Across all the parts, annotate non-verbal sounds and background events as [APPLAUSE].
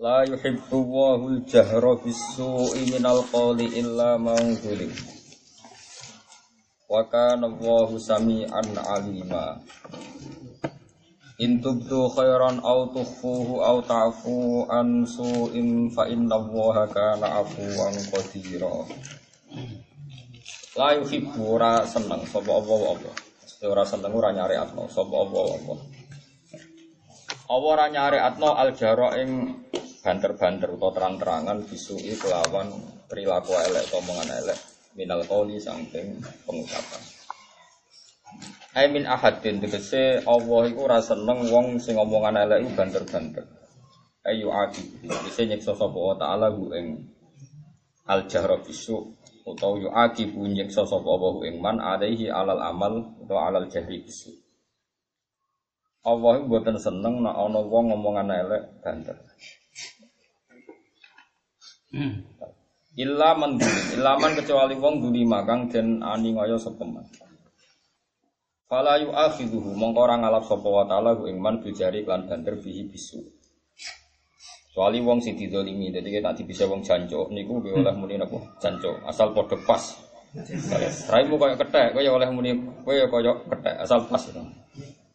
La yuhibbu Allahul jahra bis-su'i minal qawli illa man zulim. Wa kana Allahu sami'an 'alima. In tubdu khairan aw tukhfuhu aw ta'fu an su'in fa inna Allaha kana 'afuwan qadira. La yuhibbu ora seneng sapa Allah Allah. Ora seneng ora nyari atno sapa Allah Allah. Allah ora nyari atno al jahra ing banter-banter atau terang-terangan bisui kelawan perilaku elek omongan elek minal qoli saking pengucapan. Ai min ahadin tegese Allah iku ora seneng wong sing omongan elek iku banter-banter. Ayu aki. Bisa nyiksa sapa taala hu ing al jahra bisu utawa yu aki nyiksa sapa wa ing man alaihi alal amal utawa alal jahri bisu. Allah iku mboten seneng nek ana wong ngomongan elek banter. Illa man dulim, illa man kecuali wong dulima kang den ani ngaya sapa man. Fala yu'akhiduhu mongko ora ngalap sapa wa taala ku ing man bijari lan banter bihi bisu. Kecuali wong sing didolimi, dadi nek bisa wong janjo niku nggih oleh muni napa janjo, asal padha pas. Raimu koyo kethek, koyo oleh muni koyo koyo kethek, asal pas.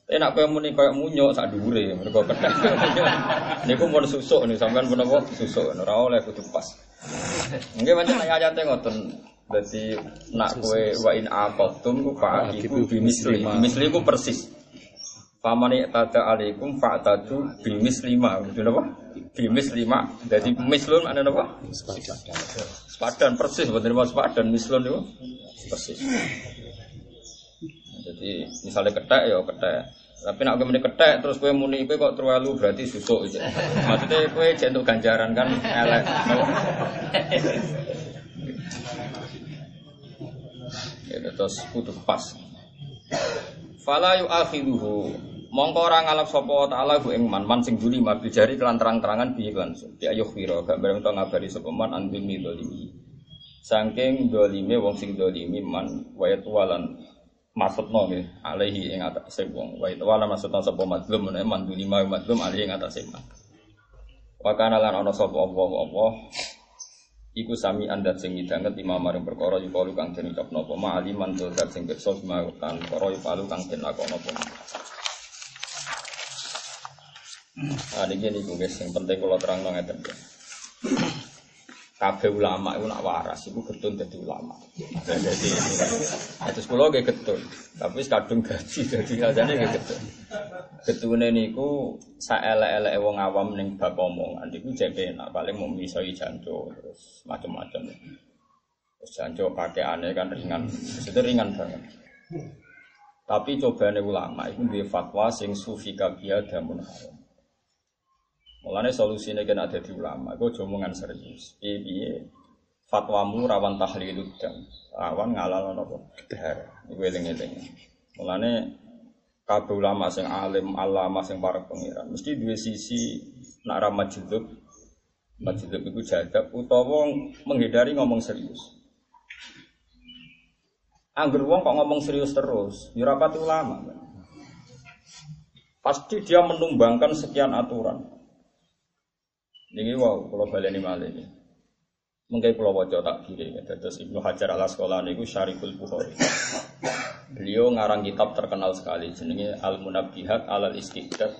Tapi nak koyo muni koyo munyo sak dhuwure mergo kethek. [LAUGHS] Niku mun susuk nih sampean pun apa susuk ora oleh kudu pas. Nggih pancen ayate ngoten. Dadi nak kowe wa in aqatum ku fa iku bimisli. Misli ku persis. Famani tada alaikum fa'tadu bimisli ma. Kudu napa? Bimisli ma. Dadi mislun ana napa? Sepadan persis mboten napa sepadan mislun niku persis. Jadi misalnya ketek ya ketek. Tapi nak kowe ketek terus kowe muni kowe kok terlalu berarti susuk gitu. Maksudnya kowe jentuk ganjaran kan elek. Ya terus kudu pas. Fala yu'akhiduhu mongko ora ngalap sapa taala ku ing man man sing duli mabi jari kelan terang-terangan bi iklan ya ayuh wira gak bareng to ngabari sapa man andumi dolimi saking dolime wong sing dolimi man wayat walan maksudno nggih alaihi ing atase wong. Wa itu wala maksudno sapa madlum menawa manduli ma madlum alaihi ing atase man wa kana lan ana sapa Allah Allah. Iku sami andat sing ngidanget imam maring perkara yukalu kang den ucapno apa ma aliman dat sing pirsa kan perkara yukalu kang den lakono apa. Nah, ini niku guys, yang penting kalau terang nong ngeten ya. Kabeh ulama itu nak waras, itu getun jadi ulama. Jadi, itu sekolah gak getun, tapi kadung gaji, jadi kajane gak getun. Getune niku saelek-elek wong awam ning bab omongan niku jek nak paling mau misoi janjo terus macam-macam. Terus janjo aneh kan ringan, itu ringan banget. Tapi cobane ulama itu duwe fatwa sing sufi kabia damun haram. Mulane solusine kan ada di ulama, gue jomongan serius. Piye fatwamu rawan tahlilud dam, rawan ngalal nopo dahar. Iku eling-eling. Mulane kabeh ulama sing alim, alama sing para pengiran mesti dua sisi nak ra majlub. Majlub iku jadab utawa menghindari ngomong serius. Angger wong kok ngomong serius terus, ya ulama. Pasti dia menumbangkan sekian aturan. Ini wow, kalau baleni malih ini. Mungkin kalau wajah tak kiri, terus Ibnu Hajar al Asqalani itu Syariful Bukhari. Beliau ngarang kitab terkenal sekali, jenenge Al Munabbihat Alal Istiqdat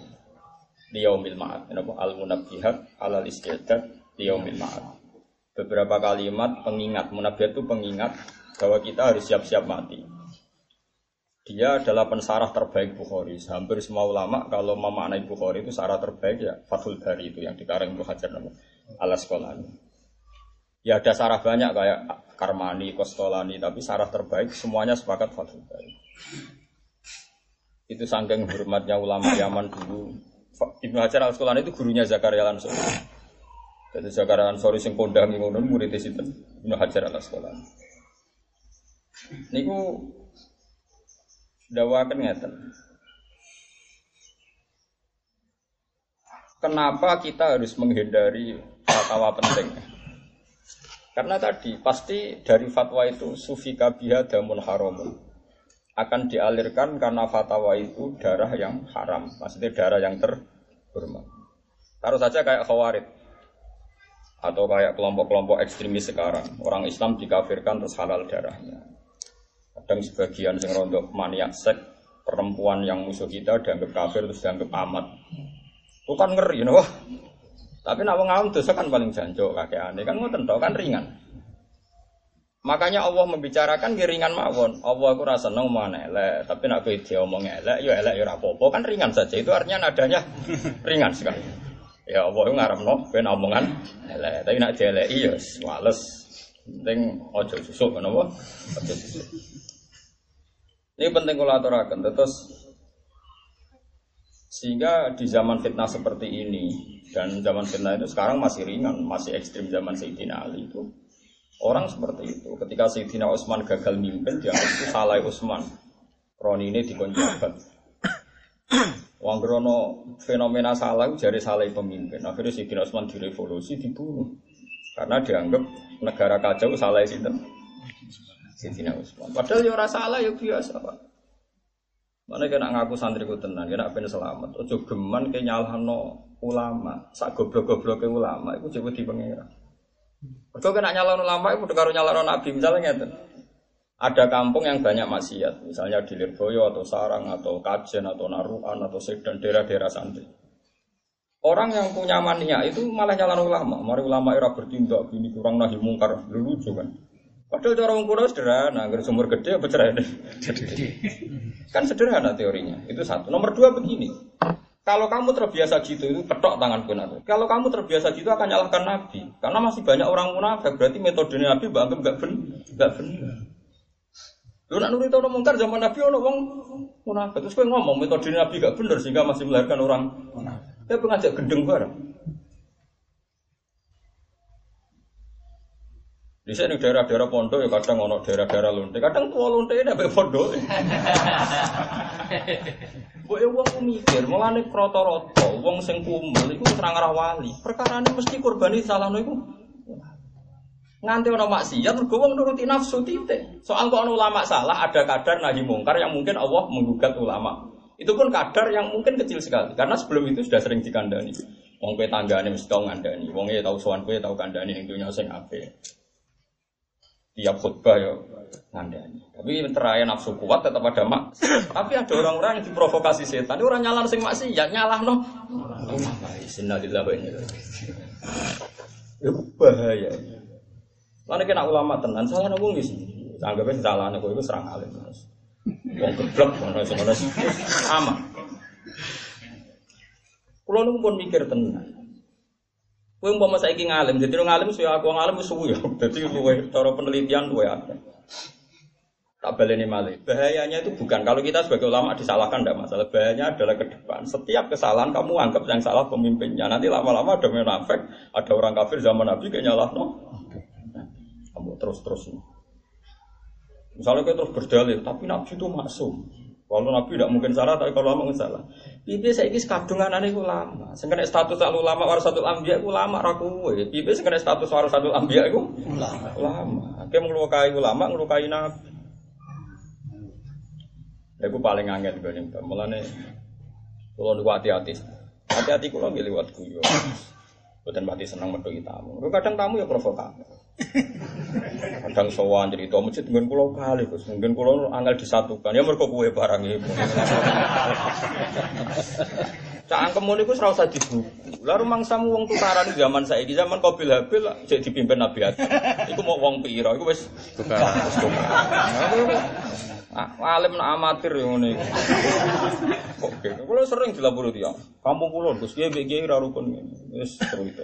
Liyaumil Ma'ad. Al Munabbihat Alal Istiqdat Liyaumil Ma'ad. Beberapa kalimat pengingat, munabbihat itu pengingat bahwa kita harus siap-siap mati. Dia adalah pensarah terbaik Bukhari. Hampir semua ulama kalau memaknai Bukhari itu sarah terbaik ya Fathul Bari itu yang dikarang Ibnu Hajar nama alas Sekolani. Ya ada sarah banyak kayak Karmani, Kostolani, tapi sarah terbaik semuanya sepakat Fathul Bari. Itu sanggeng hormatnya ulama Yaman dulu Ibnu Hajar al Asqalani itu gurunya Zakaria langsung. Jadi Zakaria Ansori sing kondang ngono murid itu Ibnu Hajar al Asqalani. Niku dawakan ngeten. Kenapa kita harus menghindari fatwa penting? Karena tadi pasti dari fatwa itu sufi kabiha damun haramun akan dialirkan karena fatwa itu darah yang haram, maksudnya darah yang terhormat. Taruh saja kayak khawarid atau kayak kelompok-kelompok ekstremis sekarang, orang Islam dikafirkan terus halal darahnya. Kadang sebagian yang rontok maniak sek, perempuan yang musuh kita dianggap kafir terus dianggap amat. Itu kan ngeri, you know? Tapi nak wong awam dosa kan paling jancuk kakek aneh kan ngoten kan ringan. Makanya Allah membicarakan ringan mawon. Allah aku rasa nong mana elek, tapi nak kowe diomong elek, ya elek ya apa kan ringan saja. Itu artinya nadanya [LAUGHS] ringan sekali. Ya Allah ngarep no, ben omongan elek, tapi nak dielek iya males. Penting ojo susuk kenapa? Ojo susuk. Ini penting kalau aturakan. Terus sehingga di zaman fitnah seperti ini dan zaman fitnah itu sekarang masih ringan, masih ekstrim zaman Sayyidina Ali itu orang seperti itu. Ketika Sayyidina Utsman gagal mimpin, dia itu salah Utsman. Roni ini dikonjabat. Wong fenomena salah jadi salah pemimpin. Akhirnya Sayyidina Utsman direvolusi, dibunuh. Karena dianggap negara kacau salah itu. Sayyidina Utsman. Padahal ya rasa salah ya biasa, Pak. Mana kena ngaku santriku tenan, kena pengen selamat. Ojo geman ke nyalahno ulama, sak goblok-goblok ke ulama, itu coba di pengira. Mereka kena nyalahno ulama, udah karo nyalahno nabi, misalnya ngeten. Ada kampung yang banyak maksiat, misalnya di Lirboyo atau Sarang atau Kajen atau Naruan atau Sedan daerah-daerah santri. Orang yang punya mania itu malah nyalahno ulama. Mari ulama era bertindak gini kurang nahi mungkar, lucu kan. Padahal cara orang kuno sederhana, agar sumur gede apa cerai Kan sederhana teorinya. Itu satu. Nomor dua begini. Kalau kamu terbiasa gitu itu petok tangan pun Kalau kamu terbiasa gitu akan nyalahkan Nabi. Karena masih banyak orang munafik. Berarti metode Nabi bangga nggak benar, nggak benar. Lu nak nurut orang mungkar zaman Nabi orang wong munafik. Terus gue ngomong metode Nabi gak benar sehingga masih melahirkan orang munafik. Dia pengajak gendeng bareng. Di sini daerah-daerah pondok ya kadang ono daerah-daerah lonte, kadang tua lonte ini apa pondok. [LAUGHS] Bu ya uang mikir, mulane kroto-roto, uang sing kumel, itu terang arah wali. Perkara ini mesti kurbani salah itu. Nganti ono maksiat, mergo wong nuruti nafsu titik. Soal kok ulama salah, ada kadar nahi mungkar yang mungkin Allah menggugat ulama. Itu pun kadar yang mungkin kecil sekali, karena sebelum itu sudah sering dikandani. Wong kue tanggane mesti tau ngandani, wong e tau sowan kue tau kandani yang dunia sing ape tiap khutbah ya ngandani. Tapi terakhir nafsu kuat tetap ada mak. Tapi ada orang-orang yang diprovokasi setan. Orang nyala sing maksi ya nyalah no. Innalillahi wa inna Itu bahaya. Lalu kena ulama tenan salah nunggu nggih sih. Anggapnya salah nunggu itu serang alim. Wong geblek ngono semono aman. Nunggu pun mikir tenan. Kowe umpama saiki ngalim, jadi ngalim suwe aku ngalim suwe. [LAUGHS] Dadi luwe cara penelitian luwe ada. Tak baleni malih. Bahayanya itu bukan kalau kita sebagai ulama disalahkan tidak masalah. Bahayanya adalah ke depan. Setiap kesalahan kamu anggap yang salah pemimpinnya. Nanti lama-lama ada munafik, ada orang kafir zaman Nabi kayak nyalah no. Kamu terus-terus. Misalnya kita terus berdalil, tapi Nabi itu masuk. Kalau Nabi tidak mungkin salah, tapi kalau lama mungkin salah. Bibi saya ini kadungan aneh ulama. Sengkene status al ulama warasatul ambia ulama raku. Bibi sengkene status warasatul ambia itu ulama. Ulama. Kayak ngelukai ulama, ngelukai Nabi. Ya, aku paling angin gue nih. Mulane kalau niku hati-hati. Hati-hati kalau nggih liwat guyon. Bukan berarti senang metu tamu. Kadang tamu ya provokator. Kadang sowan cerita masjid mungkin pulau kali Gus, mungkin pulau angel disatukan. Ya mergo kue barang itu. Cak angkem niku ora usah dibuku. Lah rumangsamu wong tukaran zaman saiki zaman Qabil Habil cek dipimpin Nabi Adam. Iku mau wong pira? Iku wis tukaran. Ah, alim nak amatir yang ini. Oke, kalau sering dilapor dia, kampung pulau, Gus, dia BG ora rukun, wis seru itu.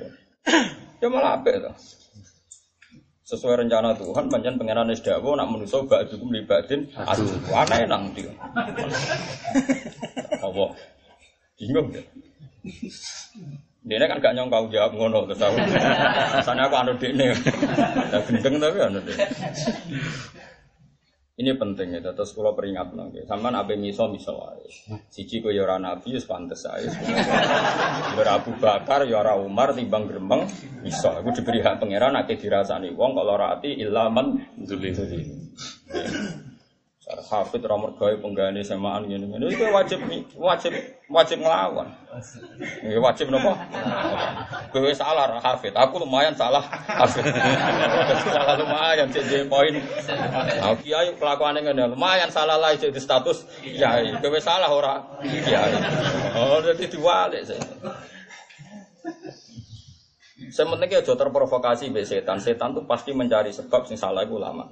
Ya malah apa itu? Sesuai rencana Tuhan panjang pengenan dawa nak manusa ba'dukum libadin adu aneh nang ndi [LAUGHS] Allah bingung ya Dia kan gak nyongkau jawab ngono terus aku. [LAUGHS] Sana aku anu dene. Ya gendeng tapi anu dene. Ini penting ya, terus kalau peringat lagi. Sama apa miso miso wae. Siji kau yora nabi, wis pantes ae. [LAUGHS] Yora Abu Bakar, yora Umar, timbang gremeng, miso. Aku diberi hak pangeran, nanti dirasani wong kalau rati ilaman duli. Hafid ramur gawe penggane semaan gini gini. Itu wajib wajib wajib ngelawan. Ini wajib nopo. Gue salah hafid. Aku lumayan salah hafid. salah lumayan jadi poin. Nah, kiai kelakuan ngene lumayan salah lah jadi status kiai. Gue salah ora kiai. Oh jadi diwalik sih. Sementing aja terprovokasi be setan. Setan tuh pasti mencari sebab sing salah itu ulama.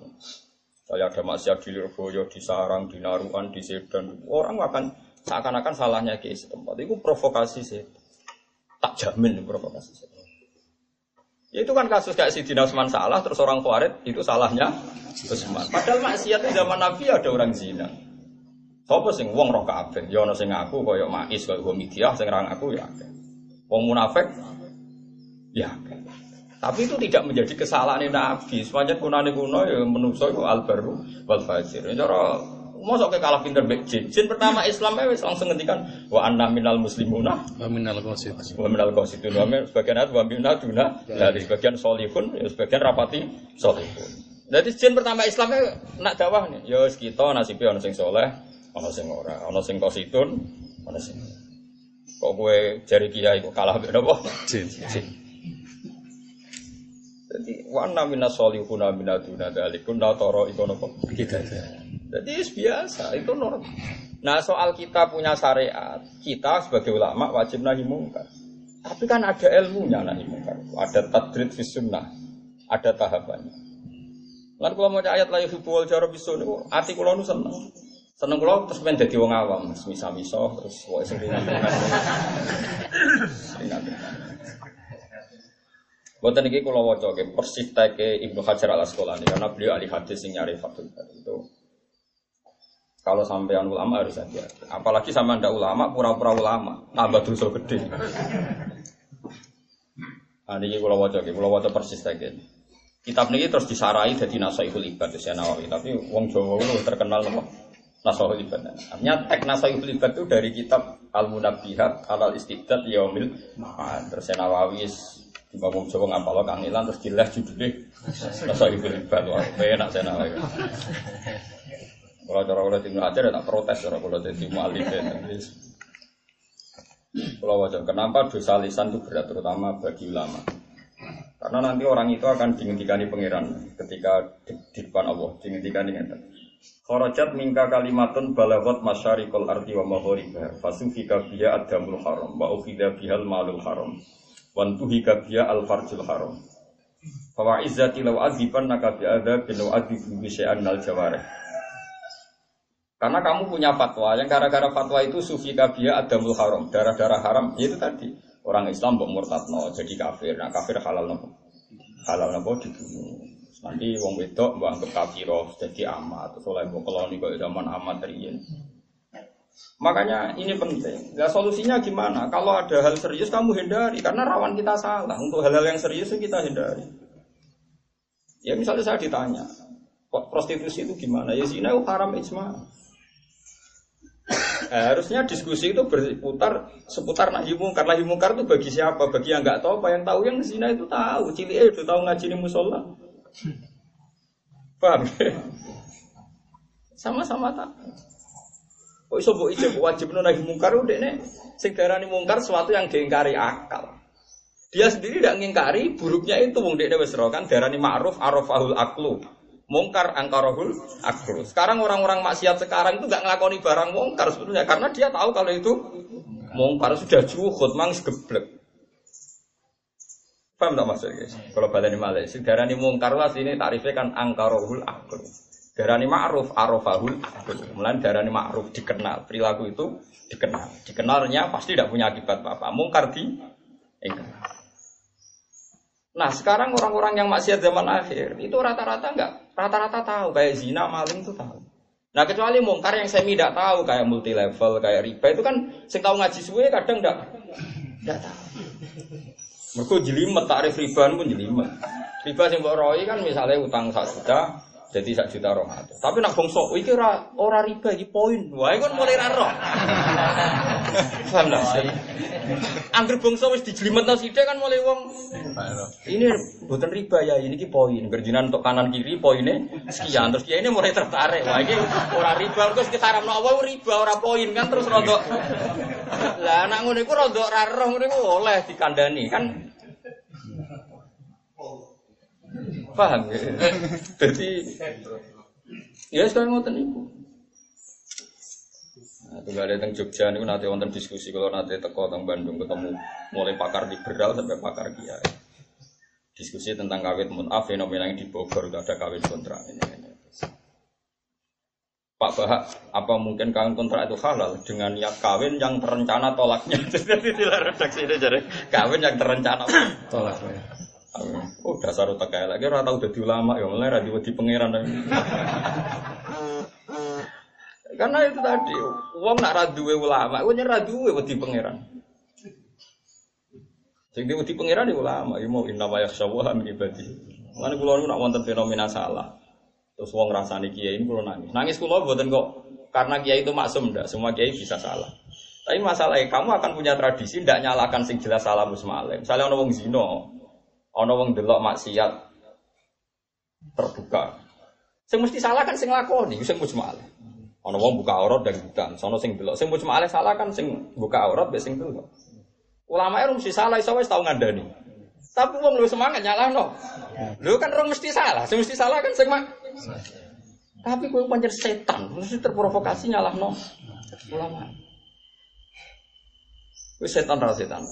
Saya ada maksiat di Lirboyo, di Sarang, di Naruan, di Sedan. Orang akan seakan-akan salahnya ke setempat. Itu provokasi sih. Tak jamin provokasi sih. Ya itu kan kasus kayak si Usman salah, terus orang Khawarij itu salahnya Usman. Padahal maksiat di zaman Nabi ada orang zina. Sopo sing wong roh kabeh, ya ana sing ngaku kaya Mais kaya Humidiah sing ra ngaku ya. Wong munafik ya. Tapi itu tidak menjadi kesalahan Nabi. Sepanjang kunane kuno ya menungso itu albaru wal fajir. Ya, cara mosok ke kalah pinter mbek jin. Jin pertama Islam wis langsung ngendikan wa anna minal muslimuna wa minal qasid. Wa minal qasidun wa min sebagian wa minna duna dari sebagian solihun, ya sebagian rapati solihun. Jadi jin pertama Islam nak dakwah nih. Ya kita nasibnya ana sing soleh, ana sing ora, ana sing qasidun, ana sing Kok gue jari kiai kok kalah mbek napa? Jin. Jin. Jadi wana minas solihuna minaduna dalikun la toro iku nopo Kita Jadi biasa, itu normal. Nah soal kita punya syariat, kita sebagai ulama wajib nahi mungkar. Tapi kan ada ilmunya nahi mungkar. Ada tadrid fi sunnah, ada tahapannya. Lan kalau mau ayat layu hibu wal jaro bisu niku ati kula nu seneng. Seneng kula terus pengen dadi wong awam, misa-misa terus wae sing [LAUGHS] Buatan ini kalau waca ke persis ke Ibnu Hajar al Asqalani karena beliau ahli hadis yang nyari fatul itu. Kalau sampean ulama harus hati Apalagi sama anda ulama, pura-pura ulama, tambah dosa gede. Nah, ini kalau waca ke, kalau waca persis ke. Kitab ini terus disarai jadi nasoihul ibad di Nawawi, tapi wong Jawa itu terkenal apa? Nasoihul ibad. Artinya tek nasoihul ibad itu dari kitab Al Munabihat Al Istibdad Yaumil Ma'ad. Terus Nawawi Tiba wong Jawa ngapal kangelan terus jelas judulnya Masa ibu ribat wah enak saya nawa Kalau cara kalau tinggal aja tak protes cara kalau jadi mualif. Kalau wajar kenapa dosa lisan itu berat terutama bagi ulama. Karena nanti orang itu akan dihentikan pangeran ketika di, di depan Allah dihentikan dengan Kharajat mingka kalimatun balagot masyarikul arti wa maghoribah Fasufika biya adamul haram Wa ukhidha bihal malul haram Wantuhi kabia al farjul haram. Fawa izzati law aziban naka ada bin adzibu bi syai'an al jawarih. Karena kamu punya fatwa yang gara-gara fatwa itu sufi kabia adamul haram, darah-darah haram, ya itu tadi. Orang Islam mbok murtadno jadi kafir. Nah, kafir halal nopo? Halal nopo dibunuh. Nanti wong wedok mbok anggap kafiro jadi amat, terus oleh mbok keloni kok zaman amat riyen. Makanya ini penting. Nah, solusinya gimana? Kalau ada hal serius kamu hindari karena rawan kita salah. Untuk hal-hal yang serius kita hindari. Ya misalnya saya ditanya, prostitusi itu gimana? Ya zina itu haram ijma. Nah, [COUGHS] harusnya diskusi itu berputar seputar nahi mungkar. Nahi mungkar itu bagi siapa? Bagi yang nggak tahu apa yang tahu yang zina itu tahu. Cili itu tahu ngaji di musola. [COUGHS] Paham? Sama-sama tahu. Kok iso mbok ijab wajib nahi mungkar nih. Sing darani mungkar sesuatu yang diingkari akal. Dia sendiri tidak mengingkari buruknya itu wong dekne wis kan darani ma'ruf arafahul aklu. Mungkar angkarahul aklu. Sekarang orang-orang maksiat sekarang itu nggak ngelakoni barang mungkar sebetulnya karena dia tahu kalau itu mungkar sudah juhud mang geblek. Paham tak maksud guys? Kalau balani malih, darani mungkar lah sini tarifnya kan angkarahul aklu. Darani ma'ruf arafahul Mulai darani ma'ruf dikenal. Perilaku itu dikenal. Dikenalnya pasti tidak punya akibat apa-apa. Mungkar di enggak. Nah sekarang orang-orang yang maksiat zaman akhir itu rata-rata enggak, rata-rata tahu kayak zina, maling itu tahu. Nah kecuali mungkar yang semi tidak tahu kayak multi level, kayak riba itu kan sing tahu ngaji suwe kadang enggak Tidak tahu. Mereka jelimet tarif riba pun jelimet. Riba mbok roi kan misalnya utang 1 juta, jadi sak juta roh Tapi nak bongso, iki ora ora riba iki poin. Wah, kan mulai ra roh. [LAUGHS] Paham lah. Angger bongso wis dijlimetno sithik kan mulai wong ini bukan riba ya, ini ki poin. Gerjinan untuk kanan kiri poinnya sekian. Terus dia ini mulai tertarik. Wah, ini ora riba terus kita haram awal riba ora poin kan terus rodok. Lah anak ngono iku rodok ra roh ngono iku oleh dikandani kan Paham ya? [LAUGHS] Jadi ya sekarang ngoten niku. Nah, tunggal ada teng Jogja niku nanti wonten diskusi kalau nanti teko teng Bandung ketemu mulai pakar liberal sampai pakar kiai. Diskusi tentang kawin munaf fenomena yang di Bogor itu ada kawin kontrak ini. ini. Pak Bahak, apa mungkin kawin kontrak itu halal dengan niat kawin yang terencana tolaknya? [LAUGHS] Jadi tidak redaksi ini jadi kawin yang terencana tolaknya. Oh dasar otak kayak lagi ora tau dadi ulama ya mulai ra di pangeran. Karena itu tadi, uang nak raduwe ulama, uangnya raduwe wedi pangeran. Sing wedi pangeran di ulama, ya mau inna wa yakhshawa min ibadi. Lan nak wonten fenomena salah. Terus wong rasani kiai ini kula nangis. Nangis kula mboten kok karena kiai itu maksum ndak, semua kiai bisa salah. Tapi masalahnya kamu akan punya tradisi ndak nyalakan sing jelas salah musmalem. Misalnya ono wong Ono wong delok maksiat terbuka. Sing mesti salah kan sing lakoni, sing mujmal. Ono wong buka aurat dan bukan, sono sing delok. Sing mujmal salah kan sing buka aurat be sing delok. Ulama itu mesti salah iso wis tau ngandani. Tapi wong lu semangat nyalahno. Lu kan orang mesti salah, sing mesti salah kan sing mak. Tapi kowe pancen setan, mesti terprovokasi nyalahno ulama. Wis setan ra setan.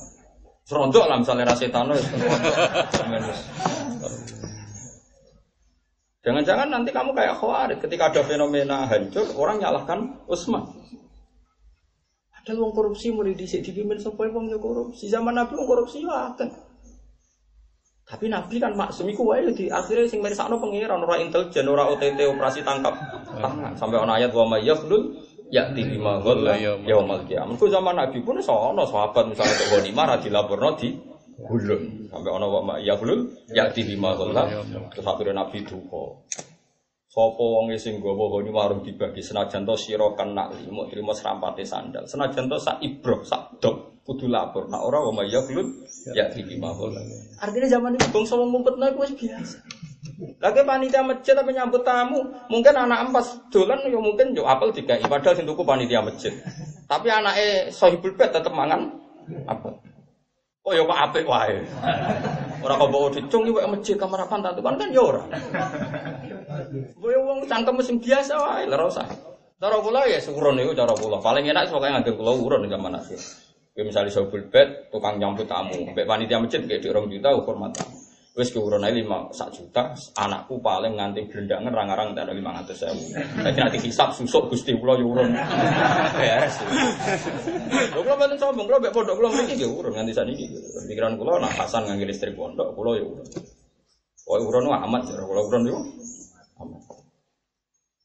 Serondok lah misalnya rasetano ya. Jangan-jangan nanti kamu kayak khawarit ketika ada fenomena hancur, orang nyalahkan Utsman. Ada uang korupsi mulai disik dipimpin sampai uang korupsi. Zaman Nabi uang korupsi ya kan. Tapi Nabi kan maksum iku wae di akhirnya sing mirsakno pengiran ora intelijen, ora OTT operasi tangkap tangan. Sampai ana ayat wa may ya di lima gol ya mal kiamat. Ku zaman Nabi pun sono sahabat misalnya ke ghanimah ra dilaporno di gulun. Sampai ana wa ya gulun ya di lima gol terus akhirnya Nabi duka. Sopo wong sing gawa goni warung dibagi senajan to sira kena limo trimo serampate sandal. Senajan to sak ibroh sak dok kudu lapor. Nah ora wa ya gulun ya di lima gol. Artinya zaman itu bangsa wong ngumpetno iku wis biasa. Lagi panitia masjid tapi nyambut tamu, mungkin anak empat dolan ya mungkin yo apel tiga padahal sing tuku panitia masjid. Tapi anaknya sohibul bed tetep mangan apa? Oh ya kok apik wae. Ora kok bawa dicung iki masjid kamar apa tak kan kan ya ora. Boyo wong cangkem sing biasa wae ora usah. Cara kula ya syukuron niku cara kula. Paling enak pokoke nganggo kula urun zaman akhir. Ya misalnya sohibul bed tukang nyambut tamu, mbek panitia masjid kayak di orang juta hormat tamu. Wes keurun aja lima sak juta, anakku paling nganti gelendangan rang-rang ratus sewu. Jadi nanti hisap susuk gusti pulau urun. Beres. Lo kalau bantu sombong, kalau pondok kalau mereka ya urun nganti saat ini. Pikiran kulo nak pasan ngangge listrik pondok, kulo ya urun. Oh urun amat, kalau urun itu amat.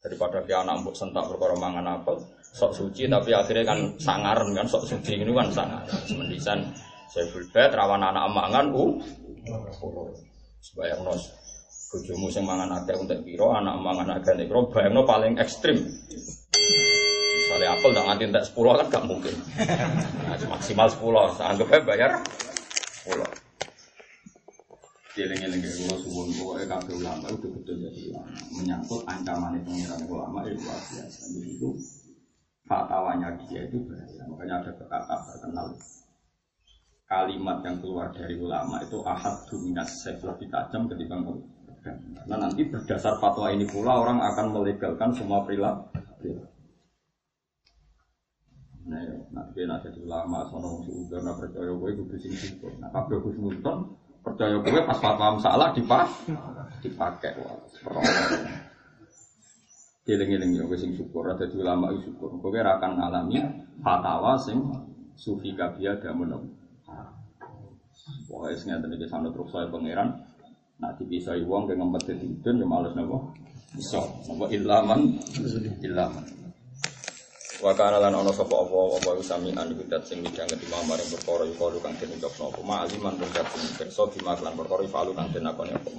Daripada dia anak mbok sentak perkara mangan apel, sok suci tapi akhirnya kan sangaran kan sok suci ini kan sangar. Semendisan saya bulbet rawan anak mangan, uh, Sebayang nos bojomu sing mangan akeh untuk piro, anak mangan akeh nek piro, bayangno paling ekstrim. Misalnya apel tak nganti entek 10 kan gak mungkin. Nah, maksimal 10, anggap aja bayar 10. Dieling-eling kula suwun pokoke kabeh ulama itu betul jadi ulama. Menyangkut ancaman pengiran ulama itu luar biasa. Jadi itu fatwanya dia itu bahaya. Makanya ada kata terkenal kalimat yang keluar dari ulama itu ahad dominas lebih tajam ketika Nah nanti berdasar fatwa ini pula orang akan melegalkan semua perilaku. Nah, ya, nanti nanti ulama sono sudah nak percaya gue itu sing syukur. Nah, kabeh Gus Nurton percaya gue pas fatwa salah dipak dipakai wah Giling-giling ya gue sing syukur, ada ulama itu syukur. Gue akan ngalami fatwa sing sufi kabia dan menung. Pokoknya sengaja nih sana terus saya pangeran. Nak dipisai uang dengan ngempet di ya males nopo. Bisa, nopo ilaman, ilaman. Wa kana lan ana sapa apa apa sami an bidat sing midhanget imam maring perkara iku kalu kang den ucapno apa ma aliman tung dat sing pirsa bima lan perkara falu kang den akoni apa.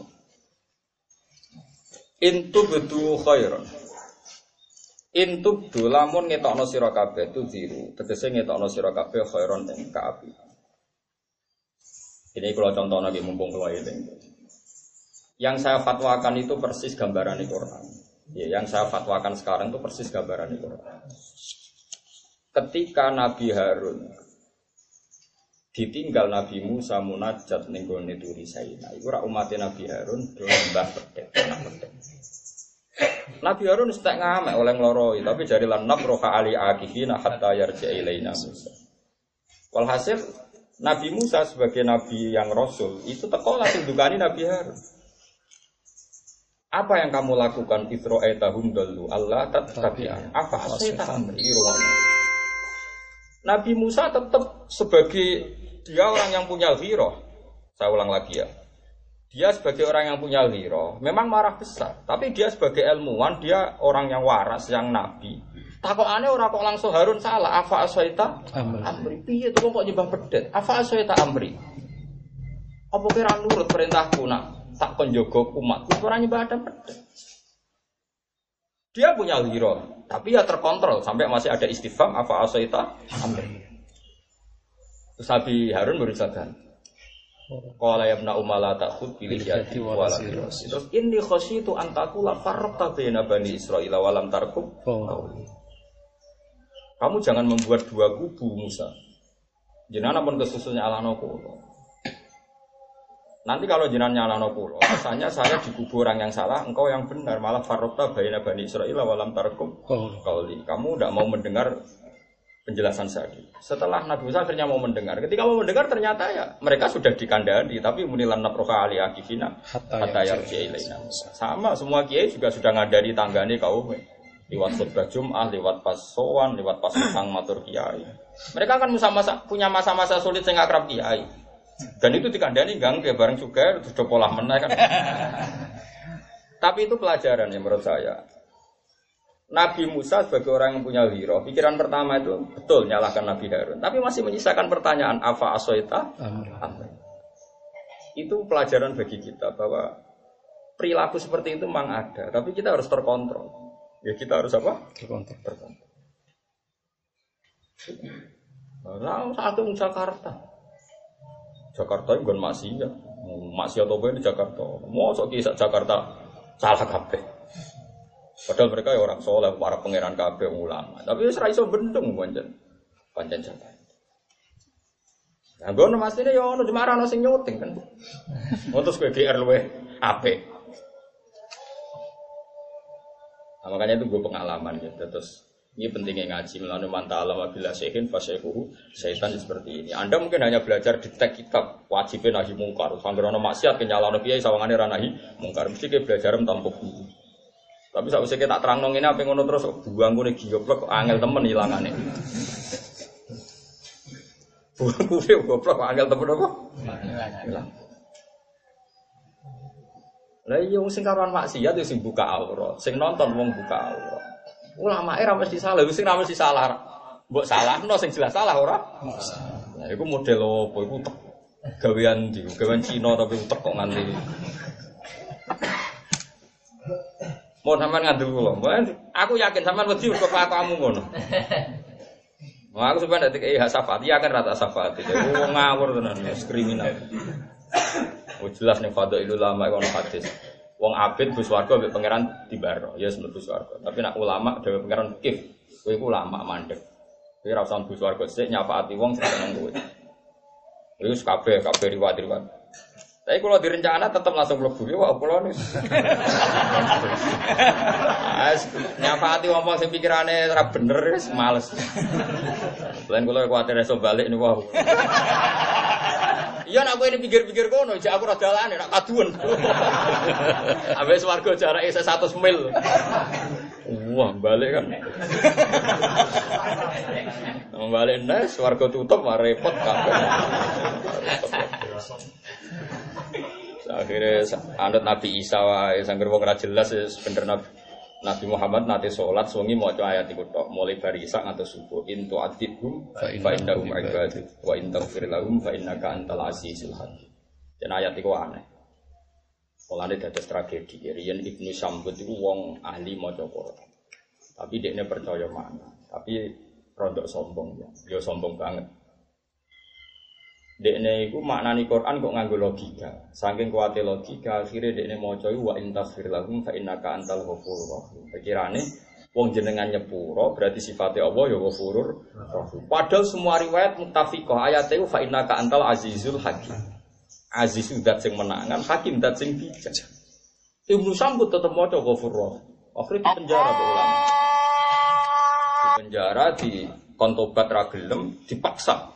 Intu bedu khairan. Intu lamun ngetokno sira kabeh tu ziru, tegese ngetokno sira kabeh khairon ing kaapi. Ini kalau contoh lagi mumpung kalau ini. Yang saya fatwakan itu persis gambaran di Quran. Ya, yang saya fatwakan sekarang itu persis gambaran di Quran. Ketika Nabi Harun ditinggal Nabi Musa munajat ning gone turi Saina. Iku ora umat Nabi Harun do mbah anak. Nabi Harun tak ngamek oleh ngloroi, tapi jari lan nabroha ali akifina hatta yarja ilaina. Walhasil Nabi Musa sebagai nabi yang rasul itu teko langsung dukani Nabi Harun. Apa yang kamu lakukan Fitro etahum dulu Allah tetapi apa Nabi Musa tetap sebagai dia orang yang punya hiro. Saya ulang lagi ya. Dia sebagai orang yang punya hiro, memang marah besar. Tapi dia sebagai ilmuwan, dia orang yang waras, yang nabi. Takut aneh orang kok langsung Harun salah. Afa asoita amri. Piye tuh kok nyembah pedet? Afa asoita amri. Apa kira nurut perintahku nak tak konjogo umat? Orang nyembah ada pedet. Dia punya hiro, tapi ya terkontrol sampai masih ada istifam afa asoita amri. Terus Nabi Harun berusaha Qala ya ibna umala ta'khud pilih yadi wala Terus inni khasyitu an taqula farraqta baina bani Israil wa lam tarkum Kamu jangan membuat dua kubu Musa. Jenana pun kesusunya ala kulo. Nanti kalau jenengan nyalano kulo, rasanya saya di kubu orang yang salah, engkau yang benar, malah farrokta baina bani Israil wa lam tarkum Kamu tidak mau mendengar penjelasan saya. Setelah Nabi Musa akhirnya mau mendengar, ketika mau mendengar ternyata ya mereka sudah dikandani, tapi munilan naproka ali akifina hatta yarji Sama semua kiai juga sudah ngadani tanggani kaum lewat khutbah Jum'ah, lewat pas sowan, lewat pas sang matur kiai. Mereka kan masa-masa punya masa-masa sulit sing akrab kiai. Dan itu dikandani gang ke bareng juga sudah pola menang kan. [LAUGHS] Tapi itu pelajaran ya menurut saya. Nabi Musa sebagai orang yang punya hiro, pikiran pertama itu betul nyalahkan Nabi Harun, tapi masih menyisakan pertanyaan apa asoita? Itu pelajaran bagi kita bahwa perilaku seperti itu memang ada, tapi kita harus terkontrol. Ya kita harus apa? Terkontrol. terkontrol. Nah, satu Jakarta. Jakarta itu bukan masih ya. Masih atau di Jakarta. Mau kisah Jakarta salah kabeh. Padahal mereka ya orang soleh, para pangeran kabeh ulama. Tapi wis ra iso bendung pancen. Pancen jaga. Nah, gue aslinya ya ono cuma ono sing nyuting kan. Terus gue GR luwe apik. Nah, makanya itu gue pengalaman gitu. Terus ini pentingnya ngaji melalui manta alam bila sehin fasyekuhu setan seperti ini. Anda mungkin hanya belajar di tek kitab wajibnya nahi mungkar. Sanggerono maksiat kenyalano kiai sawangannya ranahi mungkar. Mesti kayak belajar tampuk buku. Tapi saat usia tak terang nong ini apa ngono terus buang gue nih goblok angel temen hilangannya. [LAUGHS] Buang gue goblok angel temen apa? Hilang. Lah iya wong sing karuan maksiat yo sing buka aurat, sing nonton wong buka aurat. Ulama era mesti salah, sing ra mesti salah. Mbok no sing jelas salah ora? Nah, iku model opo iku gawean di gawean Cina tapi utek kok nganti Mau sampean ngandel kula. Aku yakin sampean wedi mergo kamu ngono. Wah, aku sampean nek iya safat, iya kan rata safat. Wong ngawur tenan, kriminal. Oh jelas nih itu lama kono hadis. Wong abid bus warga mbek pangeran dibaro, ya yes, bus warga. Tapi nak ulama dhewe pangeran kif, kowe ulama mandek. Kowe ora usah bus warga sik nyafaati wong sing seneng kowe. Iku kabeh kabeh riwayat-riwayat. Tapi kalau direncana tetap langsung mlebu ya wah kula nih. Nyapa hati ngomong sing pikirane ora bener males. Lain kula kuwatir esuk balik nih wah. Iya nak ini pikir-pikir kono, jak aku rada dalane nak kaduan. [LAUGHS] Ambek swarga jarake 100 mil. Wah, balik kan. Balik nes, warga tutup, mah repot kabeh. Akhirnya anut Nabi Isa wae sangger wong ora jelas ya bener Nabi Nabi Muhammad nate sholat suwengi maca ayat iku tok mulai barisak ngantos subuh intu adibhum fa innahum ibadu wa in taghfir lahum fa innaka antal azizul hakim. Dan ayat iku aneh. Mulane dados tragedi. Riyen Ibnu Sambut itu wong ahli maca Quran. Tapi dia percaya mana. Tapi rodok sombong ya. Dia sombong banget. Dekne iku maknani Quran kok nganggo logika. Saking kuate logika, akhirnya dekne maca wa intasfir lahum fa innaka antal ghafurur rahim. Pikirane wong jenengan nyepuro berarti sifatnya Allah ya ghafurur rahim. Padahal semua riwayat muttafiqah ayat itu fa innaka antal azizul hakim. Aziz dat sing menangan, hakim dat sing bijak. Ibnu Sambut tetep maca ghafurur rahim. Akhirnya di penjara ulama. Di penjara di kontobat ragelem dipaksa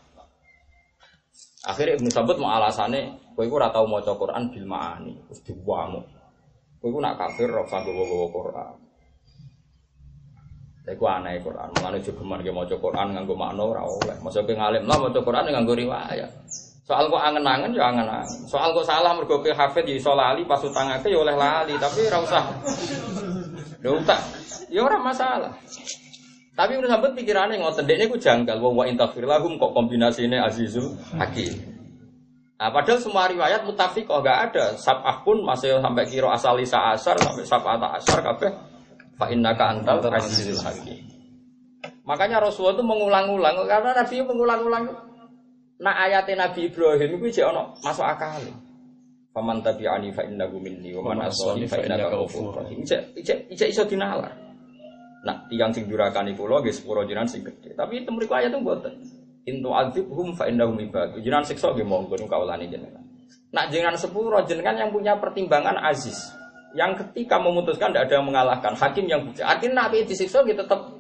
Akhirnya Ibnu Sabut mau alasannya, kowe iku ora tau maca Quran bil ma'ani, terus dibuang. Kowe iku nak kafir ora usah gowo Quran. Iku aneh Quran, mulane juga geman ge maca Quran nganggo makna ora oleh. Masa ke ngalim lah maca Quran nganggo riwayat. Soal kok angen-angen ya angen-angen. Soal kok salah mergo ke hafid ya iso lali pas utangake ya oleh lali, tapi ora usah. Ya utak, ya ora masalah. Tapi udah sampai pikirannya ngotot dekne ku janggal wa intafir lahum kok kombinasinya Azizul Hakim. Nah, padahal semua riwayat mutafiq oh gak ada. Sab'ah pun masih sampai kiro asal isa asar sampai sab'ah asar kabeh fa innaka antal Azizul Hakim. Makanya Rasulullah itu mengulang-ulang karena Nabi mengulang-ulang. Nah ayatnya Nabi Ibrahim itu jadi ono masuk akal. Faman tabi'ani fa innahu minni wa man asani fa innaka ghafurur rahim. Ijek iso dinalar. Nah, tiang sing durakani kula nggih sepuro jenengan sing gede. Tapi itu mriku ayat itu mboten. Intu azibhum fa innahum ibad. Jenengan siksa nggih monggo kawulane jenengan. Nak jenengan sepuro jenengan yang punya pertimbangan aziz. Yang ketika memutuskan tidak ada yang mengalahkan hakim yang bijak. Artinya Nabi disiksa gitu tetap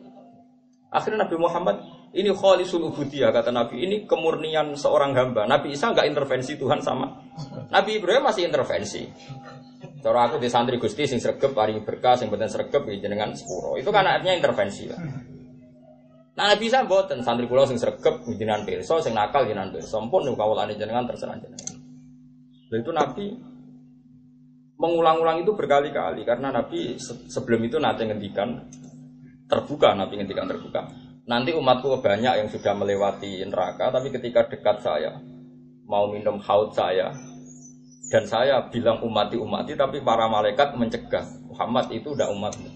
akhirnya Nabi Muhammad ini khalisul ubudiyah kata Nabi ini kemurnian seorang hamba. Nabi Isa nggak intervensi Tuhan sama. Nabi Ibrahim masih intervensi. Cara aku di santri Gusti sing sregep paring berkah sing boten sregep jenengan sepuro. Itu kan artinya intervensi lah. Nah bisa mboten santri kula sing sregep jenengan pirsa, sing nakal jenengan pirsa. Sampun niku kawulane jenengan terserah jenengan. Dan itu Nabi mengulang-ulang itu berkali-kali karena Nabi sebelum itu nanti ngendikan terbuka Nabi ngendikan terbuka. Nanti umatku banyak yang sudah melewati neraka, tapi ketika dekat saya mau minum haud saya, dan saya bilang umati-umati tapi para malaikat mencegah Muhammad itu udah umatmu.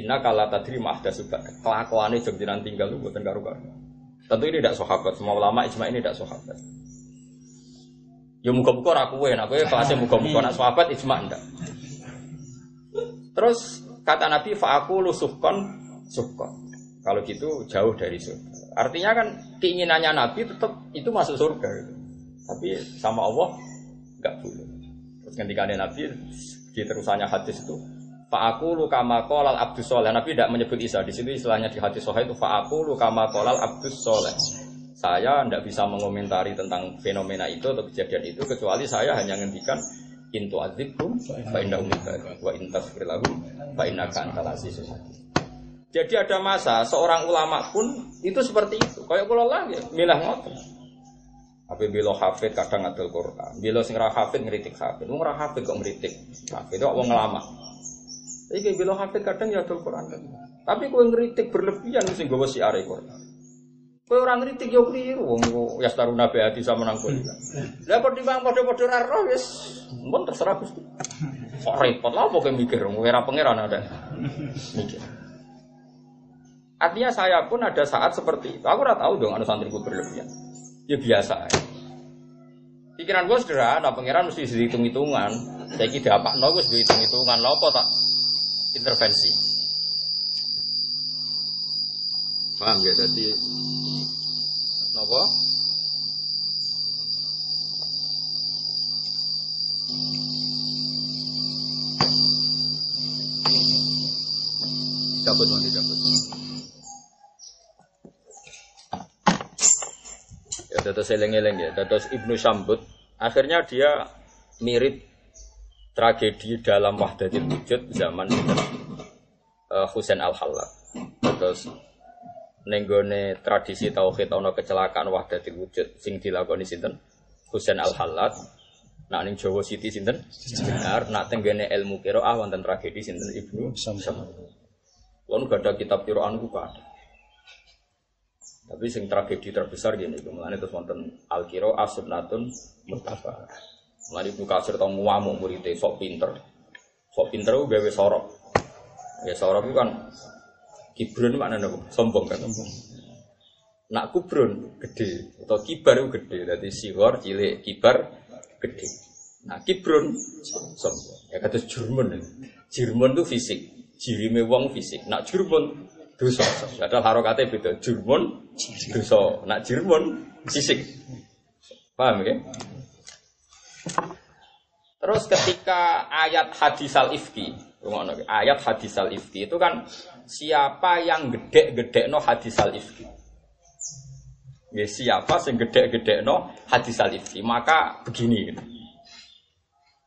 Inna kala tadri mahda sudah kelakuannya jengjiran tinggal lu buatan karu Tentu ini tidak sahabat, semua ulama ijma ini tidak sahabat. Ya muka-muka aku ya, aku ya kelasnya muka-muka, nak sahabat ijma enggak. Terus kata Nabi fa'aku lu suhkon. Kalau gitu jauh dari surga. Artinya kan keinginannya Nabi tetap itu masuk surga. Gitu. Tapi sama Allah Enggak boleh. Terus ketika Nabi di terusannya hadis itu Fa'aku lu kama kolal abdus soleh Nabi tidak menyebut Isa Di situ istilahnya di hadis sohail itu Fa'aku lu kama kolal abdus soleh Saya tidak bisa mengomentari tentang fenomena itu atau kejadian itu Kecuali saya hanya ngendikan Intu azibhum Fa inna Wa intas lahum Fa inna kantal Jadi ada masa seorang ulama pun itu seperti itu. Kayak kalau lagi milah ngotot. Tapi bilo hafid kadang ngadil Quran. Bilo sing ra hafid ngritik hafid. Wong ra hafid kok ngritik hafid. Kok wong lama. Iki bilo hafid kadang ya adil Quran. Tapi kowe ngritik berlebihan sing gowo siare Quran. Kowe ora ngritik yo kliru wong ya staruna be ati sama nang kowe. Lah pertimbang padha-padha ra roh wis mun terserah Gusti. Kok repot lah pokoknya mikir wong ora pangeran ada. Mikir. Artinya saya pun ada saat seperti itu. Aku ora tahu dong anu santriku berlebihan. Ya biasa. Pikiran gue sederhana, pangeran mesti hitung-hitungan. Saya kira apa? No, gue hitung-hitungan. Lo tak intervensi? Paham ya? Jadi, nopo? Dados eleng-eleng ya, dados Ibnu Syambut. Akhirnya dia mirip tragedi dalam Wahdatul Wujud zaman uh, Husain Al-Hallad. Terus nenggone tradisi tauhid ana kecelakaan Wahdatul Wujud sing dilakoni sinten? Husain Al-Hallad. Nak ning Jawa Siti sinten? Benar, nak tenggene ilmu qiraah wonten tragedi sinten Ibnu Syambut. Kalau gak ada kitab kiroan ku ada. Tapi sing tragedi terbesar gini, kemudian itu wonten al kiro asubnatun mutaba. Mulai Ibnu Kasir tau ngamuk muridnya sok pinter, sok pinter itu gawe sorok. Ya sorok itu kan kibrun mana nih sombong kan. Nak kubrun gede atau kibar itu gede, jadi sihor cilik kibar gede. Nah kibrun sombong. Ya kata Jerman, Jerman itu fisik, jirime wong fisik. Nak Jerman dosa. Padahal harokatnya beda. Jerman dosa. Nak Jerman fisik. Paham ya? Terus ketika ayat hadis al ifki, ayat hadis al ifki itu kan siapa yang gede-gede no hadis al ifki. Ya, siapa yang gede-gede no hadis al ifki. Maka begini.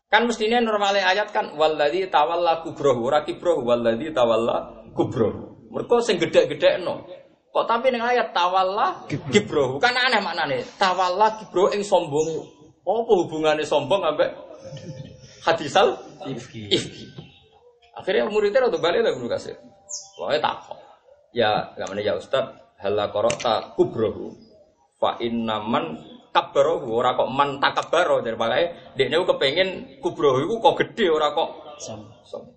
Kan mestinya normalnya ayat kan waladhi tawalla kubrohu, rakibrohu waladhi tawalla kubrohu. Mereka sing gede-gede no. Kok tapi ning ayat tawalla kibrohu kan aneh maknane. Tawalla kibrohu ing sombong. Apa hubungannya sombong sampai hadisal ifki. ifki. Akhirnya muridnya udah balik lah guru kasih. Pokoknya takut. Ya, gak mana ya Ustad, hala korota kubrohu. Fa innaman kabaro ora kok man takabaro makanya dia nih kepengen kubrohu itu kok gede ora kok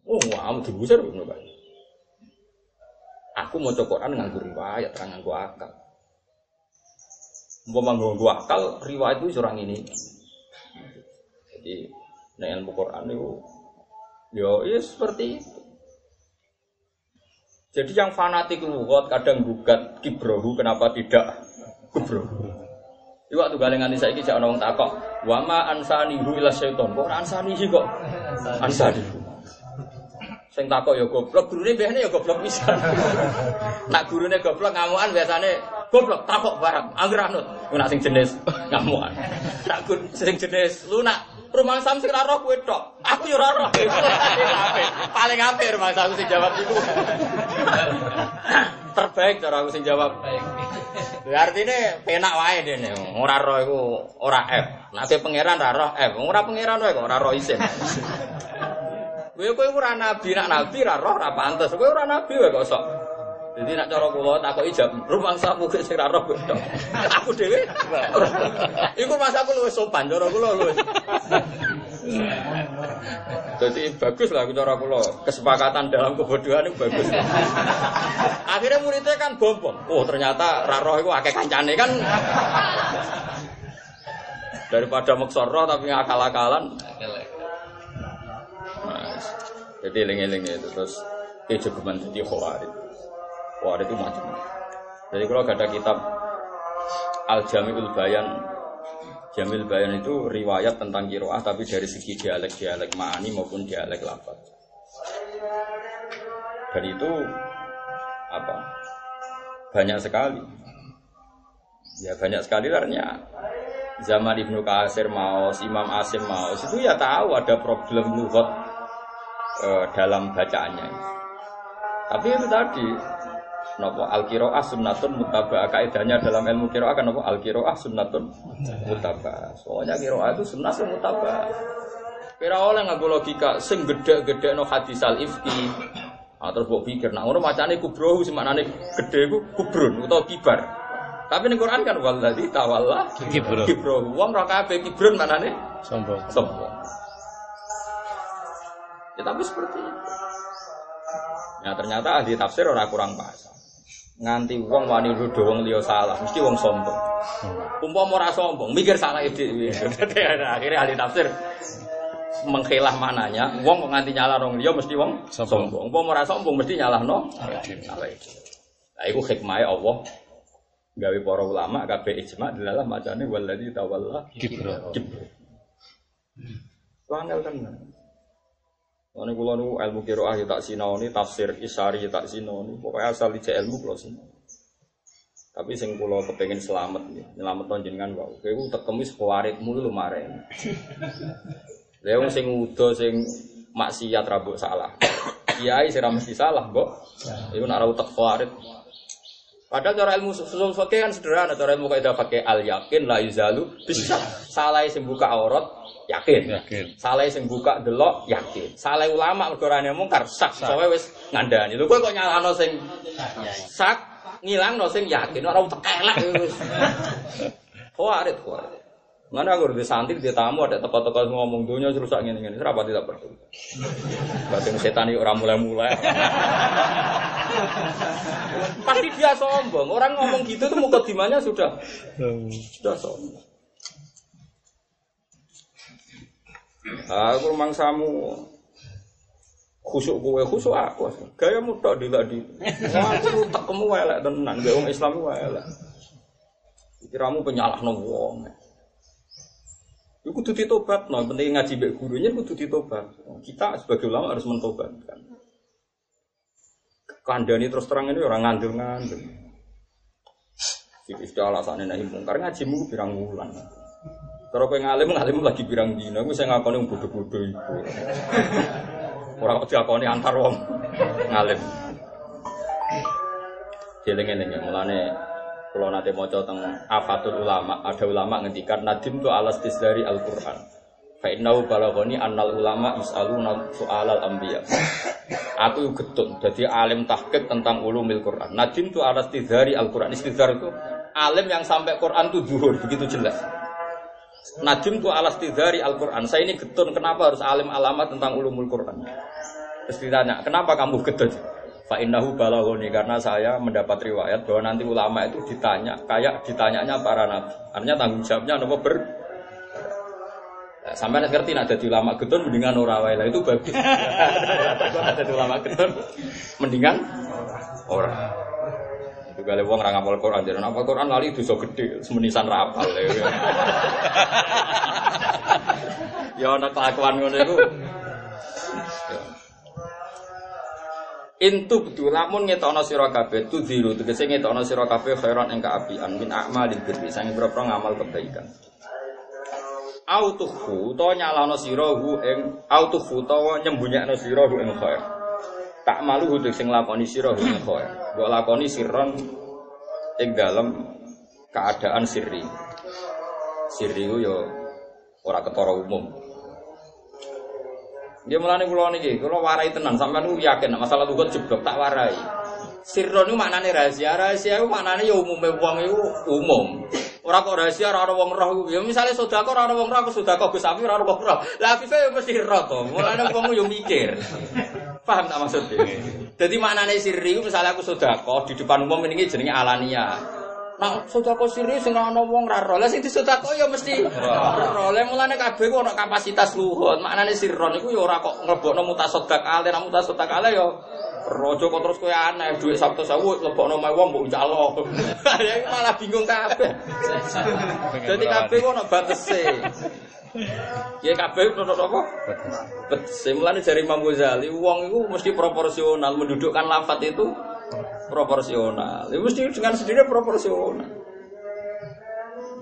oh wah diusir ngono aku mau Quran nganggo riwayat terang nganggo akal mau nganggo akal riwayat itu orang ini jadi nah ilmu Quran itu yo ya seperti itu. Jadi yang fanatik lugat kadang gugat kibrohu kenapa tidak kubrohu. Iku waktu galengan saya ini jangan orang takok. Wama ansani hu ila syaiton. Kok ansani kok? Ansani. Sing takok ya goblok, gurune biasanya ya goblok bisa. [LAUGHS] Nak gurune goblok ngamuan biasanya goblok takok barang, angger anut. Nak sing jenis [LAUGHS] ngamuan. Nak sing jenis lunak rumah sam sing roh kowe tok. Aku yo ora roh. [LAUGHS] Paling apik rumah sam sing jawab iku. Terbaik cara aku sing jawab. Ya artine penak wae dene. Ora roh iku ora F. Nek pangeran ora roh F. Ora pangeran wae kok ora roh isin. Kowe kowe ora nabi, nak nabi ora roh ora pantes. Kowe ora nabi wae kok sok. Jadi nak cara kula takoki jam rumah samu ke [LAUGHS] sing roh [LAUGHS] Aku dhewe. [LAUGHS] Iku masaku luwih sopan cara kula luwih. Jadi bagus lah cara kula kesepakatan dalam kebodohan itu bagus. Akhirnya muridnya kan bombong. Oh ternyata raroh itu akeh kancane kan. Daripada roh tapi akal-akalan. Jadi eling-eling itu terus kejogeman jadi khawarit. Wah itu macam. Jadi kalau ada kitab Al Jamil Bayan, Jamil Bayan itu riwayat tentang kiroah tapi dari segi dialek-dialek ma'ani maupun dialek lafaz. Dan itu apa? Banyak sekali. Ya banyak sekali karena zaman Ibnu Kasir Maus, Imam Asim Maus itu ya tahu ada problem lughat eh, dalam bacaannya. Tapi itu tadi Nopo al kiroah sunnatun mutabah kaidahnya dalam ilmu kiroah kan nopo al kiroah sunnatun mutabah. Soalnya kiroah itu sunnah sing mutabah. Kira oleh nggak logika sing gede-gede no hadis al ifki. Ah, terus buat pikir, nah ngono macane kubrohu sing maknane gede ku kubrun atau kibar. Tapi ning Quran kan waladzi tawalla kibrohu. Wong ra kabeh kibrun maknane sombong. Sombong. Ya tapi seperti itu. Ya ternyata ahli tafsir orang kurang pas nganti wong wani nuduh wong liya salah, mesti wong sombong. Hmm. Umpama ora sombong, mikir salah dhewe. [LAUGHS] Akhirnya ahli tafsir mengkhilah mananya, wong kok nganti nyalah wong liya mesti wong sombong. Umpama ora sombong mesti nyalahno salah itu. Lah iku hikmahe Allah gawe para ulama kabeh ijma dalam macane waladzi tawalla kibra. Kibra. Wangel tenan. Ini kula nu ilmu kiroah ya tak sinoni, tafsir isari ya tak sinoni. Pokoknya asal ijek ilmu kula sinoni. Tapi sing kula kepengen selamat nih, selamat jenengan wae. Kowe tekemi separit mulu lumayan. Lha wong sing udo sing maksiat rabuk salah. Kiai sira mesti salah, Mbok. Iku nak rawuh tek farid. Padahal cara ilmu usul fikih kan sederhana, cara ilmu kaidah pakai al yakin la yuzalu bisa salah sing buka aurat yakin. Yakin. Salah sing buka delok yakin. Salah ulama mergo ora mungkar sak. Soale wis ngandani. Lho kowe kok nyalahno sing sak ngilangno sing yakin ora utek elek wis. [LAUGHS] Kuarit kuarit. Mana aku di santri di tamu ada teko-teko ngomong dunia terus sak ngene-ngene. Kenapa tidak perlu? Batin setan itu orang mulai-mulai. [LAUGHS] Pasti dia sombong. Orang ngomong gitu tuh mukadimahnya sudah sudah sombong. Aku rumang samu khusuk kue khusuk aku gaya muda di tadi aku tak kamu elek tenan gaya orang Islam ku elek kiramu penyalah wong Iku kudu ditobat, no. penting ngaji mbek gurunya kudu ditobat. Kita sebagai ulama harus mentobatkan. Kandani terus terang ini orang ngandel-ngandel. Iki alasannya nahi mungkar ngajimu pirang wulan. Kalau kowe ngalim ngalim lagi pirang dina, gue saya ngakoni bodoh-bodoh iku. Ora kok diakoni antar wong ngalim. Jeleng-eleng ya mulane kalau nanti mau tentang afatul ulama, ada ulama ngendikan nadim tu alas dari Al Quran. Fa'innahu balagoni annal ulama yus'aluna soalal ambiya. Aku getun, jadi alim tahqiq tentang ulumil Quran. Nadim tu alas dari Al Quran. Istidhar itu alim yang sampai Quran itu zuhur, begitu jelas. Nadim tu alas dari Al Quran. Saya ini getun, kenapa harus alim alamat tentang ulumul Quran? Terus ditanya, kenapa kamu getun? Fa'innahu balagoni karena saya mendapat riwayat bahwa nanti ulama itu ditanya kayak ditanyanya para nabi. Artinya tanggung jawabnya nopo ber Nah, sampai ngerti nak jadi ulama getun mendingan ora wae itu bagus. [LAUGHS] Takut ada ulama getun mendingan ora. Kali wong ora ngapal Quran, jadi ngapal Quran lali dosa gede, semenisan rapal. [LAUGHS] Ya ana kelakuan ngono iku. Intu betul lamun ngetokno sira kabeh tu diru tegese ngetokno sira kabeh khairan ing kaapian min a'malil birri sange boro ngamal kebaikan. Autuhu to nyalano sira hu ing autuhu to nyembunyakno sira hu ing khair. Tak malu hu sing lakoni sira ing khair. Mbok lakoni sirron ing dalam keadaan sirri. Sirri ku yo ora ketara umum. Dia mulane kula niki, kula warai tenan sampean ku yakin masalah lugat jeblok tak warai. Sirron itu maknane rahasia, rahasia itu maknane ya umume wong iku umum. Ora kok rahasia ora ana wong roh. Ya misale sedekah ora ana wong roh, aku sedekah Gus Afi ora ana wong roh. Lah Afife ya mesti roh to. Yo mikir. Paham tak maksudnya? Jadi maknane sirri misalnya aku sedekah di depan umum ini jenenge alania. Nah, sedekah siri sing ana wong ra ro. Lah sing disedekah ya mesti ro. Lah mulane kabeh ku ana kapasitas luhut. Maknane sirron iku ya ora kok nglebokno mutasodak ale, nek mutasodak ale ya rojo kok terus kowe aneh dhuwit Sabtu sewu lebokno mae wong mbok calo. [LAUGHS] Ya malah bingung kabeh. [LAUGHS] Dadi kabeh ku ana batese. [LAUGHS] Ya kabeh nurut apa? Batese. Mulane jare Imam Ghazali, wong iku mesti proporsional mendudukkan lafat itu proporsional. Ya mesti dengan sendirinya proporsional.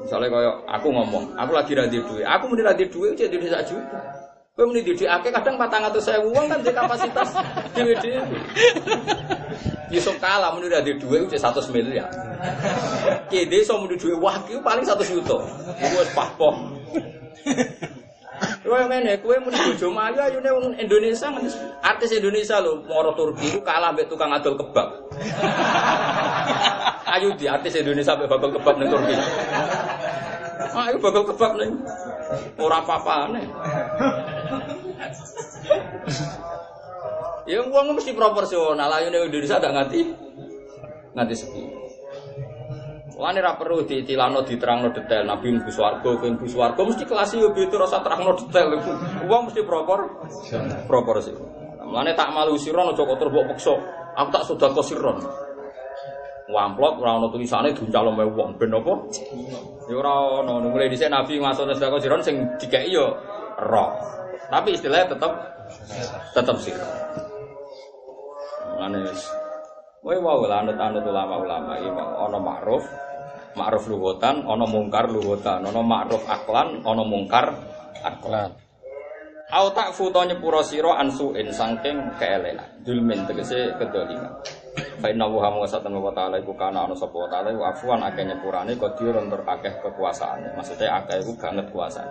Misalnya kayak aku ngomong, aku lagi radhi duit, aku mesti radhi duit jadi duit sak juta. Kowe muni di akeh kadang 400.000 uang kan di kapasitas dhewe-dhewe. Yusuf kalah muni radhi duit cek 100 miliar. Ki desa muni duit wah paling 100 juta. Iku wis pahpoh. [LAUGHS] Kowe ngene, kowe muni bojo Melayu ayune wong Indonesia artis Indonesia lho, moro Turki ku kalah mbek tukang adol kebab. [LAUGHS] Ayu di artis Indonesia mbek bakal kebab ning Turki. Ayo bakal kebab ning ora apa-apane. [LAUGHS] Ya uang mesti proporsional, ayune Indonesia gak nganti nganti sepi. Lane ra perlu ditilano diterangno detail Nabi mlebu swarga, kowe mlebu swarga mesti kelas yo beda rasa terangno detail. Wong mesti propor proporsi. Lane tak malu siron aja kok terbok peksa. Aku tak sedekah siron. Wamplok ora ono tulisane duncalo me wong ben apa? Ya ora ono. Mulai dhisik Nabi masuk sedekah siron sing dikeki yo roh. Tapi istilahnya tetap tetap siron. Lane Kowe mau lah anut-anut ulama-ulama iki ana ma'ruf, ma'ruf luhutan, ana mungkar luhutan, ana ma'ruf aklan, ana mungkar aklan. Au tak futo nyepuro sira ansuin saking keelenan. Dulmin tegese kedoliman. Fa inna wa hamu satan wa ta'ala iku kana ana sapa wa ta'ala wa afwan akeh nyepurane qadir untuk akeh kekuasaane. Maksudnya akeh iku banget kuasane.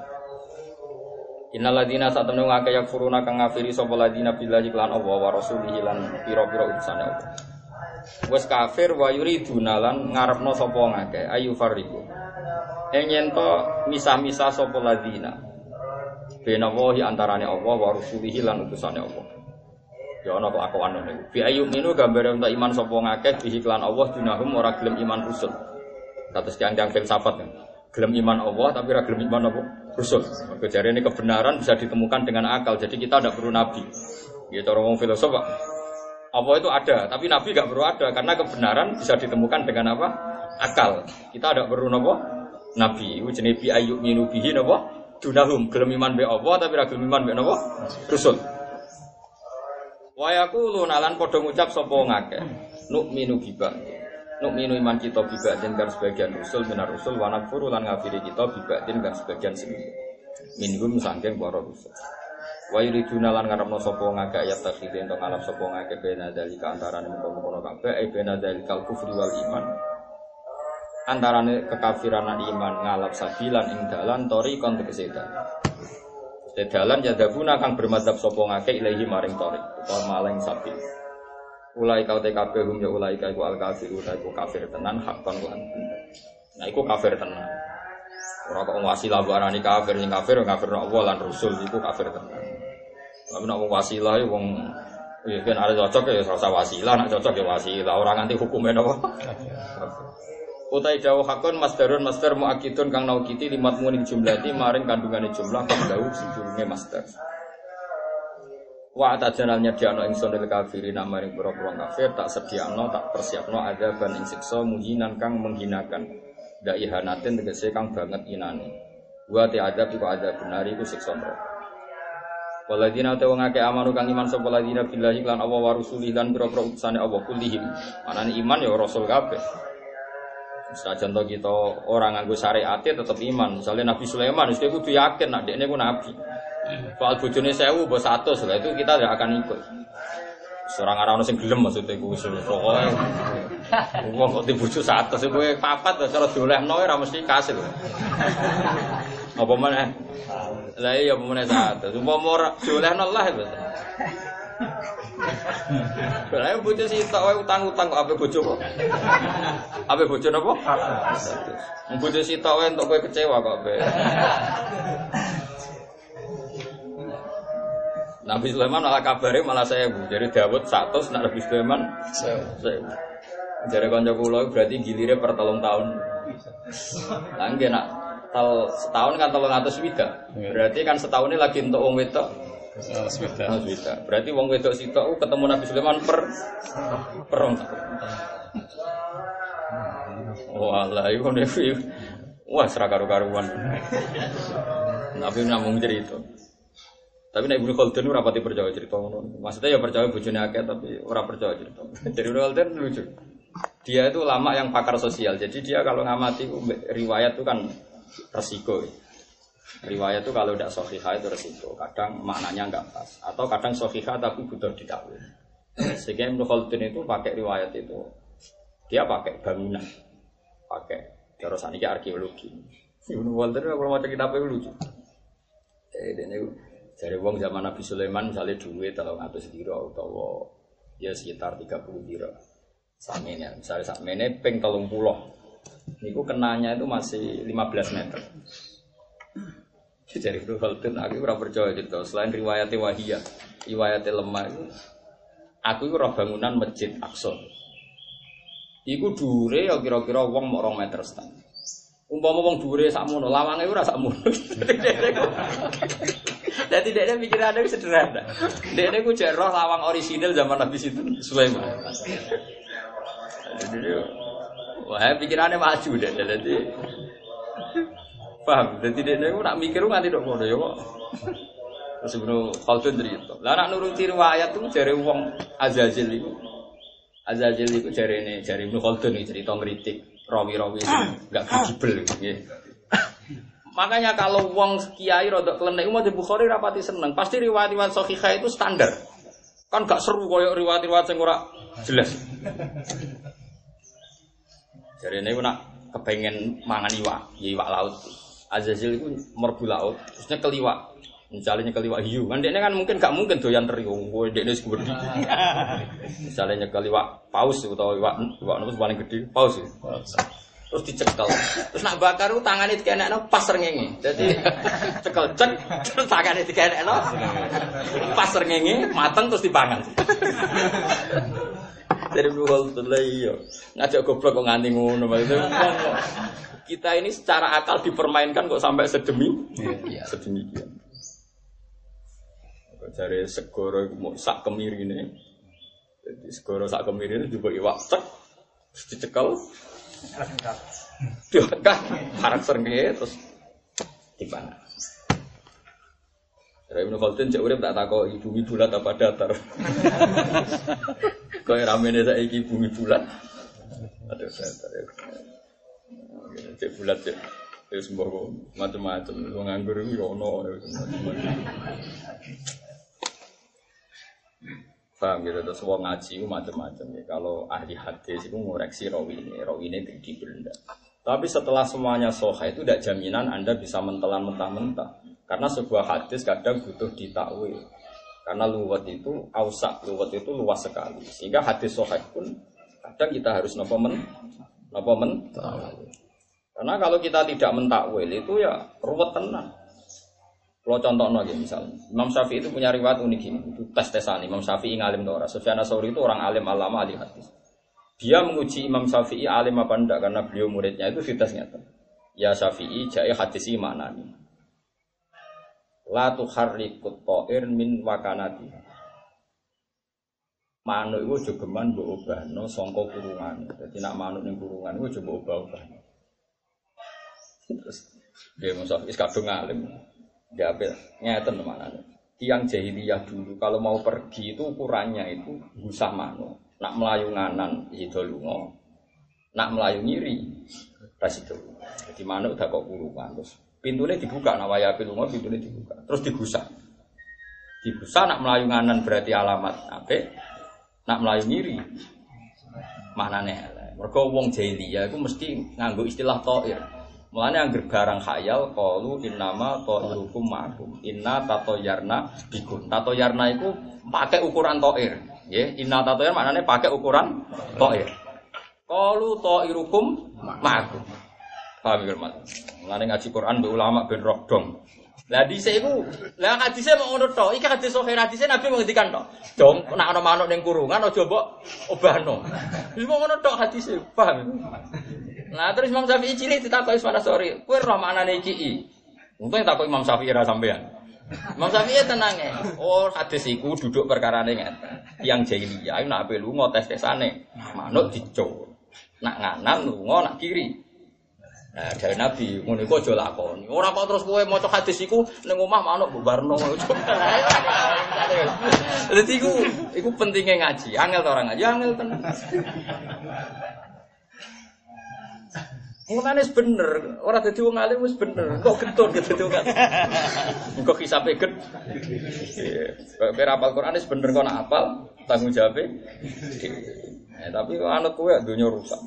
Innal ladina saat temen ngake yakfuruna kang ngafiri sapa ladina billahi lan Allah wa rasulihi lan pira-pira utusane Allah. Wes kafir wa yuriduna lan ngarepno sapa ngake ayu fariku. Ing yen to misah-misah sapa ladina. Bena wahi antarane Allah wa rasulihi lan utusane Allah. Ya ana kelakuan ngono. Bi ayu minu gambare untuk iman sapa ngake bihi Allah dunahum ora gelem iman rusul. Kados tiang-tiang filsafat. Gelem iman Allah tapi ora gelem iman apa? Rusul. Jari ini kebenaran bisa ditemukan dengan akal. Jadi kita tidak perlu nabi. Ya cara ngomong filosof Pak. Allah itu ada, tapi nabi gak perlu ada karena kebenaran bisa ditemukan dengan apa? Akal. Kita tidak perlu nopo nabi. Itu jenis bi minu bihi nopo dunahum gelem iman be Allah tapi ra gelem iman be nopo? Rusul. Wa yaquluna lan padha ngucap sapa. Nuk minu biba. Nuk minu iman kita biba dan kan sebagian rusul minar rusul wa nakfuru lan ngafiri kita biba dan kan sebagian sendiri. Minhum sangking para rusul. Wa yuriduna lan ngarepno sapa ngakeh ayat takhide entuk ngalap sapa ngakeh bena dalika antarané mengkono-kono kabeh e bena dalikal kufri wal iman. Antarane kekafiran lan iman ngalap sabilan ing dalan tori kon tegese dalan ya kang bermadzhab sapa ngake ilahi maring tori utawa maling sapi. Ulai kau TKP hum ya ulai kau al kafir ulai kau kafir tenan hakon lan Nah iku kafir tenan. Ora kok wasilah barani kafir sing kafir kafir Allah lan rasul iku kafir tenan. Tapi wong wasilah ya wong Ya kan ada cocok ya rasa wasilah, nak cocok ya wasilah. Orang nanti hukumnya apa? Utai dawu hakun masdarun masdar muakidun kang naukiti limat munin jumlati maring kandungannya jumlah kang dawu sejurungnya masdar. Wa atajanalnya diano ingsun lil kafirin maring pura-pura kafir tak sediano tak persiapno ada ban ing siksa muhinan kang menghinakan. Dak ihanatin tegese kang banget inane. Wa ti adab iku ada benar iku siksa neraka. Waladina te wong akeh amanu kang iman sapa ladina billahi lan Allah wa rasulih lan pira-pira utusane Allah kullihim. Manane iman ya rasul kabeh. Senajan to kita orang nganggo syariat tetep iman. Misalnya Nabi Sulaiman wis kudu yakin nek dekne ku nabi. Soal bojone 1000 mbok 100 lah itu kita tidak akan ikut. Serang arah sing gelem maksudnya ku pokoke. Wong kok dibujuk 100 kowe papat cara diolehno ora mesti kasil. Apa mana? Lah iya mana satu. Umpama ora diolehno lah. Lah yang bojo sitok wae utang-utang kok ape bojo kok. Ape bojo napa? Wong bojo sitok wae entuk kowe kecewa kok ape. Nabi Sulaiman malah kabare malah saya bu. Jadi Dawud satu, Nabi Sulaiman saya. Jadi konco kulo berarti gilirnya per tahun. Lah nggih nak tal setahun kan telung atus wida. Berarti kan setahun ini lagi untuk wong wedok. Wida. wida. Berarti wong wedok sitok ketemu Nabi Sulaiman per per tahun. Walah, iku nih, wah serak karu-karuan. Nabi namung cerita. Tapi nek Ibnu Khaldun ora pati percaya cerita ngono. Maksudnya ya percaya bojone akeh tapi ora percaya cerita. Jadi Ibnu Khaldun lucu. Dia itu lama yang pakar sosial. Jadi dia kalau ngamati riwayat itu kan resiko. Riwayat itu kalau tidak sohiha itu resiko. Kadang maknanya nggak pas. Atau kadang sohiha tapi butuh ditakwil. Sehingga Ibnu Khaldun itu pakai riwayat itu. Dia pakai bangunan. Pakai terus ini arkeologi. Ibnu Khaldun kalau mau kitab itu lucu. Eh, ini dari wong zaman Nabi Sulaiman misalnya duit kalau ngatus diro atau ya sekitar 30 diro. Samene misalnya samene ping telung pulau. Niku kenanya itu masih 15 meter. Jadi itu Khaldun aku ora percaya gitu. Selain riwayat wahiyah, riwayat lemah itu aku itu bangunan masjid Aqsa. Iku dure ya kira-kira wong mau 2 meter setengah. Umpama wong dhuwure sakmono, lawange ora sakmono. Jadi [LAUGHS] dia pikirannya sederhana. Dia ku cek roh lawang orisinil zaman Nabi Sulaiman. Jadi wah pikirannya maju deh. Jadi paham. Jadi dia ku nak mikir nganti dok ngono ya kok. Terus sebelum Khaldun cerita. Lah nuruti riwayat tuh jare wong Azazil itu. Azazil itu jare ini jare Ibnu Khaldun cerita ngritik rawi-rawi enggak kredibel gitu. Makanya kalau wong kiai rodok klenek umat Bukhari rapati seneng. Pasti riwayat-riwayat sahihah itu standar. Kan gak seru koyo riwayat-riwayat sing ora jelas. Jadi ini nak kepengen mangan iwak, ya iwak laut. Azazil itu merbu laut, terusnya keliwak. Misalnya nyekel iwak hiu, kan dia kan mungkin gak mungkin doyan teri, gue dia ini segede. [LAUGHS] Misalnya nyekel iwak paus atau iwak iwak napa paling gede, paus. ya. Terus dicekel. Terus nak bakar itu tangannya dikenekno pas rengenge. Jadi [LAUGHS] cekel cek terus tangannya dikenekno pas rengenge, mateng terus dipangan. [LAUGHS] Dari dulu lah iya. Ngajak goblok kok nganti ngono. [LAUGHS] Kita ini secara akal dipermainkan kok sampai sedemi Iya. sedemikian. Cari segoro mau sak kemiri ini. Jadi segoro sak kemiri ini juga iwak cek, dicekel, diangkat, harak serengge, terus dipangan. Dari Ibnu Khaldun cek urip tak ibu bumi bulat apa datar. [LAUGHS] Kau ramene saiki bumi bulat. Aduh datar ya. Cek bulat cek. Ya sembah macam-macam. Wong nganggur iku ya ono. Paham gitu, terus wong ngaji itu macam-macam ya. Kalau ahli hadis itu ngoreksi rawi ini, rawi ini di benda. Tapi setelah semuanya soha itu tidak jaminan Anda bisa mentelan mentah-mentah. Karena sebuah hadis kadang butuh ditakwil. Karena luwet itu ausak, luwet itu luas sekali. Sehingga hadis soha pun kadang kita harus nopo men. Karena kalau kita tidak mentakwil itu ya ruwet tenang. Kalau contoh lagi misalnya, Imam Syafi'i itu punya riwayat unik ini, itu tes tesan Imam Syafi'i ngalim Tora. Sufyan Sauri itu orang alim alama ahli hadis. Dia menguji Imam Syafi'i alim apa enggak karena beliau muridnya itu ditesnya Ya Syafi'i jai hadis mana nih? La tuharrikut ta'ir min wakanati. Manuk itu jogeman mbok obahno sangka kurungan. Jadi nak manuk ning kurungan itu coba obah-obah. Terus dia Imam Syafi'i kadung alim. Dia apa? Ngeten mana Tiang jahiliyah dulu kalau mau pergi itu ukurannya itu busah mano. Nak melayu nganan itu lungo. Nak melayu ngiri itu. Jadi mana udah kok kurungan terus pintunya dibuka nak waya lungo pintunya dibuka terus digusah. Digusah nak melayu nganan berarti alamat apa? Nak melayu mana nih? Mereka wong jahiliyah itu mesti nganggo istilah toir. Mulanya yang barang khayal qalu innama ta'irukum ma'akum. Inna tatoyarna bikum. Tatoyarna itu pakai ukuran to'ir. Ya, inna tatoyar maknanya pakai ukuran to'ir. Qalu ta'irukum ma'akum. Paham ya, Mas? Mulanya ngaji Quran be ulama ben roh dong. Lah dhisik iku, lah hadise mau ngono tok. Iki hadis sahih hadise Nabi menghentikan tok. Dong, nek ana manuk ning kurungan aja mbok obahno. Wis mau ngono tok hadise, paham? Nah terus Imam Syafi'i cilik ditakoki Ismana Sori, kowe roh maknane iki i. Untung takok Imam Syafi'i ra sampean. Imam Syafi'i tenang ya. Oh hadis iku duduk perkarane ngeten. Yang jahiliyah nak ape lunga tes-tesane. Manuk dico. Nak nganan lunga nak kiri. Nah, dari Nabi, ngono iku aja lakoni. Ora kok terus kowe maca hadis iku ning omah manuk bubarno. [LAUGHS] Dadi iku iku pentingnya ngaji. Angel to orang ngaji, angel tenan. Mulane bener, ora dadi wong alim wis bener. Kok gitu dadi wong alim. Kok hisabe get. Iya. Kok apal Quran wis bener kok nak apal, tanggung jawab. Eh, tapi kok anut kowe dunya rusak.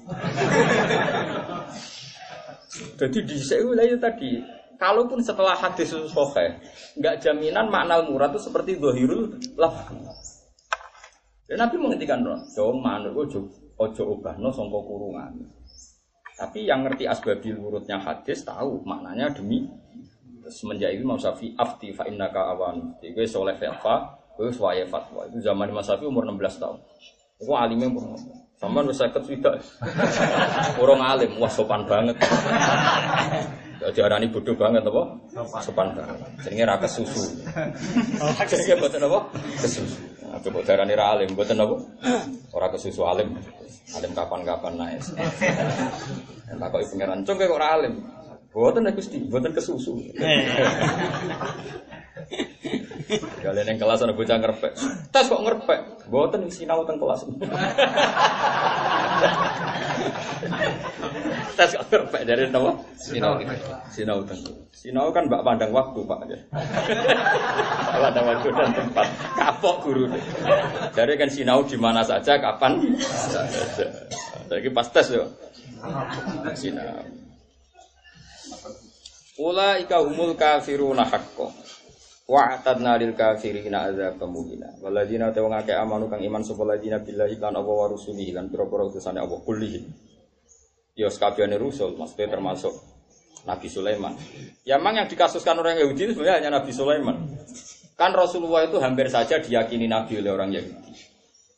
Jadi di itu tadi, kalaupun setelah hadis sahih, nggak jaminan makna murad itu seperti dohirul laf. Dan Nabi menghentikan dong, dong manuk ojo ojo ubahno songko kurungan. Tapi yang ngerti asbabil urutnya hadis tahu maknanya demi semenjak itu Imam Syafi'i afti fa innaka awan. Gue soleh fatwa, gue suwaye fatwa. Itu zaman Imam Syafi'i umur 16 tahun. Gue alimnya umur Wis seket swidak. Orang alim, wah sopan banget. Diarani bodoh banget apa? Sopan banget. Jenenge ra kesusu. [LAUGHS] Jenenge mboten apa? Kesusu. Nah, Coba diarani ra alim, mboten apa? Ora kesusu alim. Alim kapan-kapan naik. [LAUGHS] Takoki pangeran, "Cung kok ora alim?" Mboten nek Gusti, mboten kesusu. [LAUGHS] Kalian yang kelas ada bocah ngerpek. Tes kok ngerpek? Mboten sinau teng kelas. [LAUGHS] Tes kok ngerpek dari apa? Sinau. Sinau tentu. Sinau kan mbak pandang waktu pak aja. Pandang waktu dan tempat. Kapok guru. Jadi kan sinau di mana saja, kapan saja. Jadi pas tes yo. Sinau. Ula ika humul kafiruna hakko. Wa atadna lil kafirina adzab muhina. Waladina te wong amanu kang iman sapa ladina billahi lan apa wa rusulihi lan pira-pira utusane Allah kullihi. Ya sakabehane rusul maksudnya termasuk Nabi Sulaiman. Ya memang yang dikasuskan orang Yahudi itu sebenarnya hanya Nabi Sulaiman. Kan Rasulullah itu hampir saja diyakini Nabi oleh orang Yahudi.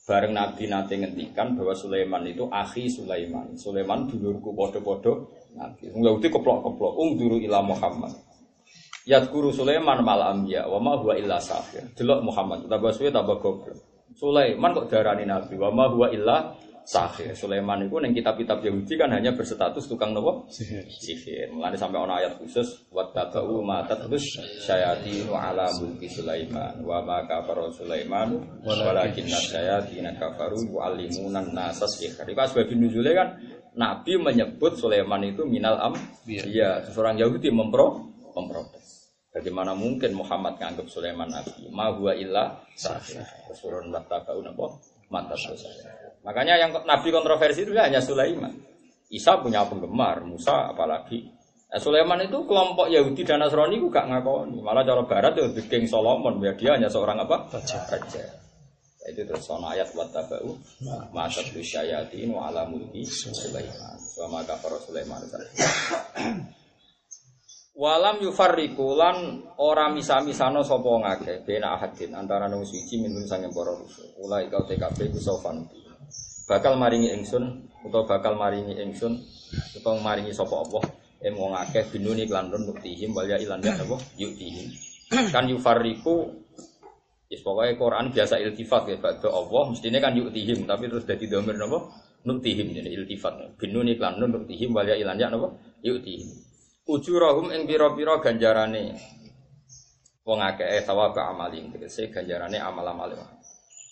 Bareng Nabi nanti ngendikan bahwa Sulaiman itu akhi Sulaiman. Sulaiman dulurku podo-podo Nabi. Yahudi keplok-keplok. Ungduru ila Muhammad. Yadkuru Sulaiman mal ambiya wa ma huwa illa sahir. Delok Muhammad tambah suwe tambah goblok. Sulaiman kok darani nabi wa ma huwa illa sahir. Sulaiman itu ning kitab-kitab Yahudi kan hanya berstatus tukang nopo? Sihir. Sihir. Mulane sampai ana ayat khusus wa tabau ma tatus syayatinu ala mulki Sulaiman wa ma kafara Sulaiman walakinna syayatin kafaru yu'allimuna nasa sihir. Itu sebab nuzule kan Nabi menyebut Sulaiman itu minal am, iya, seorang Yahudi mempro, memprotes. Bagaimana mungkin Muhammad nganggap Sulaiman nabi? Ma huwa illa sahih. Rasulun wattaba'un apa? Mata Makanya yang nabi kontroversi itu hanya Sulaiman. Isa punya penggemar, Musa apalagi. Nah, Sulaiman itu kelompok Yahudi dan Nasrani itu gak ngakoni. Malah cara barat itu bikin Solomon, biar dia hanya seorang apa? Raja. Raja. Itu terus soal ayat wattaba'u ma'asat syayatin wa ala mulki Sulaiman. Suama kafar Sulaiman. Walam yufarriku lan ora misa-misano sapa ngake bena ahadin antara nang suci minum sange para rusul. Ulai kau TKP ku sofan. Bakal maringi ingsun utawa bakal maringi ingsun utawa maringi sapa Allah em wong akeh binuni klan nun nuktihim wal ya ilan ya apa yuktihim. Kan yufarriku Yes, pokoknya Quran biasa iltifat ya, pada Allah mestinya kan yuktihim, tapi terus jadi domir napa? Nuktihim jadi iltifat. Binuni klan nun nuktihim wal ya ilan ya apa yuktihim ujurahum ing pira-pira ganjarane. Wong akeh sawaba amalin tegese ganjarane amal-amal.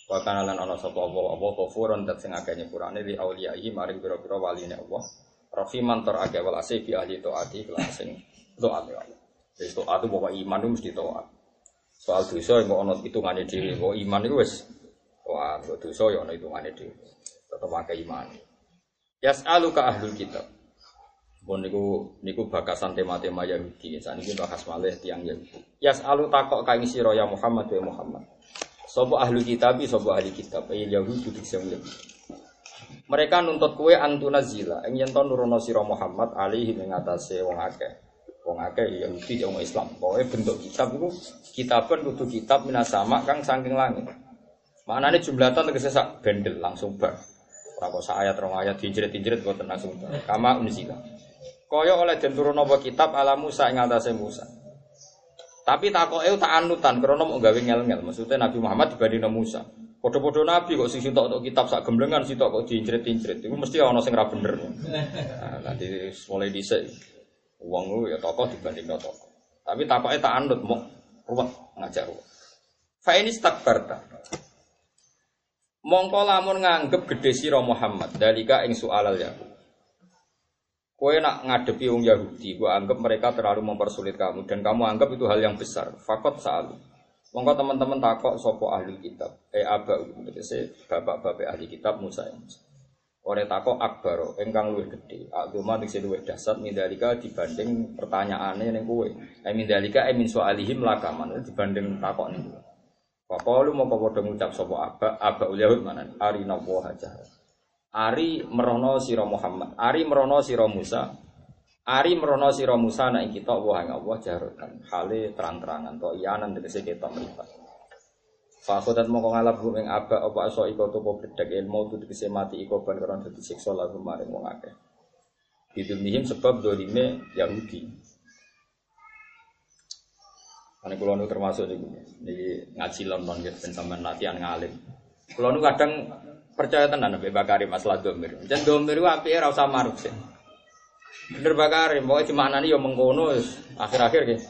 Wa kana lan ana sapa apa apa ghafurun dat sing akeh nyepurane li auliyai maring pira-pira waline Allah. Rahiman tor akeh wal asih bi ahli taati kelan sing doa Allah. Wis itu bawa iman mesti doa soal dosa yang ono hitungane dhewe. Kok iman itu wis wah dosa ya ono hitungane dhewe. Tetep akeh iman. Yas'aluka ahlul kitab pun niku niku bakasan tema-tema Yahudi. Saat ini bahas malih tiang Yahudi. Yas alu takok kain siro ya Muhammad ya Muhammad. Sopo ahli kitab, sopo ahli kitab. Eh Yahudi dik sing Mereka nuntut kue antuna zila. Ing yen nurono siro Muhammad alihi ing wong akeh. Wong akeh Yahudi wong Islam. Pokoke bentuk kitab iku kitaban kudu kitab minasama kang saking langit. Maknane jumlatan tegese sak bendel langsung bar. Ora kok ayat rong ayat dijerit-jerit kok langsung bar. Kama unzila. Kaya oleh den turun apa kitab ala Musa ing atase Musa. Tapi takoke tak anutan krana mau gawe ngel-ngel. Maksudnya Nabi Muhammad dibanding Musa. Podo-podo Nabi kok sing sitok untuk kitab sak gemblengan sitok kok diincret-incret. Iku mesti ana sing ra bener. Nah, nanti mulai dhisik wong ya tokoh dibanding tokoh. Tapi takoke tak anut mau ruwet ngajak ruwet. Fa ini stakbarta. Mongko lamun nganggep gede sira Muhammad dalika ing soalal Yahud. Kue nak ngadepi wong Yahudi, gue anggap mereka terlalu mempersulit kamu dan kamu anggap itu hal yang besar. Fakot saat Monggo teman-teman takok sopo ahli kitab, eh aba tegese bapak-bapak ahli kitab Musa yang Musa. Takok akbaro, engkang gede. Agama tegese luwih dasar mindalika dibanding pertanyaannya ning kowe. Eh mindalika eh min soalihim lakaman dibanding takok ning. Papalu mau padha ngucap sopo aba, aba Yahud mana? Arina wa hajar. Ari merono siro Muhammad, Ari merono siro Musa, Ari merono siro Musa nak kita wah ing Allah jarutan, hale terang-terangan to iyanan tegese kita mripat. Fakhodat mongko ngalap ing aba apa aso iko to bedhek ilmu tu tegese mati iko ban karena dadi siksa lagu maring wong akeh. Bidunihim sebab dolime Yahudi. Ane kulo nu termasuk niki ngaji London gitu ben sampean latihan ngalim. Kulo nu kadang percaya tenan Nabi Bakari masalah domir. Dan domir itu api ora usah maruf sih. Bener Bakari, mau cuma nani yang mengkono akhir-akhir gitu.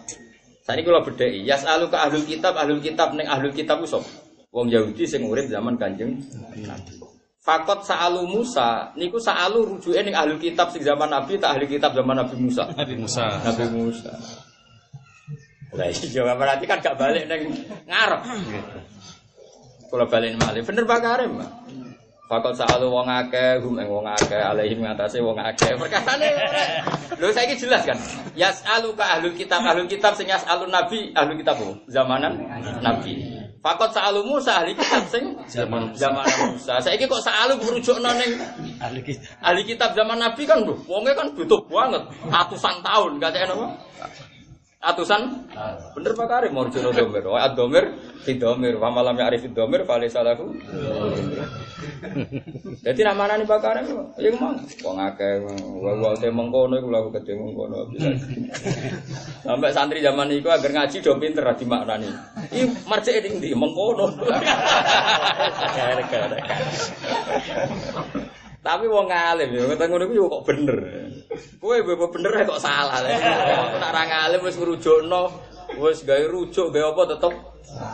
Saya ini kalau beda, yas alu ke ahlul kitab, ahlul kitab neng ahlul kitab usop. Wong Yahudi sing urip zaman kanjeng Nabi. Fakot sa'alu Musa, niku sa'alu rujuke ning ahlul kitab sing zaman Nabi tak ahli kitab zaman Nabi Musa. Nabi Musa. Nabi Musa. Lah iya berarti kan gak balik neng ngarep. Kalau balik malih, bener Pak Karim. Fakot sa'alu wong akeh, hum ing wong akeh, alaihim ngatasi wong akeh. Perkataane Lho saiki jelas kan? Yas'alu ka ahlul kitab, ahlul kitab sing yas'alun nabi, ahlul kitab? Zamanan nabi. Fakot sa'alu Musa ahli kitab sing Zaman zaman Musa. Saiki kok sa'alu merujukno ning ahli kita. ahli kitab zaman nabi kan lho, wonge kan butuh banget, ratusan tahun gak apa? Atusan bener Pak Karim mau jono domir. Wa domir fi domir wa malam ya'rif domir fa laysa lahu. [LAUGHS] Jadi nama nih Pak Karim ya emang wong akeh wa te mengkono iku lagu gede mengkono bisa. [LAUGHS] Sampai santri zaman iku agar ngaji do pinter ra dimaknani. Iki marjek ning ndi mengkono. [LAUGHS] Tapi wong alim ya, kata ngono iku kok bener. Kowe bebo bener ae kok salah. Nek ra ngalim wis ngrujukno, wis gawe rujuk gawe apa tetep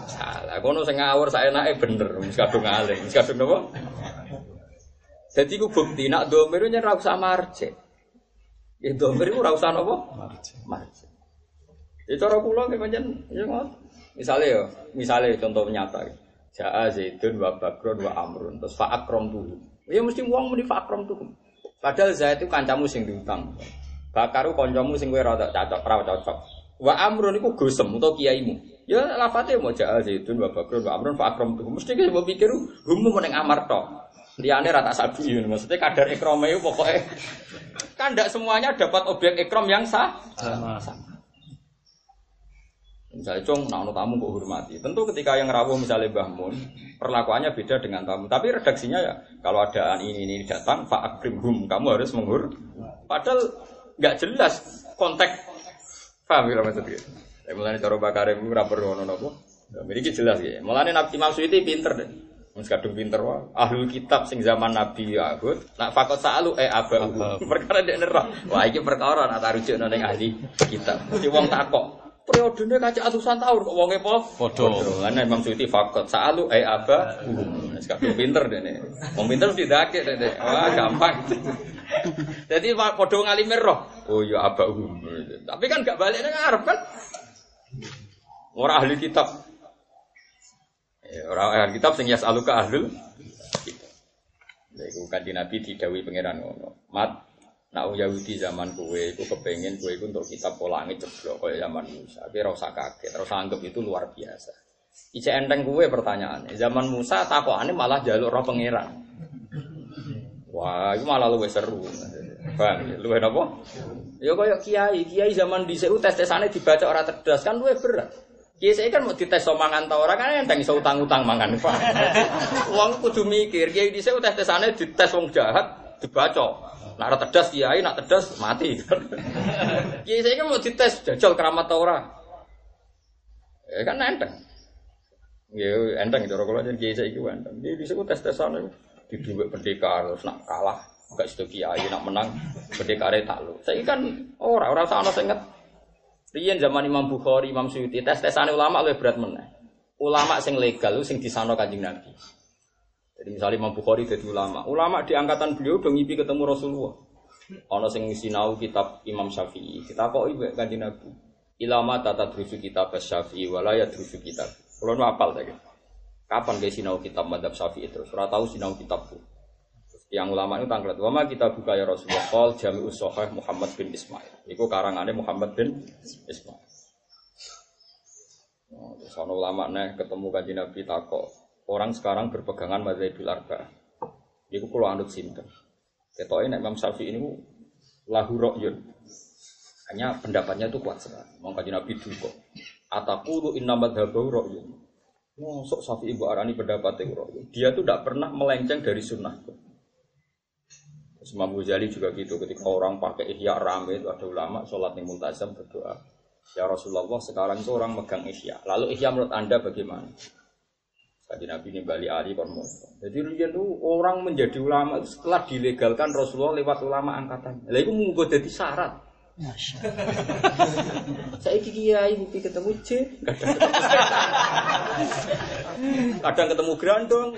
salah. Kono sing ngawur saenake bener, wis kadung ngalim, wis kadung napa? Dadi ku bukti nak domir yen ra usah marje. Ya domir ora usah napa? Marje. Ya cara kula nggih pancen ya ngoten. Misale ya, misale contoh nyata. Ja'a Zaidun wa Bakrun wa Amrun terus fa akram tuh. Ya mesti wong muni fa akram tuh. Padahal Zaid itu kancamu sing diutang. Bakaru kancamu sing kowe rada cocok, ora cocok. Wa Amrun iku gosem utawa kiaimu. Ya lafate mau Ja'a Zaidun wa Bakrun wa Amrun fa akram tuh. Mesti ki mbok pikir humu meneng amar tok. Liane rata sabi, maksudnya kadar ikrome itu pokoknya kan tidak semuanya dapat objek ikrom yang sah. Sama. Misalnya cung, nah tamu kok hormati. Tentu ketika yang rawuh misalnya Mbah Mun, perlakuannya beda dengan tamu. Tapi redaksinya ya, kalau ada ini ini datang, Pak hum, kamu harus menghur. Padahal nggak jelas konteks. Paham ya maksudnya? Ya, mulanya cara bakar itu rapor ngono nopo. Ya, Ini jelas ya. Mulanya Nabi Imam Suyuti pinter deh. Mas kadung pinter wah. Ahlul kitab sing zaman Nabi Yahud, nak fakot salu eh aba. [LAUGHS] Perkara dia nerah. Wah iki perkara nak tarujuk ning ahli kitab. Mesti wong takok. Periodenya kaca atusan tahun kok wonge po Podo. Karena Imam Suyuti fakot salu eh aba. Wis kadung pinter dene. Wong pinter mesti dake dene. Wah gampang. Jadi podo ngalimir roh. Oh ya aba. Tapi kan gak balik nang arep kan. Ora ahli kitab. Ya, Orang ahli kitab sing yasaluka ahlul kitab. Lha iku Nabi didawi pangeran ngono. Mat Nak Yahudi zaman kue, iku kepengen kue iku untuk kitab polangi jeblok kaya zaman Musa. Tapi ora usah kaget, ora usah anggap itu luar biasa. Ice enteng kue pertanyaannya. Zaman Musa takokane malah jaluk roh pangeran. Wah, itu malah luwih seru. Bang, luwih napa? Ya kaya kiai, kiai zaman dhisik ku tes-tesane dibaca ora cerdas kan luwih berat. Kiai saya kan mau dites so mangan ta ora kan enteng iso utang-utang mangan. Wong kudu mikir, kiai dhisik tes-tesane dites wong jahat dibaca. Nak cerdas kiai, nak cerdas mati. kiai saya kan mau dites jajal keramat ta ora. Ya kan enteng. Ya enteng cara kula jen kiai saiki ku enteng. Dia dhisik ku tes-tesane di dhuwit pendekar terus nak kalah gak sido kiai nak menang pendekare tak lu. Saiki kan ora ora usah ana sing nget. Riyen zaman Imam Bukhari, Imam Suyuti, tes-tesane ulama lebih berat meneh. Ulama sing legal sing disano Kanjeng Nabi. Jadi misalnya Imam Bukhari jadi ulama, ulama di angkatan beliau udah ngipi ketemu Rasulullah. Ono sing sinau kitab Imam Syafi'i, kita kok ibu kanjeng Nabi. Ilama tata drusu kitab Syafi'i, walaya drusu kitab. Kalau nu apal saya. Kapan guys sinau kitab Madhab Syafi'i terus? Ora tahu sinau kitabku. Yang ulama itu tangklet. Wama kita buka ya Rasulullah. Qal Jami'us Sahih Muhammad bin Ismail. Iku karangannya Muhammad bin Ismail. Oh, terus ulama nih ketemu kanjeng Nabi takok. Orang sekarang berpegangan madzhabul arba. Iku kula anut sinten. Ketoke nek Imam Syafi'i ini lahu ra'yun. Hanya pendapatnya itu kuat sekali. Mau kanjeng Nabi duka. Ataqulu inna madhabahu ra'yun. Mosok Syafi'i mbok arani pendapatnya ra'yun. Dia tuh tidak pernah melenceng dari sunnah. Terus Imam Ghazali juga gitu. Ketika orang pakai ihya rame itu ada ulama sholat ning multazam berdoa. Ya Rasulullah sekarang itu orang megang ihya. Lalu ihya menurut anda bagaimana? Kaji Nabi Bali Ali kon Jadi riyen itu orang menjadi ulama setelah dilegalkan Rasulullah lewat ulama angkatan. Lah itu munggo jadi syarat. [LAUGHS] Saya kiai mimpi ketemu C, [LAUGHS] kadang ketemu grandong.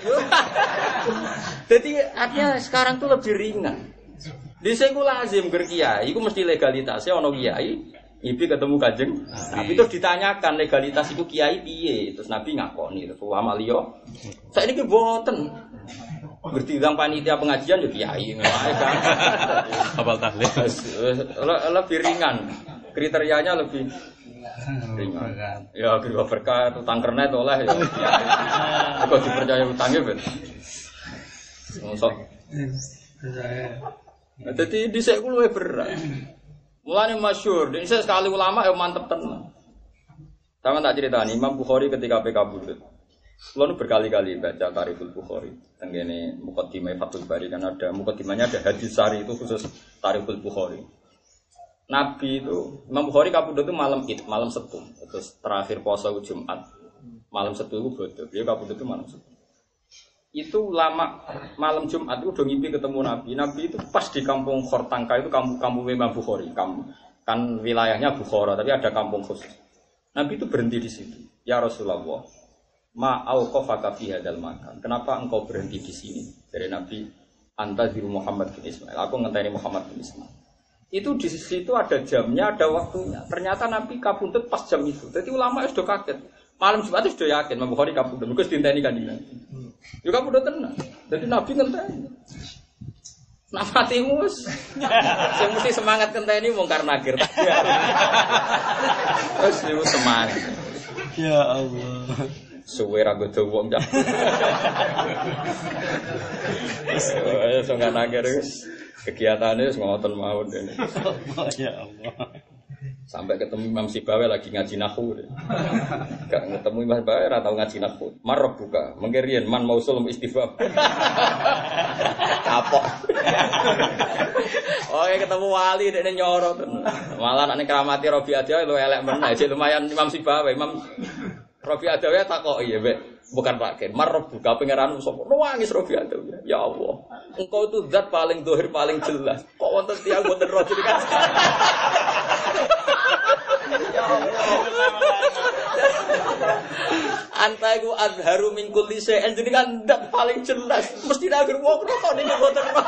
[LAUGHS] Jadi artinya sekarang tuh lebih ringan. Di saya lazim berkiai, itu mesti legalitasnya ono kiai, Ibi ketemu kajeng, Nabi. Terus ditanyakan legalitas itu kiai piye, terus Nabi ngakoni, terus ulama liyo, saya ini boten, Bertimbang panitia pengajian ya kiai ngono kan. Hafal [LAUGHS] tahlil. Le- lebih ringan. Kriterianya lebih ringan. Ya berupa berkah utang kernet oleh ya. [LAUGHS] Kok dipercaya utangnya ben. Mosok. Jadi di saya luwih berat. Mulane masyhur, di sekali ulama ya mantep tenan. Sama tak cerita nih, Imam Bukhari ketika PK Budut. Kulo berkali-kali baca Tarikhul Bukhari. Tenggene Mukaddimah Fathul Bari kan ada mukaddimahnya ada hadis sari itu khusus Tarikhul Bukhari. Nabi itu Imam Bukhari kapundhut itu malam Id, malam Setu. Terus terakhir puasa Jumat. Malam Setu itu bodoh. Dia kapundhut itu malam Setu. Itu lama malam Jumat itu udah ngimpi ketemu Nabi. Nabi itu pas di kampung Khortangka itu kampung kampung Imam Bukhari. Kan wilayahnya Bukhara, tapi ada kampung khusus. Nabi itu berhenti di situ. Ya Rasulullah, ma auqafaka fi hadzal makan. Kenapa engkau berhenti di sini? Dari Nabi anta ziru Muhammad bin Ismail. Aku ngenteni Muhammad bin Ismail. Itu di situ ada jamnya, ada waktunya. Ternyata Nabi kabuntut pas jam itu. Jadi ulama itu sudah kaget. Malam Jumat itu sudah yakin, Imam Bukhari kabuntut. Mereka dinteni kan ini. Ya kabuntut tenang. Jadi Nabi ngenteni. Nah mati mus, yang mesti semangat ngenteni mungkar nakir. Terus [LAUGHS] itu semangat. Ya Allah. Suwe ra godo wong cah. Wis nakir wis. Kegiatannya wis ngoten mawon dene. Ya Allah. Sampai ketemu Imam Sibawe lagi ngaji nahu. Gak ketemu Imam Sibawe ora tau ngaji nahu. Marok buka, mengkirian man mausul istifham. Kapok. Oke ketemu wali dene nyoro. Malah nek keramati Robi aja lu elek meneh, lumayan Imam Sibawe, Imam Robi Adawi tak kok iya, Bek. Bukan pakai marok buka pangeran sapa nangis Robi Adawi. Ya Allah. Engkau itu zat paling dohir paling jelas. Kok wonten tiang wonten roh jadi kan. Ya Anta iku azharu min kulli syai'in jadi kan zat paling jelas. Mesti nak wong kok niki wonten roh.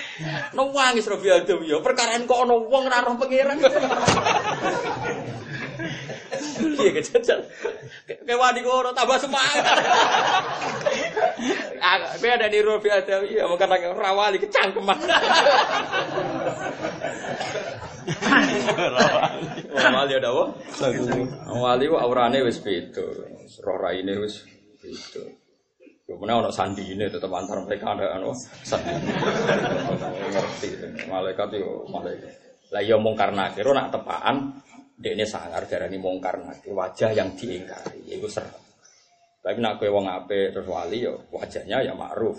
[LAUGHS] Nangis Robi Adawi ya, perkara kok ana wong ora roh pangeran. Iya kejajal. Kayak wani kono tambah semangat. Ah, Kowe ada di Robi Adawi ya, nang rawali kecangkeman. Wali ada apa? Wali ku aurane wis beda. Roh raine wis beda. Yo mana ono sandi ini tetap antar mereka ada anu sandi. Ngerti malaikat yo malaikat. Lah yo mungkar nakir nak tepaan dekne sangar darani mungkar nakir wajah yang diingkari iku ser. Tapi nak kowe wong apik terus wali yo wajahnya ya ma'ruf.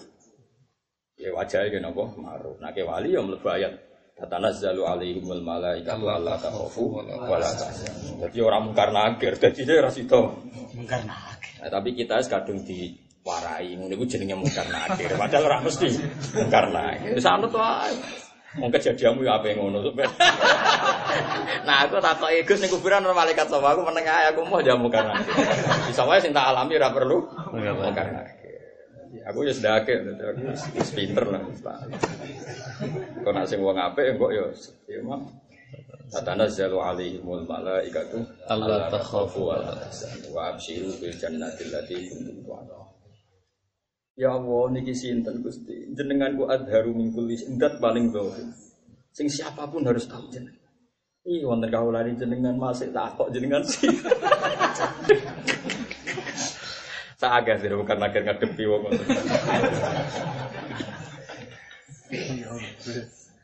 Ya wajahnya ki napa ma'ruf. Nak wali yo mlebu ayat tatanazzalu alaihimul malaikatu alla takhafu wa la tahzanu. Dadi ora mungkar nakir, dadi ora sida Mungkar nakir. Nah, tapi kita kadung di warai ngono iku jenenge mungkar nakir. Padahal ora mesti mungkar nakir. Wis anut wae. Wong kejadianmu ya apa ngono nah, aku takoki Gus ning kuburan ana malaikat sapa aku meneng ae aku mau jamu nakir. Bisa wae sing tak alami ora perlu mungkar nakir. Aku ya sedake, wis pinter lah. tak. Kok nak sing wong apik engko ya ya mah Tatanazzalu alaihimul malaikatu Alla takhafu wa la tahzanu wa absyiru bil jannati allati kuntum tu'adun. Ya Allah niki sinten Gusti, jenengan ku adharu min kulli indat paling dhahir. Sing siapa pun harus tahu jenengan. Ih wonten kawulane jenengan masih tak kok jenengan sih. [LAUGHS] Saya agak sih bukan akhir ngadepi wong.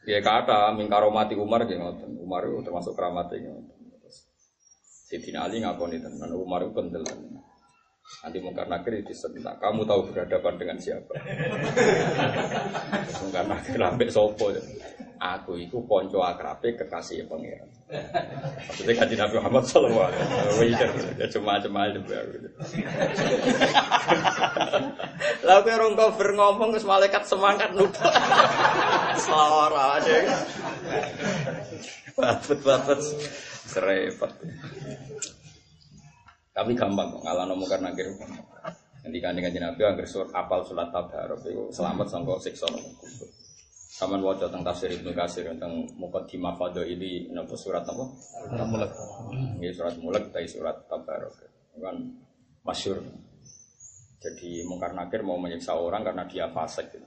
Ya kata mingkaromati Umar gitu ngoten. Umar itu termasuk keramatnya ngoten. Sidina Ali ngakoni tenan Umar itu kendel. Nanti mungkar nakir disentak. Kamu tahu berhadapan dengan siapa? [LAUGHS] Mungkar nakir ambek sopo. Aku itu ponco akrabe kekasih pangeran. Maksudnya kaji Nabi Muhammad Sallallahu Alaihi Wasallam. Ya cuma-cuma aja Lalu [LAUGHS] kayak orang cover ngomong terus malaikat semangat lupa. [LAUGHS] Selawara aja. Babet-babet serempet. Tapi gampang kok ngalah nomor karena kira Nanti kan dengan Nabi agar sur apal surat tabarok itu selamat sangka siksa nomor kubur. Saman tentang tafsir Ibnu Katsir tentang Muqaddimah Fadaili napa surat apa? Mulek. Ini surat Mulk dari surat Tabarok. Kan masyur. Jadi Mungkar Nakir mau menyiksa orang karena dia fasik. gitu.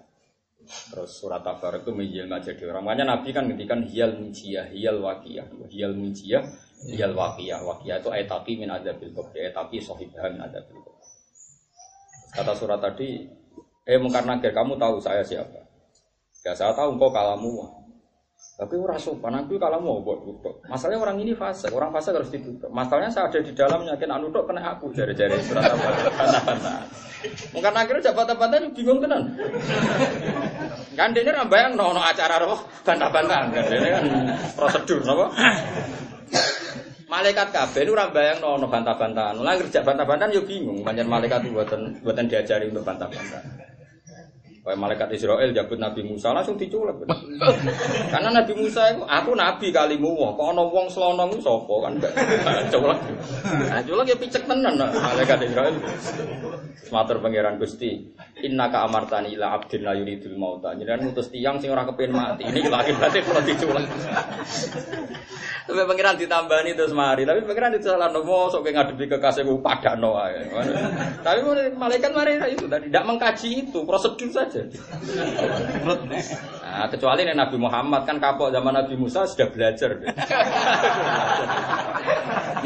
Terus surat Tabarok itu menjelma jadi orang. Makanya Nabi kan ngendikan hiyal mujiyah, hiyal wakiyah. Hiyal mujiyah, hiyal wakiyah. Wakiyah itu ayataki min adabil qabri. Ayataki sohibah min adabil qabri. Kata surat tadi, eh Mungkar Nakir, kamu tahu saya siapa? Ya saya tahu engkau kalamu. Tapi orang sopan, aku kalau mau buat tutup. Masalahnya orang ini fase, orang fase harus ditutup. Masalahnya saya ada di dalamnya, kena nutuk kena aku jari-jari surat apa bantah-bantah. [LAUGHS] Mungkin akhirnya jabat bantah bingung tenan. Kan dia ini bayang no, no acara roh bantah-bantahan kan ini kan prosedur apa? Malaikat kabeh ini orang bayang no, bantah-bantahan. Lah kerja bantah-bantahan yo bingung, banyak malaikat buatan buatan diajari untuk bantah-bantahan. Kayak malaikat Israel jabut Nabi Musa langsung diculek. [LAUGHS] Karena Nabi Musa itu aku nabi kalimu wah, kok ana wong slonong sapa kan enggak [LAUGHS] culek. Nah, culek ya picek tenan nah, malaikat Israel. Matur pangeran Gusti, innaka amartani ila abdin la yuridul mauta. Jenengan ngutus tiyang sing ora kepengin mati. Ini lagi berarti kalau diculek. Tapi pangeran ditambani terus mari, tapi pangeran itu salah nomo sok ngadepi kekasihku padano ae. Tapi malaikat mari itu tadi tidak mengkaji itu, prosedur saja. Nah, kecuali nih Nabi Muhammad kan kapok zaman Nabi Musa sudah belajar.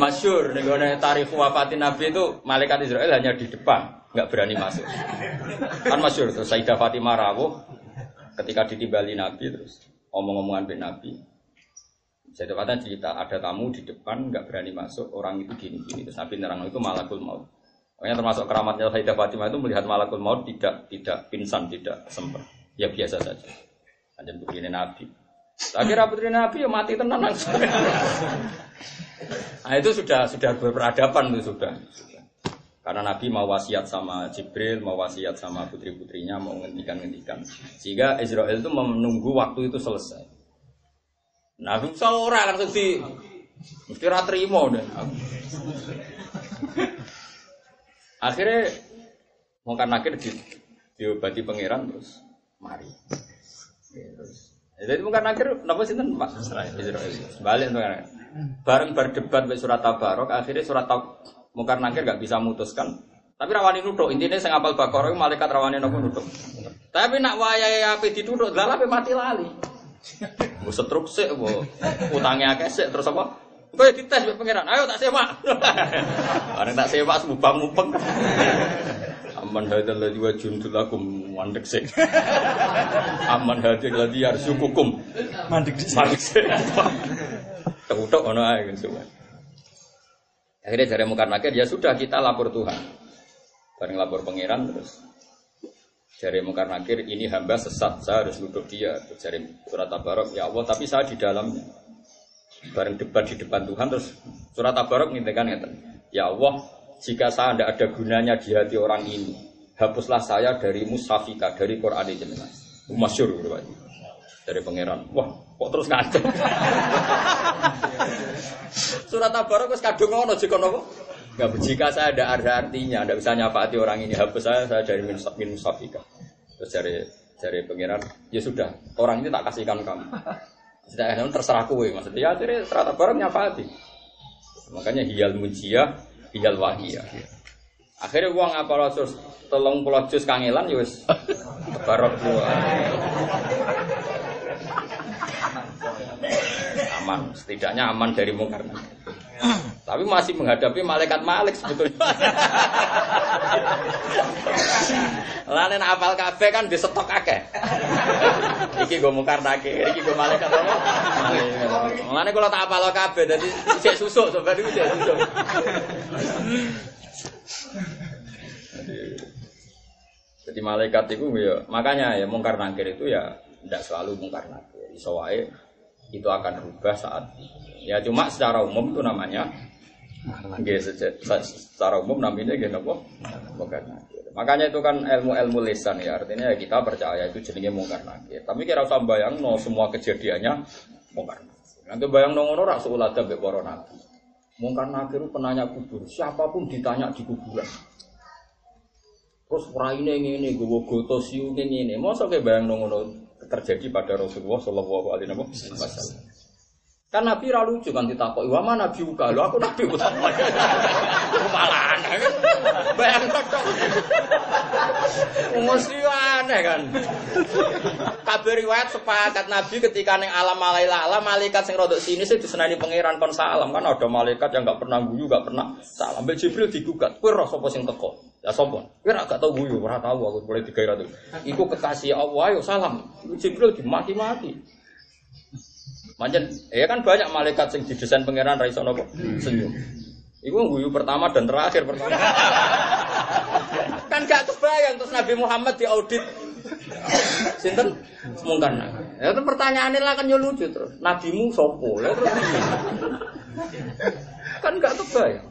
Masyur nih tarikh wafatin Nabi itu malaikat Israel hanya di depan, nggak berani masuk. Kan masyur tuh Sayyidah Fatimah rawuh ketika ditimbali Nabi terus omong-omongan bin Nabi. Saya dapatkan cerita ada tamu di depan nggak berani masuk orang itu gini-gini terus Nabi nerang itu malakul maut. Makanya termasuk keramatnya Sayyidah Fatimah itu melihat malakul maut tidak tidak pingsan, tidak sempat. Ya biasa saja. Ada begini Nabi. Tapi putri Nabi ya mati tenang langsung. Nah itu sudah sudah berperadaban itu sudah. Karena Nabi mau wasiat sama Jibril, mau wasiat sama putri-putrinya, mau ngendikan-ngendikan. Sehingga Israel itu menunggu waktu itu selesai. Nabi seorang langsung di mesti ratrimo deh. Akhirnya mau kan akhir di diobati pangeran terus mari. Ya, terus jadi bukan akhir napa sih Pak Israel. Balik tuh kan. Bareng berdebat be surat Tabarok, akhirnya surat Tab Mungkar nakir gak bisa memutuskan. Tapi rawani nutuk, intinya sing apal bakor malaikat rawani nopo nutuk. Tapi nak wayahe ape ditutuk, lha ape mati lali. [LAUGHS] Mbok setruk sik, akeh sik terus apa? Kowe dites mbek pangeran. Ayo tak sewa. [LAUGHS] Bareng tak sewa semubang mupeng. Aman hadal ladzi wa jundul lakum mandek sik. Aman hadal ladzi yarsukukum Mandek di mandek sik. Tutuk ono ae semua. Akhirnya dari Mungkar Nakir, ya sudah kita lapor Tuhan. Bareng lapor pangeran terus. Dari Mungkar Nakir, ini hamba sesat, saya harus duduk dia. Dari surat Tabarok, ya Allah, tapi saya di dalamnya. Bareng debat di depan Tuhan, terus surat Tabarok ngintikan Ya Allah, jika saya tidak ada gunanya di hati orang ini, hapuslah saya dari musafika, dari Quran ini jenengan. Masyur. Dari pangeran. Wah, kok terus ngancem. [LAUGHS] Surat Tabarok wis kadung ngono jika nopo? Enggak jika saya ada ada artinya, tidak bisa nyafaati orang ini, hapus saya saya dari min musafika. Terus dari dari pangeran, ya sudah, orang ini tak kasihkan kamu. Sudah terserah kowe maksudnya. Ya akhirnya surat Tabarok nyafaati. Makanya hiyal mujiyah, hiyal wahiyah. Akhirnya uang apa rasus telung pulau jus kangelan ya wis barok dua. Aman, setidaknya aman dari mungkar. Tapi masih menghadapi malaikat Malik sebetulnya. Lain apal kafe kan di stok akeh. Iki gue mungkar nakir, iki gue malaikat apa? Lain kalau tak apal kafe, jadi cek susuk sebenarnya itu cek susuk. Jadi malaikat itu ya, makanya ya mungkar nakir itu ya tidak selalu mungkar nakir. Iso itu akan berubah saat ya cuma secara umum itu namanya secara umum namanya napa mungkar nakir. Makanya itu kan ilmu-ilmu lisan ya artinya ya kita percaya itu jenenge mungkar nakir. Tapi kira usah bayang no semua kejadiannya mungkar nakir. Nanti bayang no ngono rak seulada mbek para nabi. Mungkar nakir penanya kubur, siapa pun ditanya di kuburan. Terus raine ngene, gue goto siu ngene. Mosok kayak bayang ngono terjadi pada Rasulullah Shallallahu Alaihi Wasallam. Kan Nabi ra lucu kan ditakoki, "Wa mana nabi uka?" Lho aku nabi uta. Malah aneh kan. Kok. Mesti aneh kan. Kabeh riwayat sepakat Nabi ketika ning alam malaila malaikat sing rodok sini sih disenani pangeran kon salam kan ada malaikat yang enggak pernah guyu, enggak pernah salam. Mbak Jibril digugat, "Kowe roh sapa sing teko?" Ya sapa? Kowe ra gak tau guyu, ora tau aku boleh digairah tuh. Iku kekasih Allah, ayo salam. Jibril dimaki-maki. Manjen, ya kan banyak malaikat sing didesain pangeran ra iso napa senyum. Iku guyu pertama dan terakhir pertama. kan gak kebayang terus Nabi Muhammad diaudit. Sinten? Mungkin. Ya itu pertanyaannya lah kan yo lucu terus. Nabimu sopo? Lah terus? Kan gak kebayang.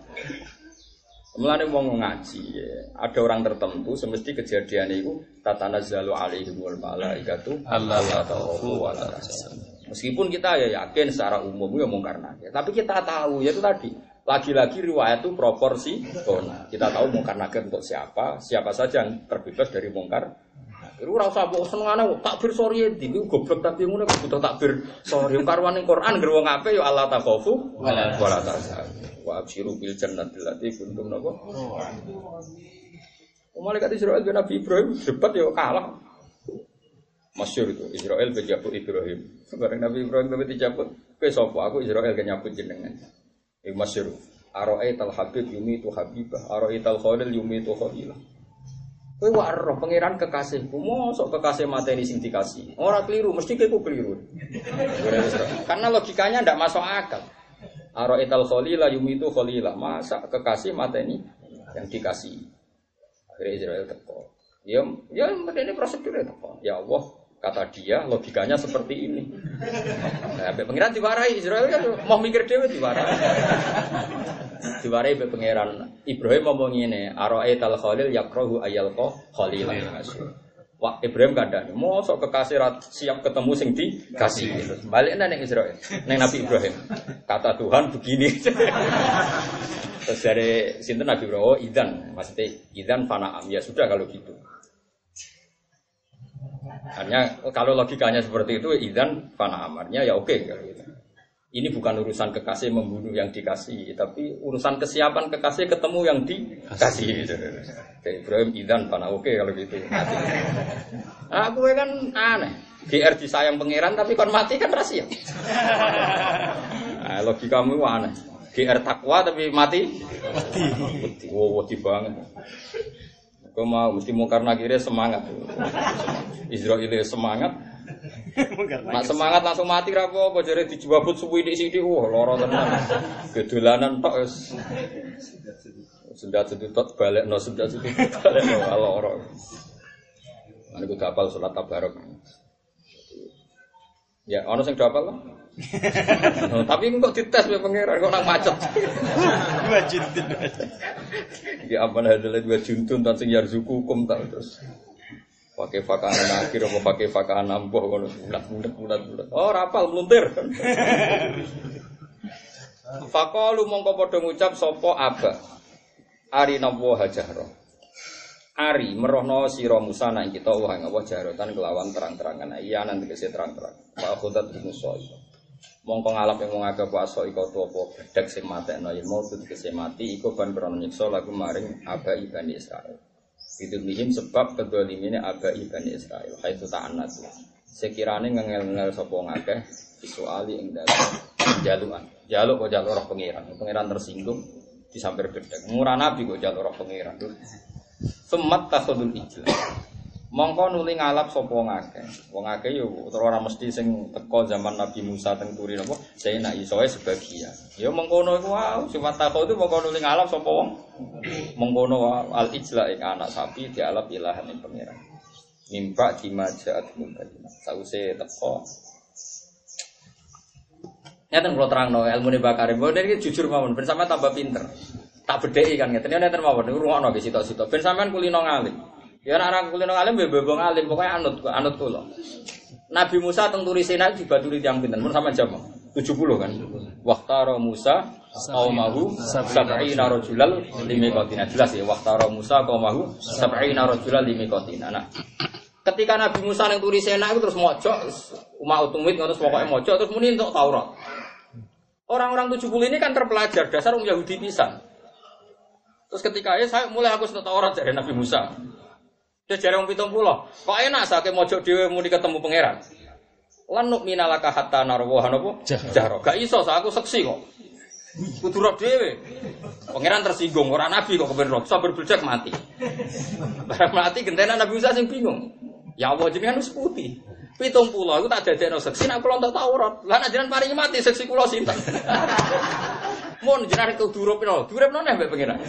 Mulane wong ngaji ya. Ada orang tertentu semesti kejadian itu tatanazzalu alaihimul malaikatu Allah alla taufu wa. Meskipun kita ya yakin secara umum ya mungkar nakir, tapi kita tahu ya itu tadi lagi-lagi riwayat itu proporsi Kita tahu mungkar nakir untuk siapa, siapa saja yang terbebas dari mungkar. Itu rasa mbok senengane takbir sore ndi iku goblok tapi ngono butuh takbir sore karuan ning Quran ngger wong apik ya Allah takhafu wala tahzanu. Wa absyiru bil jannati allati kuntum napa. Malaikat Israel bin Nabi Ibrahim debat ya kalah. Masyur itu Israel berjabut Ibrahim. Bareng Nabi Ibrahim tapi dijabut. Kowe sapa? Aku Israel nyabut jenengan. Iku masyur. Aro'aital habib yumi itu habibah. Aro'aital khalil yumi itu khalilah. Kowe wae roh pangeran kekasihku. Mosok kekasih mateni sing dikasih. Ora keliru, mesti kowe keliru. Karena logikanya ndak masuk akal. Aro'aital khalila yumi itu khalilah. Masa kekasih mateni yang dikasih. Akhirnya Israel teko. Ya, ya ini prosedurnya teko. Ya Allah, kata dia logikanya seperti ini. Nah, pengiran diwarai Israel kan mau mikir dewe diwarai. diwarai be pangeran Ibrahim ngomong ini, tal khalil yakrohu ayal ko khalilan Wah Ibrahim kadang sok kekasih siap ketemu sing dikasih. Balik neng Israel, neng Nabi Ibrahim. Kata Tuhan begini. Terus dari sinten Nabi Ibrahim, oh idan, maksudnya idan fanaam. Ya sudah kalau gitu. Hanya kalau logikanya seperti itu, idan fana amarnya ya oke kalau gitu. Ini bukan urusan kekasih membunuh yang dikasih, tapi urusan kesiapan kekasih ketemu yang dikasih. Gitu. Kayak Ibrahim idan fana oke kalau gitu. Nah, aku kan aneh. GR disayang pangeran tapi kon mati kan rahasia. Nah, logikamu aneh. GR takwa tapi mati mati. Wow, mati banget. Kau mau mesti mungkar nakire semangat. Israel semangat. Nak semangat langsung mati rapo apa jare dijabut suwi di sini wah lara tenan. Gedolanan tok wis. Sendat sedutut balik no sendat sedutut balik no lara. Ane kudu hafal salat tabarok. Ya, ono sing hafal lah. Oh, [LAUGHS] tapi kok dites ya pangeran kok nang macet. [LAUGHS] Dua juntun. Ya apa adalah dua juntun tan sing yarzuku hukum tak terus. Pakai fakaan akhir apa pakai fakaan ampuh kono bulat bulat bulat bulat. Oh rapal meluntir. [LAUGHS] Fakalu mongko padha ngucap sapa aba. Ari nawa hajahra. Ari merohno sira Musa nak kita wah ngapa jarotan kelawan terang-terangan. Iya nanti kese terang-terang. Khudat bin mongko ngalap yang mengaga puasa iko tuwa apa bedek sing matekno. Yen mau tuh mati iko ban krono nyiksa lagu maring aga ibani Israel itu mihim sebab kedua limine aga ibani Israel itu ta'anat sekirane ngengel-ngel sapa ngakeh visuali ing dalem jaluan jaluk kok jaluk roh pangeran pangeran tersinggung disamper bedek murah nabi kok jaluk roh pangeran semat tasodul ijlah Mongko nuli ngalap sapa wong akeh. Wong akeh yo ora mesti sing teko zaman Nabi Musa teng turi napa, nak isoe sebagian. Yo mengkono iku wae, sifat takok itu mongko nuli ngalap sapa wong. Mengkono al ijla ing anak sapi dialap ilahan ing pangeran. Mimpa dimajaat mumpadina. Sause teko. Ngeten kula ilmu ne bakare. Mbok niki jujur mawon ben sampean tambah pinter. Tak bedheki kan ngeten. Ngeten mawon niku rungokno ge sitok-sitok. Ben sampean kulino ngalim. Ya ora kulino alim ya bebong alim, pokoknya anut anut kula. Nabi Musa teng turi Sinai dibaturi tiyang pinten? Mun sampean jam 70 kan. Waqtara Musa qaumahu sab'ina rajulal limiqatina. Jelas ya waqtara Musa qaumahu sab'ina rajulal limiqatina. Nah, Ketika Nabi Musa yang turi Sena itu terus mojok, umat utumit terus pokoknya mojok terus muni untuk Taurat. Orang-orang 70 ini kan terpelajar dasar orang Yahudi pisan. Terus ketika ya saya mulai aku sentuh Taurat dari Nabi Musa. Dia jare wong 70. Kok enak sakit mojok dhewe muni ketemu pangeran. Lan nuk minalaka hatta narwa napa? Jahro. Gak iso aku seksi kok. Kudu roh dhewe. Pangeran tersinggung, orang nabi kok kepen roh, sabar berjak mati. Barang mati gentena Nabi Musa sing bingung. Ya Allah jenengan wis putih. Pitung pulau, aku tak dadekno seksi, nak kula entuk Taurat. Lah nek jenengan paringi mati seksi kula sinten? [LAUGHS] Mun jenengan itu durupno, durupno nek mbek pangeran.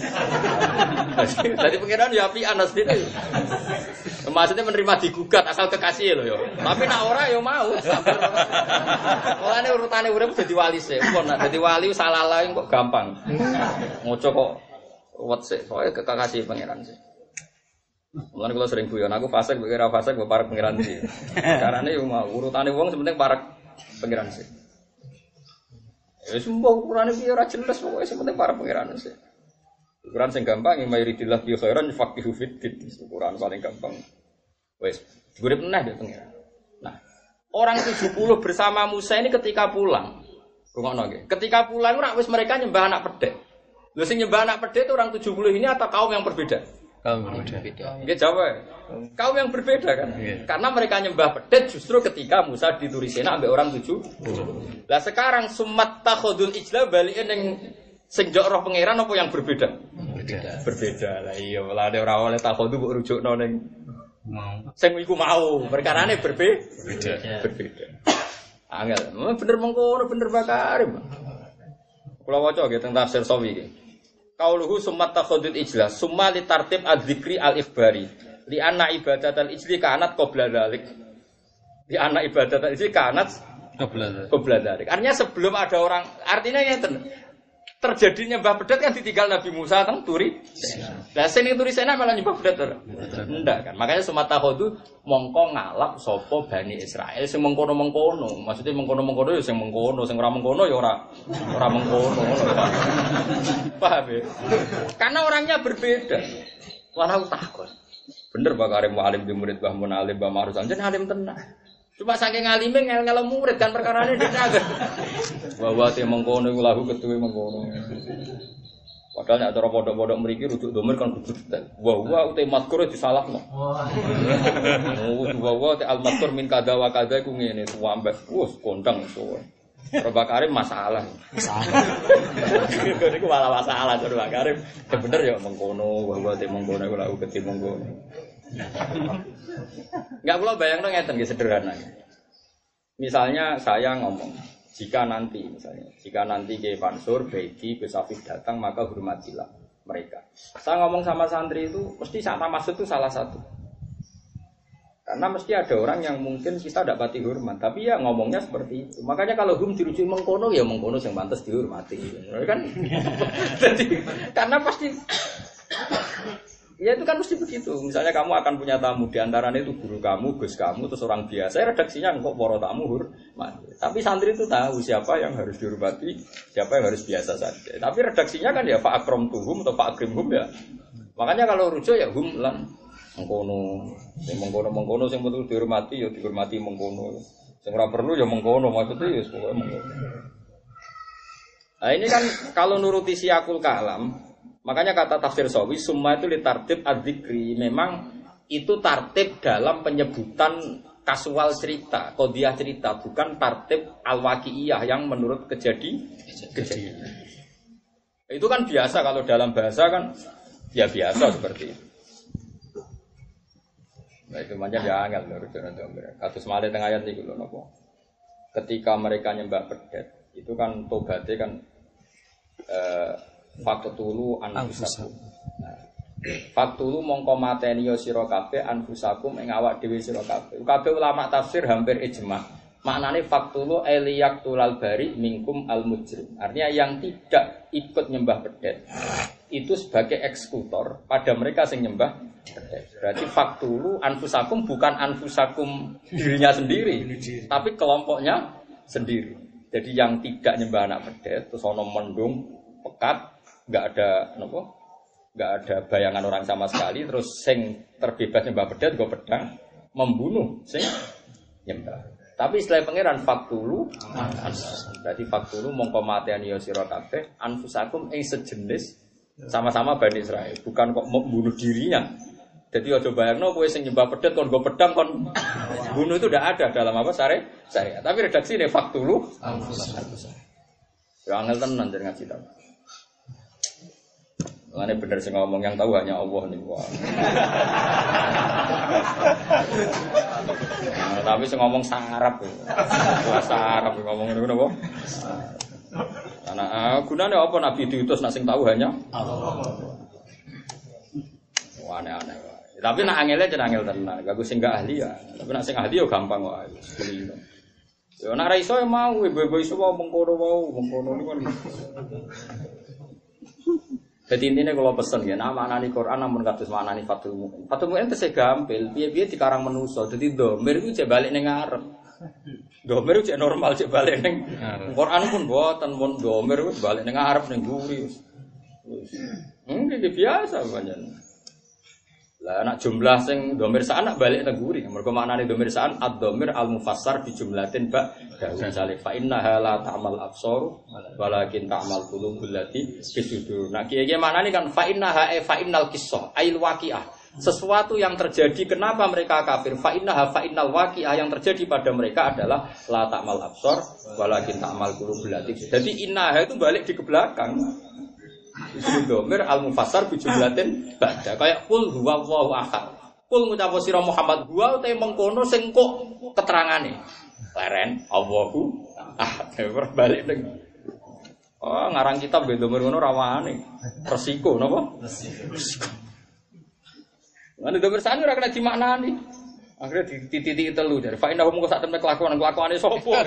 [LAUGHS] Jadi pangeran ya api anas itu. Maksudnya menerima digugat asal kekasih loh yo. Tapi nak ora yo mau. [LAUGHS] Mulane urutane urip dadi wali sih. Kok nak dadi wali salah lain kok gampang. Ngoco kok wet sih. Soalnya kekasih pangeran sih. Mulane kalau sering guyon, aku fasik, kira fasik, gue para pangeran sih. Karena ini mau urutannya uang sebenarnya para pangeran sih. Ya sumpah ukurannya biar ora jelas pokoknya sebenarnya para pangeran sih. Ukuran sing gampang yang mayoritillah bi khairan faqihu fiddin. Ukuran paling gampang. Wes, gue pernah deh pangeran. Nah, orang 70 bersama Musa ini ketika pulang. Rungokno nggih. Ketika pulang ora wis mereka nyembah anak pedek. Lho sing nyembah anak pedek itu orang 70 ini atau kaum yang berbeda? Kaum berbeda. Nggih jawab. ya. Kaum yang berbeda kan? Iya. Karena mereka nyembah pedet justru ketika Musa dituri Sina ambek orang tujuh. Lah sekarang sumat takhodul ijla balikin yang sing jok roh pangeran apa yang berbeda? Berbeda. Berbeda lah iya lah ada orang oleh takhodu mbok rujukno ning Mau. sing iku mau perkarane berbe Berbeda. berbeda. Angel, memang bener mengkono bener bakarim. Kula waca nggih teng tafsir sawi iki. Qauluhu summa takhudul ijlas summa li tartib adzikri al ikhbari li anna ibadat al ijli kanat qabla dzalik. Li anna ibadat al ijli kanat Kebelah. qabla dzalik. Artinya sebelum ada orang artinya ngeten. Terjadinya nyembah pedet kan ditinggal Nabi Musa teng turi. Lah sing ning turi sana malah nyembah ora? Enggak kan. Makanya sumata khodu mongko ngalap sapa Bani Israel sing mengkono-mengkono. Maksudnya mengkono-mengkono ya sing mengkono, sing ora mengkono ya ora ora mengkono. [LAUGHS] Paham ya? Karena orangnya berbeda. Wala aku takut. Bener Pak Karim alim di murid Mbah Mun alim Mbah Marus Anjen alim tenang. Cuma saking alime ngel ngel murid kan ini dia agak. Bahwa te mengkono iku lahu ketuwe mengkono. Padahal nek cara pondok-pondok mriki rujuk domir kan kudu detail. Wa wa ute mazkur disalahno. Oh, wa wa te al mazkur min kada wa kada iku ngene suwambek. Wes kondang suwe. Roba Karim masalah. Masalah. [LAUGHS] Iku malah masalah Roba Karim. Ya bener ya mengkono, bahwa te mengkono iku lahu ketuwe mengkono. Enggak kula bayangno ngeten nggih sederhana. Misalnya saya ngomong, jika nanti misalnya, jika nanti Kiai Mansur, Begi, Gus datang maka hormatilah mereka. Saya ngomong sama santri itu mesti sama maksud itu salah satu. Karena mesti ada orang yang mungkin kita tidak pati hormat, tapi ya ngomongnya seperti itu. Makanya kalau hum dirujuk mengkono ya mengkono yang pantas dihormati, kan? [LAUGHS] Jadi karena pasti Ya itu kan mesti begitu. Misalnya kamu akan punya tamu di antaranya itu guru kamu, gus kamu, terus orang biasa. Redaksinya kok poro tamu hormat. Tapi santri itu tahu siapa yang harus dihormati, siapa yang harus biasa saja. Tapi redaksinya kan ya Pak Akrom tuhum atau Pak Akrim hum ya. Makanya kalau rujuk ya hum lan mengkono, yang mengkono mengkono, yang betul dihormati ya dihormati mengkono. Ora perlu ya mengkono maksudnya ya pokoknya mengkono. Nah ini kan kalau nuruti siakul kalam, Makanya kata tafsir sawi semua itu litartib adzikri memang itu tartib dalam penyebutan kasual cerita, kodiah cerita, bukan tartib al yang menurut kejadi kejadian. Itu kan biasa kalau dalam bahasa kan ya biasa seperti itu. Nah itu macam ya angel menurut Jono Kasus malih tengah ayat itu loh nopo. Ketika mereka nyembah pedet, itu kan tobatnya kan eh, faktulu anfusakum. Nah, faktulu mongko mateni yo sira kabeh anfusakum ing awak dhewe sira kabeh. Kabeh ulama tafsir hampir ijma. Maknane faktulu eliyak tulal bari minkum al mujrim. Artinya yang tidak ikut nyembah pedet itu sebagai eksekutor pada mereka yang nyembah pedet. Berarti faktulu anfusakum bukan anfusakum dirinya sendiri, tapi kelompoknya sendiri. Jadi yang tidak nyembah anak pedet, terus ono mendung, pekat, nggak ada nopo nggak ada bayangan orang sama sekali terus sing terbebas nyembah pedet gue pedang membunuh sing nyembah. Tapi istilah pangeran faktulu. Berarti faktulu mongko mateni ya sira kabeh anfusakum ing sejenis sama-sama Bani Israel, bukan kok membunuh dirinya. Jadi ojo bayangno kowe sing nyembah pedet kon go pedang kon bunuh itu tidak ada dalam apa sare saya. Tapi redaksi ini faktulu anfusakum. Ya angel tenan jadi ngaji. Makanya bener sih ngomong yang tahu hanya Allah nih. Wah. Nah, tapi sih ngomong sarap. Bahasa Arab ngomong ini kenapa? Karena gunanya apa Nabi diutus nak tahu hanya Wah, aneh-aneh. Tapi nak angelnya jangan angel tenan. Gak sing gak ahli ya. Tapi nak sing ahli ya gampang. Kulino. Ya nak ra iso ya mau, ibu-ibu iso mau mengkono mau, mengkono ini kan. Jadi intinya kalau pesen ya, nama anani Quran namun kados manani Fatul Mu'in. Fatul Mu'in itu gampil, biar-biar di karang menuso. Jadi domir itu cek balik neng ngarep. Domir cek normal cek balik neng. Quran pun buatan pun domir itu balik neng ngarep neng guri. Hmm, ini biasa banyak. Lah anak jumlah sing domir saan nak balik guri. Mergo maknane domir saan ad-domir al-mufassar bi jumlatin ba dawu misale fa innaha la ta'mal absar walakin ta'mal qulubul lati fi sudur. Nah kiye maknane kan fa innaha e fa innal qissah ail waqiah. Sesuatu yang terjadi kenapa mereka kafir fa innaha fa innal waqiah yang terjadi pada mereka adalah la ta'mal absar walakin ta'mal qulubul lati. Jadi innaha itu balik di ke belakang. Isu domir al mufassar bi jumlatin ba'da kayak kul huwa Allahu ahad. Kul ngucap sira Muhammad huwa te mengkono sing kok keterangane. Leren Allahu ahad. Ora balik ning. Oh, ngarang kitab be domir ngono rawane. Resiko napa? Resiko. Mana domir sani ora kena dimaknani. Akhirnya di titik telu dari Fa inna hum sak temne kelakuan kelakuane sopo. [LAUGHS]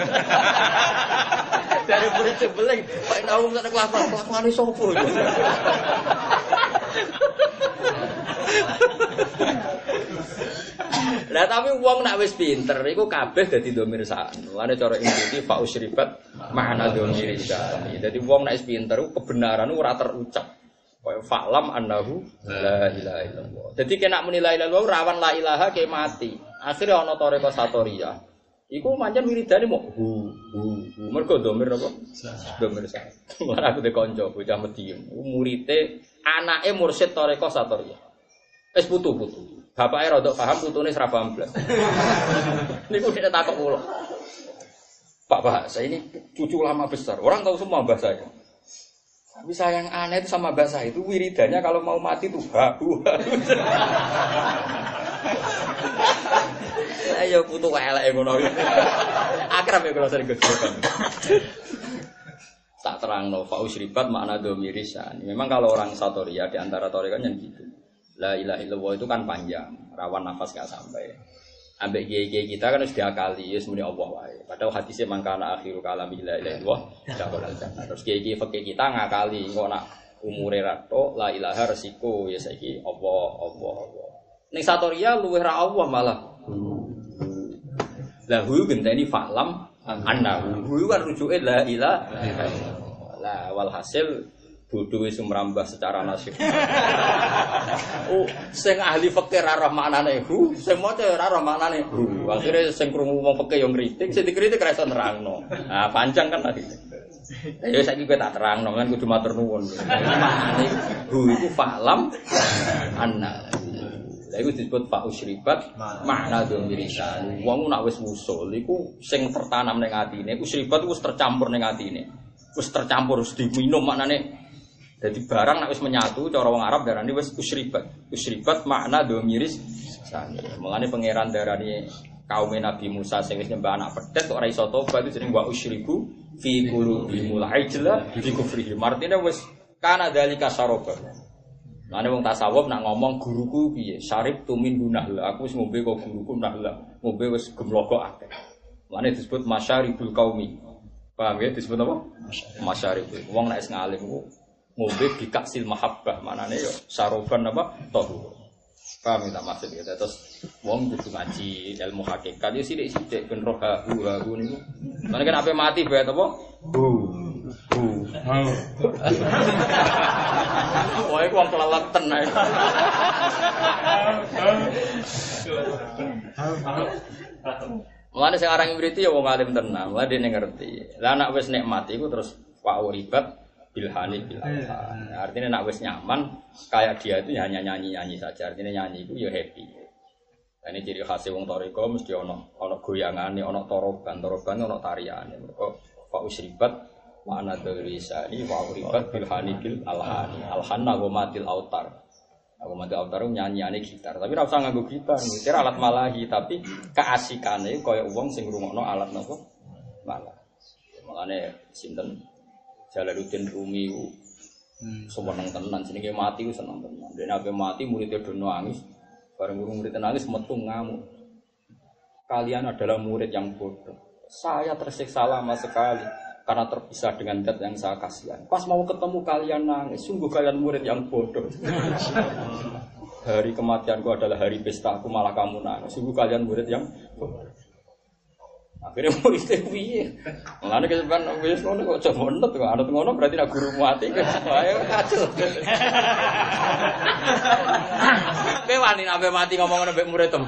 Dari murid sebeling Fa inna hum sak kelakuan kelakuane sopo. Lah tapi wong nak wis pinter iku kabeh dadi domir. Mulane cara inti fa usribat makna domir saan. Dadi wong nak wis pinter kebenaran ora terucap. Kaya fa'lam annahu la ilaha illallah. Jadi kena muni la ilaha illallah rawan la ilaha ke mati. Akhirnya ana toreko satoria. Iku pancen wiridane mau hu hu hu. Mergo domir apa? Domir sa. Ora aku de kanca bocah medhiem. Murite anake mursyid toreko satoria. Wis putu-putu. Bapake rada paham putune ora paham blas. [LAUGHS] Niku nek takok kula. Pak bahasa ini cucu lama besar. Orang tahu semua bahasa itu. Tapi sayang aneh itu sama bahasa itu wiridannya kalau mau mati tuh bahu. Ayo putu elek ngono. Akrab ya kalau sering gejolak. Tak terang no fa usribat makna domirisan. Memang kalau orang satoria di antara torikan yang gitu. La ilaha illallah itu kan panjang, rawan nafas gak sampai. Ambek kiai kita kan harus diakali, ya semuanya Allah wae. Padahal hadisnya mangkana akhiru kalam la ilaha illallah, dakhala jannah. Terus kiai kiai fakih kita ngakali, kok nak umure rato la ilaha resiko ya saiki Allah Allah Allah. Ning satoria luwih Allah malah. Lah hu genteni fa'lam annahu. Hu kan rujuke la illallah. Lah walhasil bodoh wis merambah secara nasib. [LAUGHS] oh, sing ahli fikih ora roh maknane hu, sing maca ora roh maknane hu. Akhire sing krungu wong fikih yo ngritik, sing dikritik ora iso nerangno. Nah, panjang kan tadi. Ya saiki kowe tak terangno kan kudu matur nuwun. Maknane hu iku fa'lam anna. Lah iku disebut fa usribat makna domirisan. Wong nak wis usul iku sing tertanam ning atine, usribat iku wis tercampur ning atine. Wis tercampur wis diminum maknane jadi barang wis menyatu cara wong Arab darani wis usribat. Usribat makna domiris sani. Mulane pangeran darani kaum Nabi Musa sing wis nyembah anak pedet kok ora iso tobat itu jeneng wa usribu fi qulubihim al-ijla fi kufrihim. Artinya wis kana dalika saroba. Mulane wong tasawuf nak ngomong guruku piye? Syarif tumin gunahla. Aku wis ngombe kok guruku nahla. Ngombe wis gemloko akeh. Mulane disebut masyaribul qaumi. Paham ya disebut apa? Masyaribul. Wong nek wis ngombe bikaksil mahabbah manane yo saroban apa? Tohu. Paham tak maksud ya? Terus wong kudu ngaji ilmu hakikat yo sithik-sithik ben roh hahu hahu niku. Mana kan ape mati bae apa? Hu hu Wah, iku wong keleleten ae. Mulane sing aran ibriti ya wong alim tenan, mulane dene ngerti. Lah nek wis nikmat iku terus wa uribat bilhani bil alhan. Artinya nek wis nyaman kayak dia itu ya hanya nyanyi-nyanyi saja. Artinya nyanyi itu ya happy. Nah, ini ciri khas wong toriko mesti ono ono goyangane, ono toroban, toroban ono tariane. Mereka fa usribat mana dari sani wa uribat bilhani bil alhani. Alhanna wa matil autar. Aku mati autar nyanyiane gitar, tapi ora usah nganggo gitar, kira alat malahi, tapi keasikane kaya wong sing ngrungokno alat napa? Malah. Makane sinten Jalaluddin Rumi ku seneng tenan jenenge mati ku seneng tenan. Dene ape mati muridnya do nangis. Bareng guru murid nangis metu ngamuk. Kalian adalah murid yang bodoh. Saya tersiksa lama sekali karena terpisah dengan dat yang saya kasihan. Pas mau ketemu kalian nangis, sungguh kalian murid yang bodoh. [LAUGHS] hari kematianku adalah hari pesta, aku malah kamu nangis. Sungguh kalian murid yang bodoh. Akhirnya muridnya piye? Mulane kesepan wis ngono kok coba menet kok anut ngono berarti nak guru mati ayo kacau. Kowe wani sampe mati ngomong ngono mbek murid tem.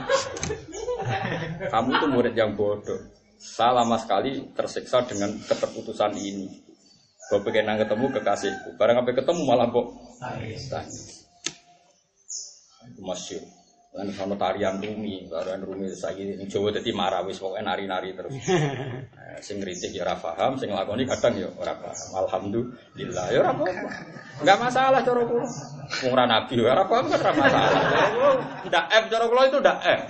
Kamu tuh murid yang bodoh. Saya lama sekali tersiksa dengan keterputusan ini. Gue pengen ketemu kekasihku. Barang sampai ketemu malah kok. Itu masyur. Lan sono tarian rumi, tarian rumi saiki ning Jawa dadi marah wis pokoke nari-nari terus. [LAUGHS] Eh, sing ngritik ya ora paham, sing nglakoni kadang ya ora paham. Alhamdulillah ya ora apa-apa. Enggak masalah cara kula. Wong ora nabi ya ora paham kan ora masalah. Ndak F cara kula itu ndak F.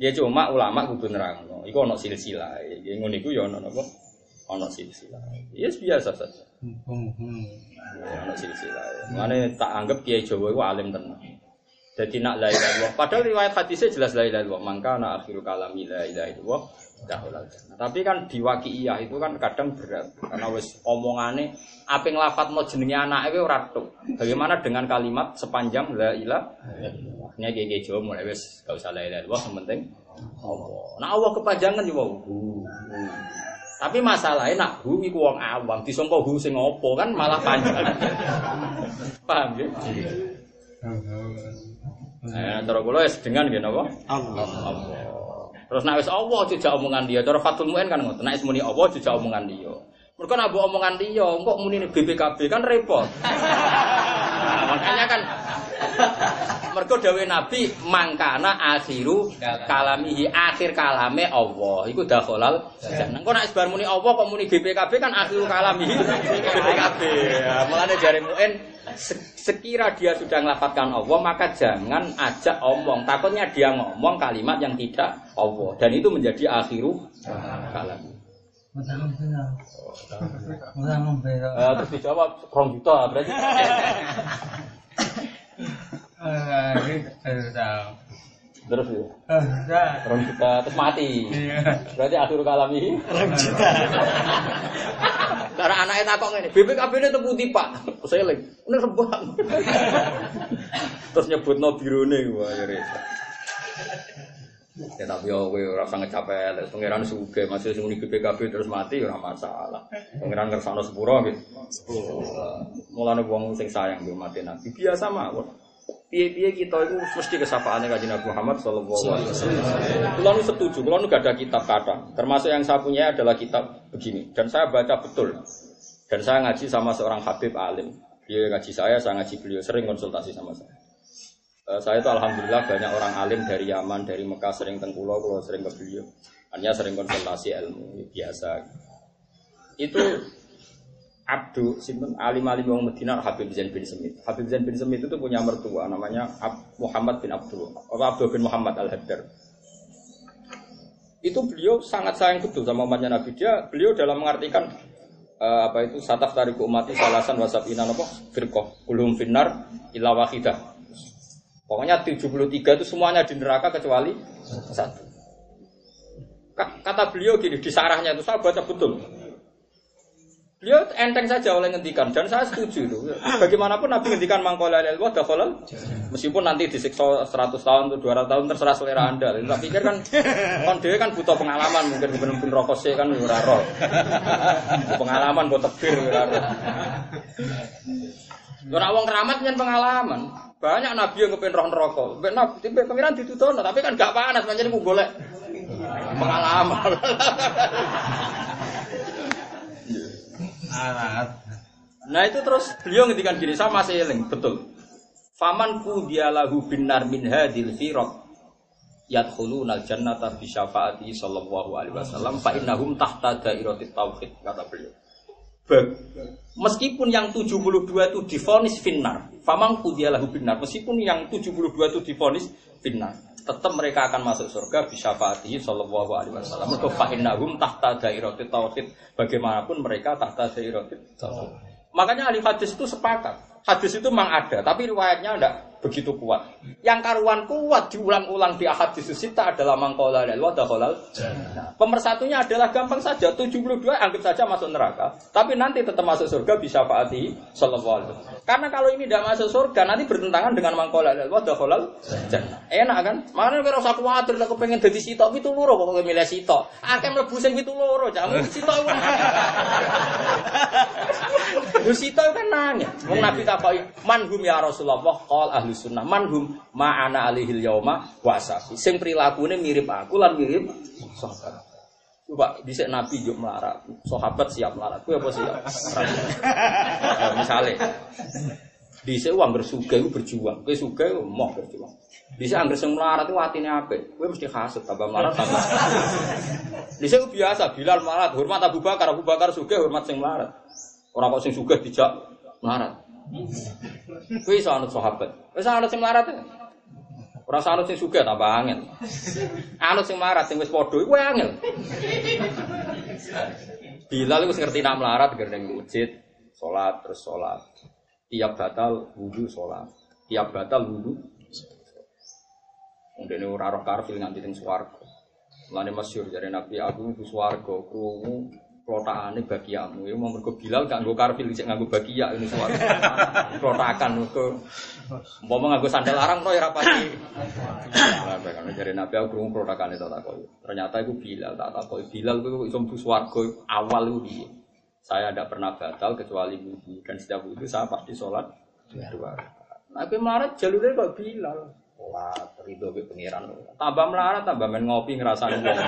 Ya cuma ulama kudu nerangno. Iku ana silsilah. Ya ngono iku ya ana napa? Ana silsilah. Ya biasa saja. Ya ana silsilah. Mane tak anggap Kiai Jawa iku alim tenan. Jadi nak la ilaha illallah. Padahal riwayat hadisnya jelas la ilaha illallah. Maka na akhiru kalami la ilaha illallah. Dahulal. Tapi kan di waqi'iyah itu kan kadang berat karena wis omongane apa nglafatno jenenge anake ora tok. Bagaimana dengan kalimat sepanjang la ilaha illallah. Kayak Jawa mulai wis gak usah la ilaha illallah penting Allah. Nah Allah kepanjangan ya wow. Tapi masalahnya nak hu iku wong awam disangka hu sing opo kan malah panjang. [LAUGHS] Paham ya? Eh, cara kula wis dengan nggih napa? Allah. Terus nek wis Allah jejak omongan dia, cara Fatul Muin kan ngoten. Nek muni Allah jejak omongan dia. Mereka nak mbok omongan dia, kok muni BPKB kan repot. [LAUGHS] Nah, makanya kan [LAUGHS] mergo dawuh Nabi mangkana akhiru kalamihi akhir kalame Allah. Iku dakhalal jannah. Kok nek sebar muni Allah kok muni BPKB kan akhiru kalamihi [LAUGHS] BPKB. Ya, mulane jare Muin sekira dia sudah ngelafatkan Allah maka jangan ajak omong. Takutnya dia ngomong kalimat yang tidak Allah. Dan itu menjadi akhiru kalam Eh, terus dijawab rong juta berarti [LAUGHS] terus ya? Rong juta terus mati. Berarti akhiru kalami rong juta. Karena anaknya takok ngene. BPKB ini teputi pak saya lagi ini rebang terus nyebut no birone wah ya repot Ya tapi yo kowe ora usah ngecapek, pangeran suge masih sing BPKB terus mati ora masalah. Pangeran ngersano sepuro nggih. Sepuro. Mulane wong sing sayang yo mati. Nabi biasa mawon. Piye-piye kita itu mesti kesapaannya kaji Nabi Muhammad Sallallahu Alaihi Wasallam. Setuju, kulo nu gak ada kitab kata. Termasuk yang saya punya adalah kitab begini. Dan saya baca betul. Dan saya ngaji sama seorang Habib alim. Dia ngaji saya, saya ngaji beliau. Sering konsultasi sama saya. Eh, saya itu alhamdulillah banyak orang alim dari Yaman, dari Mekah sering tengkulo, kalau sering ke beliau. Hanya sering konsultasi ilmu biasa. Itu Abdu, sinten alim alim wong Medina Habib Zain bin Semit. Habib Zain bin Semit itu punya mertua namanya Ab, Muhammad bin Abdul, atau Abdul bin Muhammad al Haddar. Itu beliau sangat sayang betul sama umatnya Nabi. Dia beliau dalam mengartikan eh, apa itu sataf tariku umati salasan wasab inan apa firqah kulhum finnar illa wahidah. Pokoknya 73 itu semuanya di neraka kecuali satu. Ka- Kata beliau gini, di sarahnya itu saya baca betul. Beliau enteng saja oleh ngendikan dan saya setuju itu. Bagaimanapun Nabi ngendikan mangkola ilmu dakhalal meskipun nanti disiksa 100 tahun atau 200 tahun terserah selera Anda. Tak pikir kan kon dhewe kan butuh pengalaman mungkin bener ben rokok sih kan ora roh. Butuh Pengalaman buat tebir ora roh. Yo nak wong keramat pengalaman. Banyak nabi yang kepen roh neraka. Mbek nabi mbek pangeran ditutono, tapi kan gak panas pancen ku golek pengalaman. Nah itu terus beliau ngendikan gini, saya masih eling, betul. Faman ku dialahu binar min hadil firaq yadkhuluna jannata bi syafaati sallallahu alaihi wasallam fa innahum tahta dairatit tauhid kata beliau. Meskipun yang 72 itu difonis finnar, faman ku dialahu binar, meskipun yang 72 itu difonis finnar, tetap mereka akan masuk surga bi syafaati sallallahu alaihi wasallam. Mergo fa innahum tahta dairatit tauhid. Bagaimanapun mereka tahta dairatit tauhid. Makanya ahli hadis itu sepakat. Hadis itu memang ada, tapi riwayatnya tidak begitu kuat. Yang karuan kuat diulang-ulang di hadis sita adalah mangkola dan wadakholal. Nah, pemersatunya adalah gampang saja. 72 anggap saja masuk neraka, tapi nanti tetap masuk surga bisa faati sallallahu. Karena kalau ini tidak masuk surga, nanti bertentangan dengan mangkola dan wadakholal. Enak kan? Makanya kira usah khawatir, aku pengen jadi sitok itu loro kok milih sitok. Akeh mlebu sing itu loro, jamu sitok. [LAUGHS] Lu sito kan nanya. Nabi takoki, "Manhum ya Rasulullah?" Qol ahli sunnah, "Manhum ma'ana alihil yauma wa ashabi." Sing prilakune mirip aku lan mirip sahabat. Coba dhisik Nabi juk melarat, sahabat siap melarat. Kuwi apa siap? Ya, misale dhisik wong anggar sugih iku berjuang, kowe sugih iku mau berjuang. Dhisik anggar sing melarat iku atine apik, kowe mesti hasud tambah melarat tambah. Dhisik iku biasa, Bilal melarat, hormat Abu Bakar, Abu Bakar sugih hormat sing melarat. Ora kok sing sugih dijak melarat. Kuwi iso anut sahabat. Wis anut sing melarat. Ora anut sing sugih tambah angel. Anut sing melarat sing wis padha iku angel. Bilal wis ngerti nak melarat gara ning masjid, salat terus salat. Tiap batal wudu salat. Tiap batal wudu. Ndene ora roh karfil nganti teng swarga. Mulane masyhur jare Nabi aku mlebu swarga krungu klotakane bagiamu. Ya mau Bilal gak nggo karfil sik nganggo bagia ini swarga. Klotakan mergo umpama nganggo sandal larang to ya pasti. Lah kan jare Nabi aku krungu klotakane tak takoki. Ternyata iku Bilal tak takoki. Bilal kuwi kok iso mlebu swarga awal iku piye? Saya tidak pernah batal kecuali wudhu dan setiap wudhu saya pasti sholat dua rakaat. Nah, aku melarat jalurnya kok Bilal. Sholat, ridho ke pengiran. Tambah melarat, tambah main ngopi ngerasain wong.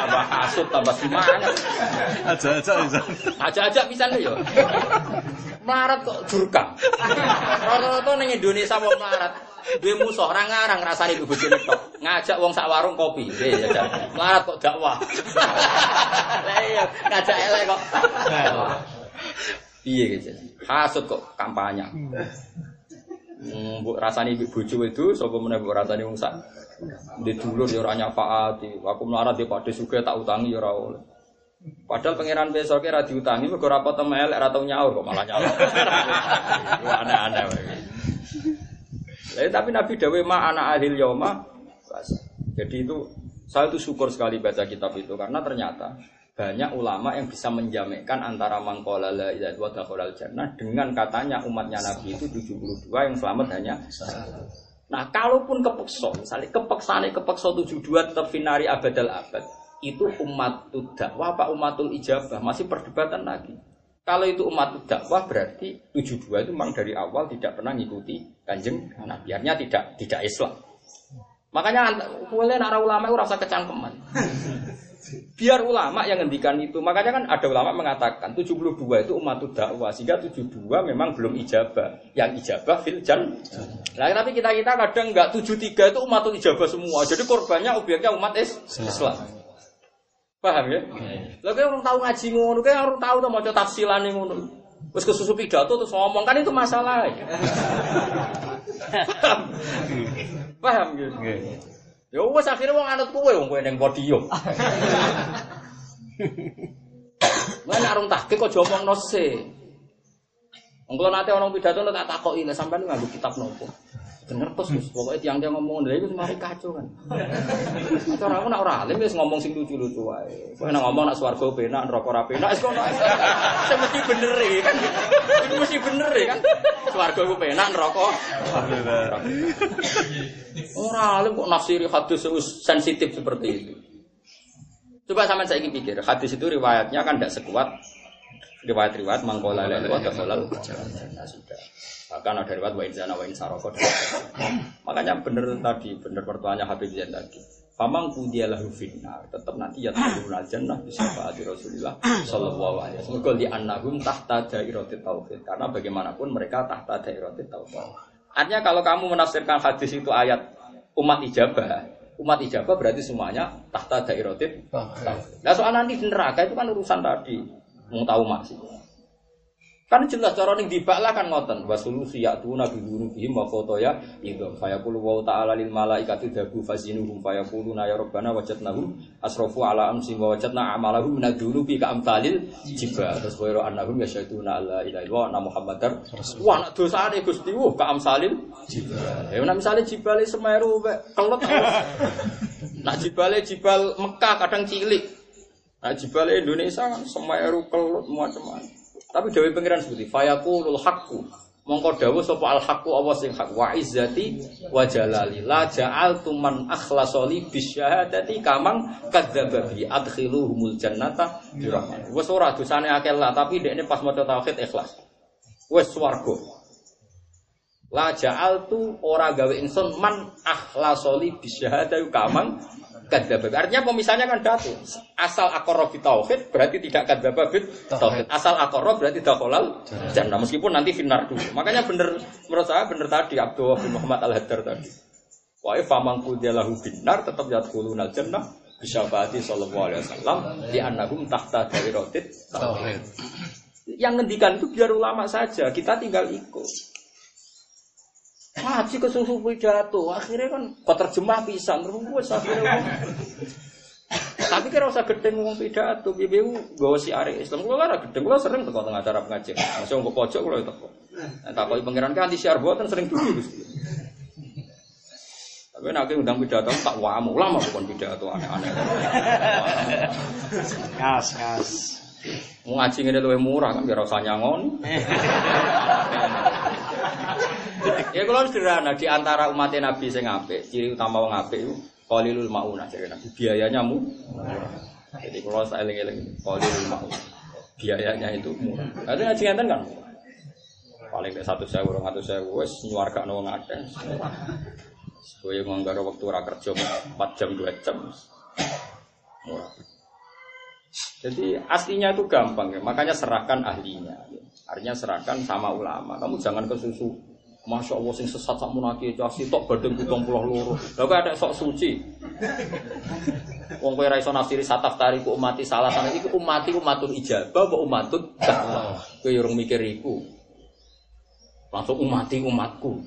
tambah kasut, tambah semangat. Aja-aja bisa. Aja-aja bisa nih yo. Melarat kok jurkam. Rata-rata ning Indonesia mau melarat. Duwe musuh ora ngarang ibu bojone tok. Ngajak wong sak warung kopi. Eh. Melarat kok dakwah. Iya, ngajak elek kok. Piye gitu. Hasud kok kampanye. Mbok rasani bojo itu sapa meneh mbok rasani wong sak di dulur ya ora nyafaati. Aku melarat di padhe suge tak utangi ya ora oleh. Padahal pangeran besoknya ora diutangi mergo ora potong elek ora tau nyaur kok malah nyaur. [LAUGHS] Aneh-aneh. Lah, tapi Nabi Dawe ma anak ahil basa. Jadi itu saya itu syukur sekali baca kitab itu karena ternyata banyak ulama yang bisa menjamakkan antara mangkola la ilaha jannah dengan katanya umatnya Nabi itu 72 yang selamat hanya. Nah, kalaupun kepeksa, misalnya kepeksaan kepeksa 72 tetap finari abadal abad, itu umatul dakwah apa umatul ijabah masih perdebatan lagi. Kalau itu umat dakwah berarti 72 itu memang dari awal tidak pernah ngikuti kanjeng Nabi. Artinya tidak tidak Islam. Makanya boleh nara ulama itu rasa kecangkeman. Biar ulama yang ngendikan itu. Makanya kan ada ulama mengatakan 72 itu umat dakwah sehingga 72 memang belum ijabah. Yang ijabah fil jan. Nah, tapi kita-kita kadang enggak 73 itu umat ijabah semua. Jadi korbannya objeknya umat is Islam. Paham ya? Lah kayak orang tahu ngaji ngono, kayak orang tahu tuh mau tafsilan ngono. Terus kesusu pidato terus ngomong kan itu masalah. [LAUGHS] Paham? Paham gitu. Ya wes akhirnya wong anut kowe wong kowe ning podium. Mana arung tahqiq kok jomong nose. Wong kula nate ana pidato tak takoki lha sampean nganggo kitab nopo. Terus Gus, pokoknya tiang-tiang ngomong lha iku semari kacau kan. [LAUGHS] Cara aku nak ora alim wis ngomong sing lucu-lucu wae. Kowe nak ngomong nak swarga penak, neraka ora penak, wis kono. [LAUGHS] Sing mesti bener e kan. Iku mesti bener e kan. Swarga ku penak, neraka Ora alim kok nafsiri hadis wis sensitif seperti itu. Coba sama saya pikir, hadis itu riwayatnya kan tidak sekuat Riwayat-riwayat mangkola la ilaha illallah jannah sudah. Bahkan ada riwayat wa inzana wa insaroko Makanya bener tadi, bener pertuanya Habib Zain tadi. Famang pudia lahu finnar, tetap nanti ya turun jannah bisa faati Rasulullah Sallallahu Alaihi Wasallam. Kalau di annahum tahta dairatit tauhid, karena bagaimanapun mereka tahta dairatit tauhid. Artinya kalau kamu menafsirkan hadis itu ayat umat ijabah, umat ijabah berarti semuanya tahta dairatit tauhid. Nah soal nanti neraka itu kan urusan tadi, mau tahu maksud. Kan jelas cara ning dibak lah kan ngoten. Tu nabi guru bihim wa foto ya itu. Fayaqulu wa ta'ala lil malaikati dabu fazinuhum fayaquluna ya rabbana wajadnahum asrafu ala amsi wa wajadna amalahum min ad-dunubi ka amsalil jibal. Terus wa annahum yasyaduna alla ilaha illallah na muhammadar wah nak dosane Gusti wuh ka amsalil jibal. Ya nek misale jibale Semeru kelet. Nak jibale jibal Mekah kadang cilik. Nah jibale Indonesia kan Semeru kelut macam-macam. Tapi dewi pengiran seperti fayaqulul haqqu. Mongko dawu sapa al haqqu Allah sing hak wa izzati wa jalali la ja'altu man akhlasoli bisyahadati kamang kadzdzaba bi adkhiluhumul jannata bi rahmat. Ora dosane akeh lah tapi dekne pas maca tauhid ikhlas. Wes swarga. La ja'altu ora gawe ingsun man akhlasoli bisyahadati kamang kadzdzaba. Artinya pemisahnya kan datu. Asal akorob tauhid berarti tidak kadzdzaba bit tauhid. Asal akorob berarti dakhalal jannah meskipun nanti finar dulu. Makanya bener menurut saya bener tadi Abdullah bin Muhammad Al-Haddar tadi. Wa famang kudiyalahu binar tetap yadkhulunal jannah bisyafati sallallahu alaihi wasallam di annahum tahta dairatit tauhid. Yang ngendikan itu biar ulama saja, kita tinggal ikut. Ngaji ke susu pidato, akhirnya kan kau terjemah pisan, terus akhirnya tapi kira usah gedeng ngomong pidato, BBU gawa si are Islam. Gue lara gedeng, gue sering teko tengah acara pengajian. Masih ngomong pojok gue teko. Nah, tak kau pangeran kan di siar buatan sering dulu gusti. Tapi nanti undang pidato tak wamu, lama bukan pidato aneh-aneh. Kas, kas. Mau ngaji ini lebih murah kan biar usah nyangon. [LAUGHS] ya kalau sederhana di antara umat Nabi sing apik, ciri utama wong apik itu qalilul maunah jadi Nabi. Biayanya mu. Jadi kalau saya eling-eling qalilul maunah. Biayanya itu murah. Tapi ngaji ngenten kan. Paling ke satu saya orang atau saya wes nyuarga nong ada. Gue yang nggak waktu ora kerja 4 jam 2 jam. Murah. Jadi aslinya itu gampang ya, makanya serahkan ahlinya. Artinya serahkan sama ulama. Kamu jangan ke susu. Masya Allah sing sesat sak munaki casi tok badeng pitung puluh loro. Lah kok ada sok suci. Wong kowe ra iso nafsiri sataf tariku umati salah sana iku umati umatul ijabah apa umatut dakwah. Kowe urung mikir iku. Langsung umati umatku.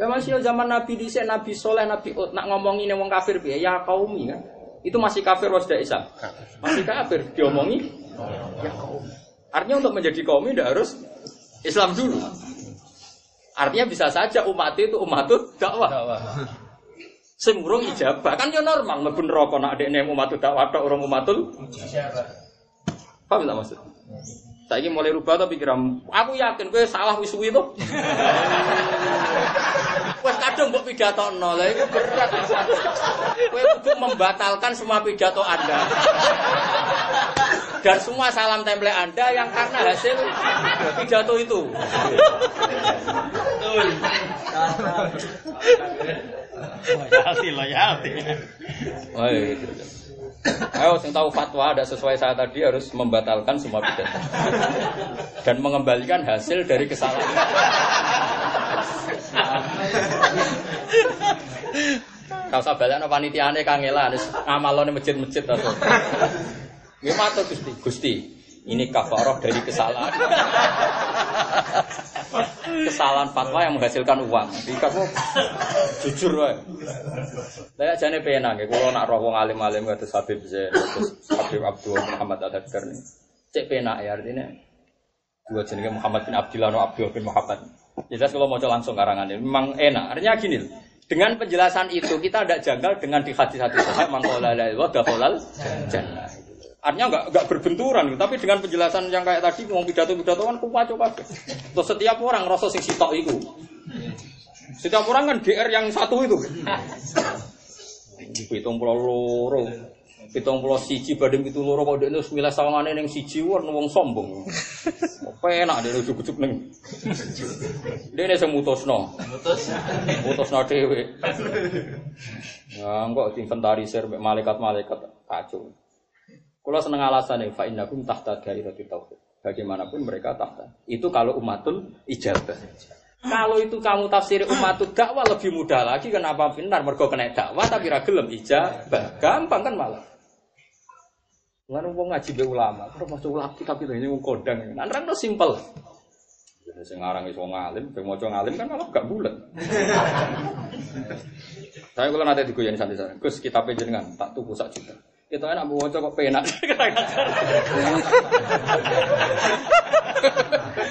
Ya masih zaman Nabi dhisik Nabi Soleh Nabi Ut nak ngomongin wong kafir piye ya kaumi kan. Itu masih kafir was Islam. Masih kafir diomongi ya kaum. Artinya untuk menjadi kaum tidak harus Islam dulu. Artinya bisa saja umat itu umatut dakwah. Sing urung ijabah kan ya normal mlebu neraka nak dekne umatut dakwah tok urung umatul ijabah. Paham tak maksud? Saiki mulai rubah tapi kira aku yakin kowe salah wis suwi to. [LAUGHS] Wes kadung mbok pidatokno. Lah iku berat. Kowe kudu membatalkan semua pidato Anda. Dan semua salam template Anda yang karena hasil pidato itu. Loyalty, loyalty. Oh, iya, gitu. Ayo, yang tahu fatwa ada sesuai saya tadi harus membatalkan semua pidato dan mengembalikan hasil dari kesalahan. Kau usah balik no panitiane kangelan, ngamalone masjid-masjid atau. Gimana Gusti? Gusti, ini kafaroh dari kesalahan. kesalahan fatwa yang menghasilkan uang. Jadi kamu jujur wae. Saya jane penak ya, kalau nak roh wong alim-alim kados Habib Zain, kados Habib Abdul Muhammad Al-Hadkar nih. Cek penak ya artinya. Dua jenenge Muhammad bin Abdullah no Abdul bin Muhammad. Jelas kalau mau langsung karangan ini memang enak. Artinya gini, dengan penjelasan itu kita tidak janggal dengan di hadis-hadis sahih man qala la ilaha jannah. Artinya nggak nggak berbenturan, tapi dengan penjelasan yang kayak tadi mau pidato-pidato kan kupa coba. Terus setiap orang rasa sing sitok itu. Setiap orang kan GR yang satu itu. Hitung pulau loro. Pitung puluh siji banding pitung loro kok dia nulis milih sawangane ning siji warna wong sombong. Penak dia ujuk-ujuk ning. Dia ini sing mutusno. Mutus. Mutusno dhewe. Ya kok diinventarisir mek malaikat-malaikat kacau. Kalau seneng alasan fa innakum tahta gairati tauhid. Bagaimanapun mereka tahta. Itu kalau umatul ijabah. Kalau itu kamu tafsir umatul dakwah lebih mudah lagi kenapa benar mergo kena dakwah tapi ra gelem ijabah. Gampang kan malah. Lalu wong ngaji be ulama, terus masuk ulama tapi ini kodang. Nah, nerangno simpel. Jadi sing aran iso ngalim, sing maca ngalim kan malah gak bulat. Saya kalau nanti digoyang santai sana, Gus kita jenengan tak tuku sak juta. Kita enak mau kok penak. [LAUGHS]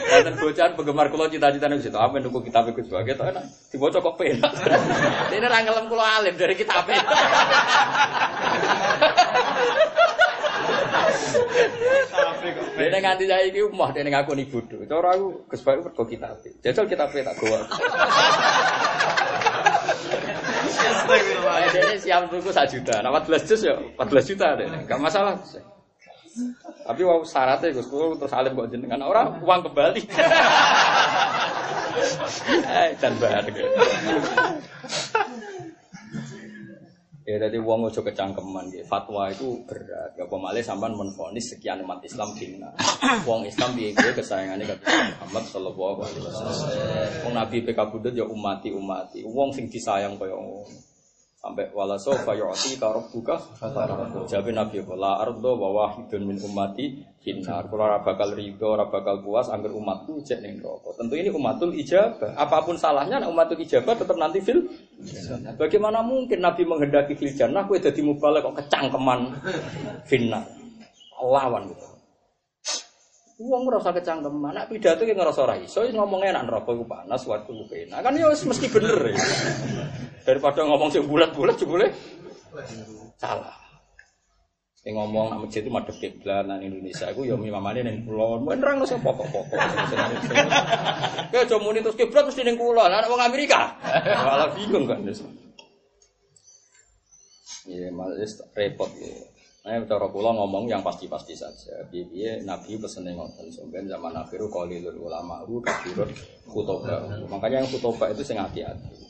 Dan [LAUGHS] bocahan penggemar kulo cita-cita nih situ apa nunggu kitab Gus Bagai kita enak dibaca kok penak. [LAUGHS] Ini rangelam kulo alim dari kitab Dene nganti saiki umah dene ngaku ni bodho. Cara aku Gus Bayu mergo kitab. Jajal kitab tak gowo. Dene siap tuku 1 juta. Nah 14 juz ya 14 juta dene. Enggak masalah. Tapi wow syaratnya Gus terus alim kok jenengan orang uang kembali. [LAUGHS] Eh dan bahar. Ya jadi uang ojo kecangkeman ya. Fatwa itu berat. Gak pemalih sampai menfonis sekian umat Islam bina. Uang Islam piye piye kesayangannya kata Muhammad Sallallahu Alaihi Wasallam. Uang Nabi PK Budut ya umati umati. Uang sing disayang kaya ngono. Sampai wala sofa yu'ti ka rabbuka Jabe Nabi la ardo wa wahidun min ummati finnar. Kula ora bakal rido, ora bakal puas angger umatku cek ning. Tentu ini umatul ijabah. Apa pun salahnya umatul ijabah tetap nanti fil Bagaimana mungkin Nabi menghendaki fil jannah kowe dadi mubalek kok kecangkeman finnar. Lawan gitu. Uang ngerasa kecangkeman, nak pidato yang ngerasa ora iso, ngomong enak neraka iku panas, waktu iku penak. Kan ya mesti bener ya. Daripada ngomong sing bulat-bulat jebule salah. Sing ngomong nak masjid itu madhep kiblat nang Indonesia iku ya mimamane ning kulon. Men nerang sing pokok-pokok. Kayak aja muni terus kiblat mesti ning kulon, anak wong Amerika. Malah bingung kan. Iya, malah repot ya. Nah, cara kula ngomong yang pasti-pasti saja. Biye Nabi pesene ngoten sampeyan zaman akhiru qalilul ulama ru kathirun khutoba. Makanya yang khutoba itu sing hati-hati.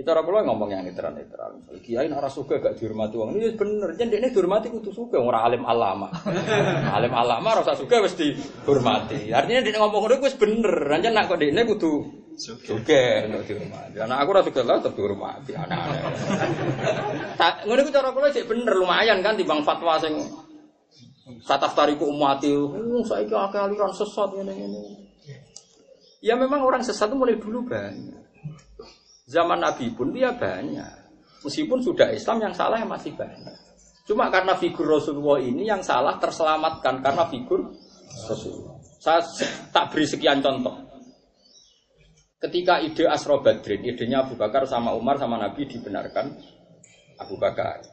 Kita ora kula ngomong yang netral-netral. Misalnya kiai ora suka gak dihormati wong. Ini bener, jen dekne dihormati kudu suka ora alim alama. [LAUGHS] alim alama ora usah suka wis dihormati. Artinya dekne ngomong ngono wis bener. Jan nak kok dekne kudu Suge untuk dihormati. Anak aku rasa lah tetap dihormati anak-anak. [LAUGHS] Ngono iku cara kula sik bener lumayan kan timbang fatwa sing Sataf tariku umati, uh, saya kira aliran sesat ini ini. Ya memang orang sesat itu mulai dulu banyak. Zaman Nabi pun dia banyak. Meskipun sudah Islam yang salah yang masih banyak. Cuma karena figur Rasulullah ini yang salah terselamatkan karena figur Rasulullah. Saya tak beri sekian contoh. Ketika ide Asro Badrin, idenya Abu Bakar sama Umar sama Nabi dibenarkan Abu Bakar.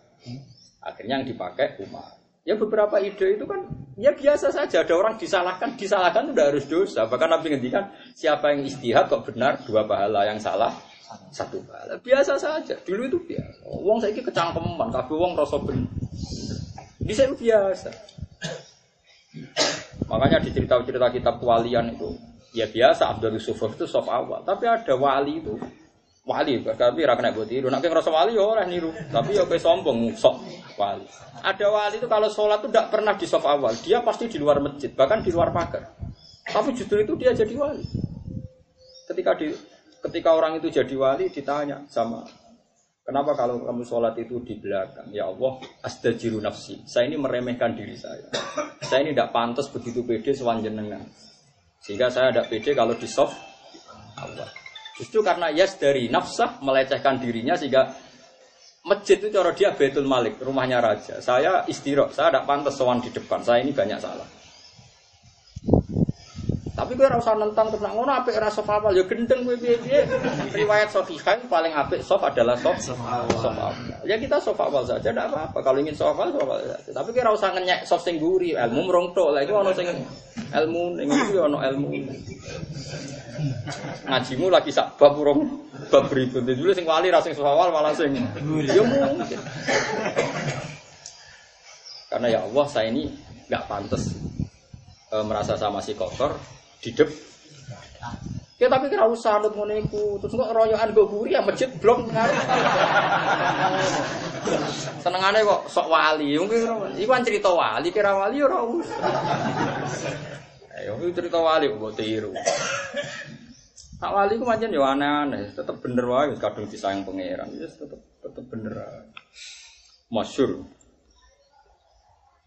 Akhirnya yang dipakai Umar. Ya beberapa ide itu kan ya biasa saja. Ada orang disalahkan, disalahkan itu harus dosa. Bahkan Nabi ngendikan siapa yang istihad kok benar dua pahala yang salah satu pahala. Biasa saja. Dulu itu biasa. Wong saya kecangkeman, tapi wong rasa ben. Saya biasa. Makanya di cerita-cerita kitab kewalian itu ya biasa Abdul Yusuf itu soft awal tapi ada wali itu wali tapi ra kena buat tiru nak ngerasa wali ya orang niru tapi ya kayak sombong sok wali ada wali itu kalau sholat itu tidak pernah di soft awal dia pasti di luar masjid bahkan di luar pagar tapi justru itu dia jadi wali ketika di ketika orang itu jadi wali ditanya sama Kenapa kalau kamu sholat itu di belakang? Ya Allah, asdajiru nafsi. Saya ini meremehkan diri saya. Saya ini tidak pantas begitu pede sewanjenengan. Sehingga saya ada pede kalau di soft awal. Justru karena yes dari nafsah melecehkan dirinya sehingga masjid itu cara dia betul Malik, rumahnya raja. Saya istirahat, saya tidak pantas sowan di depan. Saya ini banyak salah. Tapi gue rasa nentang terus ngono apik ora sof awal ya gendeng gue piye Riwayat sahihain paling apik sof adalah sof sof awal. Ya kita sof awal saja tidak apa-apa. Kalau ingin sof awal sof awal saja. Tapi gue rasa ngenyek sof sing guri, ilmu merong tok. Lah iku ono sing ilmu ning iki ono ilmu. Ngajimu lagi sak bab urung bab berikut. Dulu sing wali ra sing sof awal malah sing ya mungkin. Karena ya Allah saya ini nggak pantas eh, merasa sama si kotor di dep. Ya tapi kira usah nut ngono iku. Terus kok royokan go guri ya masjid blok ngaruh. Senengane kok sok wali. Mungkin iku kan cerita wali, kira wali ora usah. Ayo itu cerita wali kok tiru. Tak wali ku pancen yo aneh-aneh, tetep bener wae wis kadung disayang pangeran. Wis tetep tetep bener. ae. Masyhur.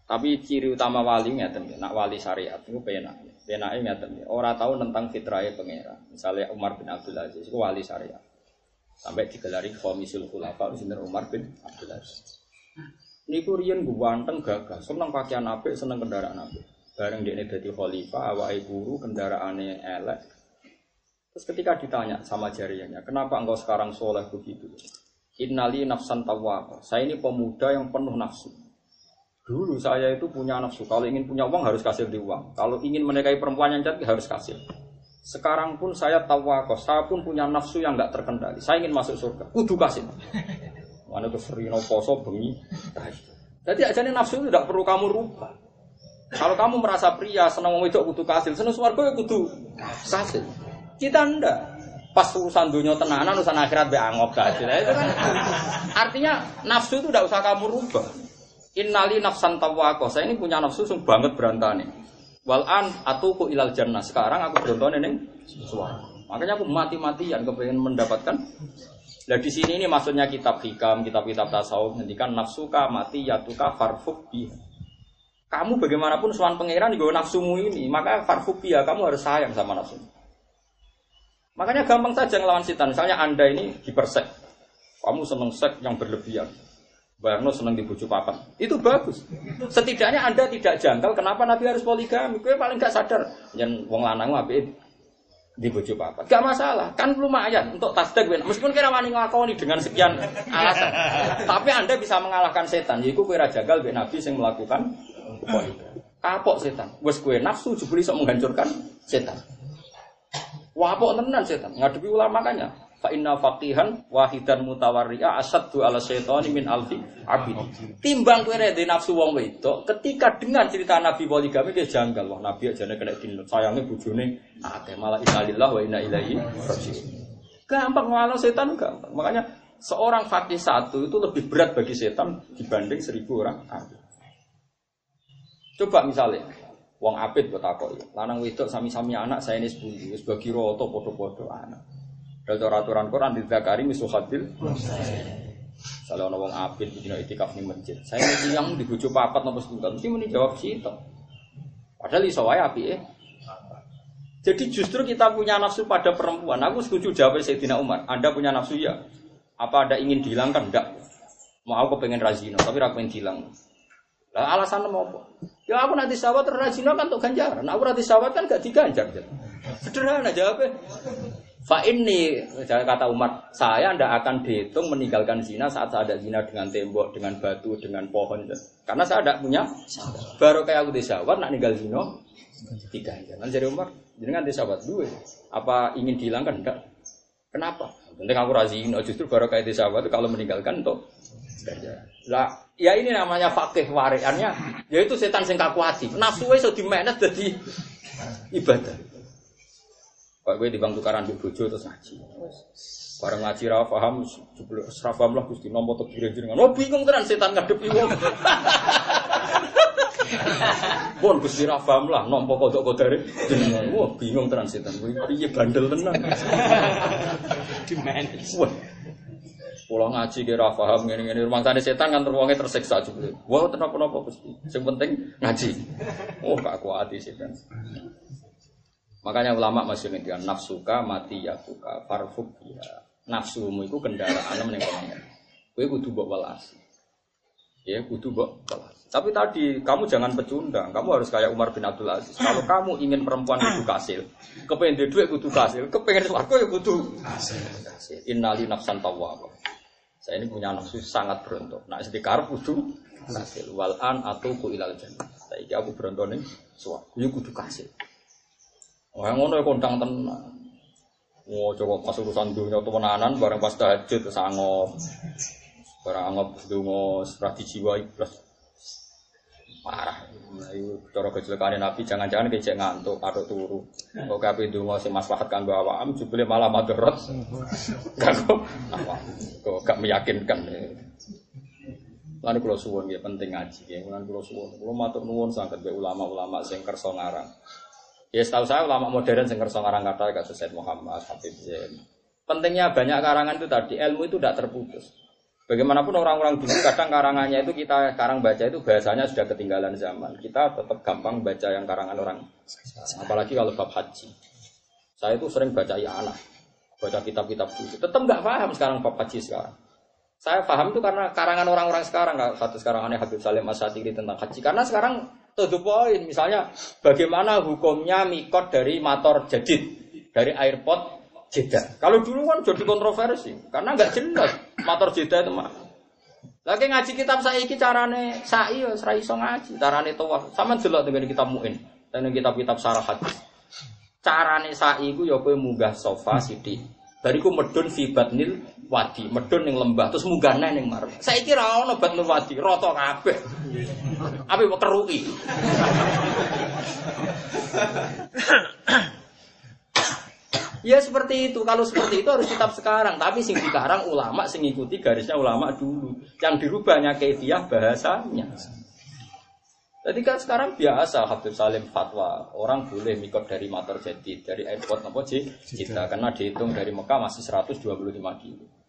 Tapi ciri utama wali ngeten, nak wali syariat itu penak. Penake ngeten, ora tahu tentang fitrahe pangeran. Misalnya Umar bin Abdul Aziz itu wali syariat. Sampai digelari Khomisul Khulafa sinten Umar bin Abdul Aziz. Niku riyen ganteng gagah, seneng pakaian apik, seneng kendaraan apik. Bareng dia dadi khalifah, awake guru, kendaraane elek. Terus ketika ditanya sama jariahnya, kenapa engkau sekarang soleh begitu? Innali nafsan tawwab. Saya ini pemuda yang penuh nafsu. Dulu saya itu punya nafsu. Kalau ingin punya uang harus kasih di uang. Kalau ingin menikahi perempuan yang cantik harus kasih. Sekarang pun saya tawakal. Saya pun punya nafsu yang nggak terkendali. Saya ingin masuk surga. Kudu kasih. [LAUGHS] Mana tuh serino poso bengi. Jadi aja nafsu itu tidak perlu kamu rubah. Kalau kamu merasa pria senang mau wedok kudu kasih, senang swarga ya kudu kasih. Kita ndak. Pas urusan dunia tenanan, urusan akhirat be angop. Nah, itu kan artinya nafsu itu tidak usah kamu rubah. Innali nafsan tawako. Saya ini punya nafsu sung banget berantane. Wal an atuku ilal jannah. Sekarang aku berontone ning suara. Makanya aku mati-matian kepengen mendapatkan. Nah di sini ini maksudnya kitab hikam, kitab-kitab tasawuf ngendikan nafsuka mati yatuka farfuk biha. Kamu bagaimanapun suan pangeran juga nafsumu ini, maka farfuk biha kamu harus sayang sama nafsu. Makanya gampang saja ngelawan setan. Misalnya anda ini hipersek, kamu seneng seks yang berlebihan. Bayangno seneng dibujuk papat. Itu bagus. Setidaknya Anda tidak janggal kenapa Nabi harus poligami. Gue paling gak sadar. Yang wong lanang apik dibujuk papat. Gak masalah. Kan lumayan untuk tasdek. Meskipun kira wani nglakoni dengan sekian alasan. Tapi Anda bisa mengalahkan setan. Yaiku kira jagal ben Nabi yang melakukan poligami. Kapok setan. Wes kue nafsu jebul iso menghancurkan setan. Wapok tenan setan. Ngadepi ulama makanya. Fa inna faqihan wahidan mutawarri'a asaddu ala syaitani min alfi abid. Timbang kowe rede nafsu wong wedok ketika dengan cerita Nabi poligami dia janggal. Wah Nabi aja kena dinut. Sayangnya bojone akeh malah innalillah wa inna ilaihi raji'un. Gampang ngalah setan gampang. Makanya seorang fakih satu itu lebih berat bagi setan dibanding seribu orang abid. Coba misalnya, wong abid buat aku lanang wedok sami-sami anak saya ini sepundi, wis bagi roto podo-podo anak. Dari aturan Quran di Zakari misu hadil. Kalau ono wong abid dina itikaf ning masjid. Saya ini yang dibujuk papat nopo setunggal mesti muni jawab situ. Padahal iso wae apike. Jadi justru kita punya nafsu pada perempuan. Aku setuju jawab Sayyidina Umar. Anda punya nafsu ya? Apa Anda ingin dihilangkan? Enggak. Mau aku pengen razino, tapi aku pengen hilang. Lah alasan mau apa? Ya aku nanti sawat razino kan untuk ganjaran. Aku nanti sawat kan gak diganjar. Sederhana jawabnya. Fa ini kata Umar, saya tidak akan dihitung meninggalkan zina saat saya ada zina dengan tembok, dengan batu, dengan pohon. Karena saya tidak punya. Baru kayak aku disawat, nak ninggal zina, tiga. Jangan jadi Umar, jangan disawat dua. Apa ingin dihilangkan? Enggak. Kenapa? Penting aku razino, justru baru kayak disawat kalau meninggalkan untuk lah, ya ini namanya fakih wariannya, yaitu setan sing kakuati. Nafsu so dimenet dadi ibadah. Pak gue di bang tukaran di bojo terus ngaji. Barang ngaji ra paham, jebul ra paham lah Gusti nompo tek kira jenengan. Oh bingung tenan setan ngadepi wong. [LAUGHS] Pun Gusti ra paham lah nompo kodok kodare jenengan. Wah bingung tenan setan. Kuwi piye bandel tenan. Di manage. Wah. Pulau ngaji kira paham ngene-ngene rumah tani setan kan terwonge tersiksa juga. Wah tenapa napa Gusti. Sing penting ngaji. Oh gak kuat setan. Makanya ulama masih ngendikan nafsuka mati yakuka farfuk ya. Nafsumu itu kendaraan meneng pengen. Kowe kudu mbok welas. Ya, kudu mbok welas. Tapi tadi kamu jangan pecundang, kamu harus kayak Umar bin Abdul Aziz. Kalau kamu ingin perempuan kudu kasil, kepengen dia duit kudu kasil, kepengen swarga ya kudu kasil. Innali nafsan tawwab. Saya ini punya nafsu sangat berontok. Nah, sedekar kudu kasil. Wal an atuku ilal jannah. Aku berontok ning swarga, ya kudu kasil. Oh, yang ngono ya kondang tenan. Wah, coba pas urusan dunia temenanan bareng pas tahajud terus angop. Barang angop donga ora dijiwai plus. Parah. Ayo cara kecelakaane Nabi jangan-jangan kejek ngantuk atau turu. Kok kabeh donga sing maslahat kanggo awakam jebule malah madharat. Kanggo apa? Kok gak meyakinkan. Lan kula suwun nggih penting ngaji nggih. Lan kula suwun. Kula matur nuwun sanget ulama-ulama sing kersa ngarang. Ya setahu saya ulama modern sing kersa ngarang kata kasus Said Muhammad, Habib Zain. Pentingnya banyak karangan itu tadi ilmu itu tidak terputus. Bagaimanapun orang-orang dulu kadang karangannya itu kita sekarang baca itu bahasanya sudah ketinggalan zaman. Kita tetap gampang baca yang karangan orang. Apalagi kalau bab haji. Saya itu sering baca ya anak, baca kitab-kitab dulu. Tetap nggak paham sekarang bab haji sekarang. Saya paham itu karena karangan orang-orang sekarang. Satu sekarang aneh Habib Salim Asyatiri tentang haji. Karena sekarang to the point. Misalnya bagaimana hukumnya mikot dari motor jadid dari airport Jeddah. Kalau dulu kan jadi kontroversi karena nggak jelas motor Jeddah itu mah. Lagi ngaji kitab saya iki carane sai ya ora iso ngaji, carane tawaf. Sama delok dengan kitab Muin dan kitab-kitab sarah hadis. Carane sai iku ya kowe munggah sofa sithik. Bariku medun fi batnil wadi, medun ning lembah terus munggah neh ning marep. Saiki ra ono batnil wadi, rata kabeh. Ape kok keruki. Ya seperti itu. Kalau seperti itu harus kitab sekarang. Tapi sing sekarang ulama sing ikuti garisnya ulama dulu. Yang dirubahnya kefiah bahasanya. Jadi kan sekarang biasa Habib Salim fatwa orang boleh mikot dari motor jadi dari airport apa sih kita karena dihitung dari Mekah masih 125 kilo.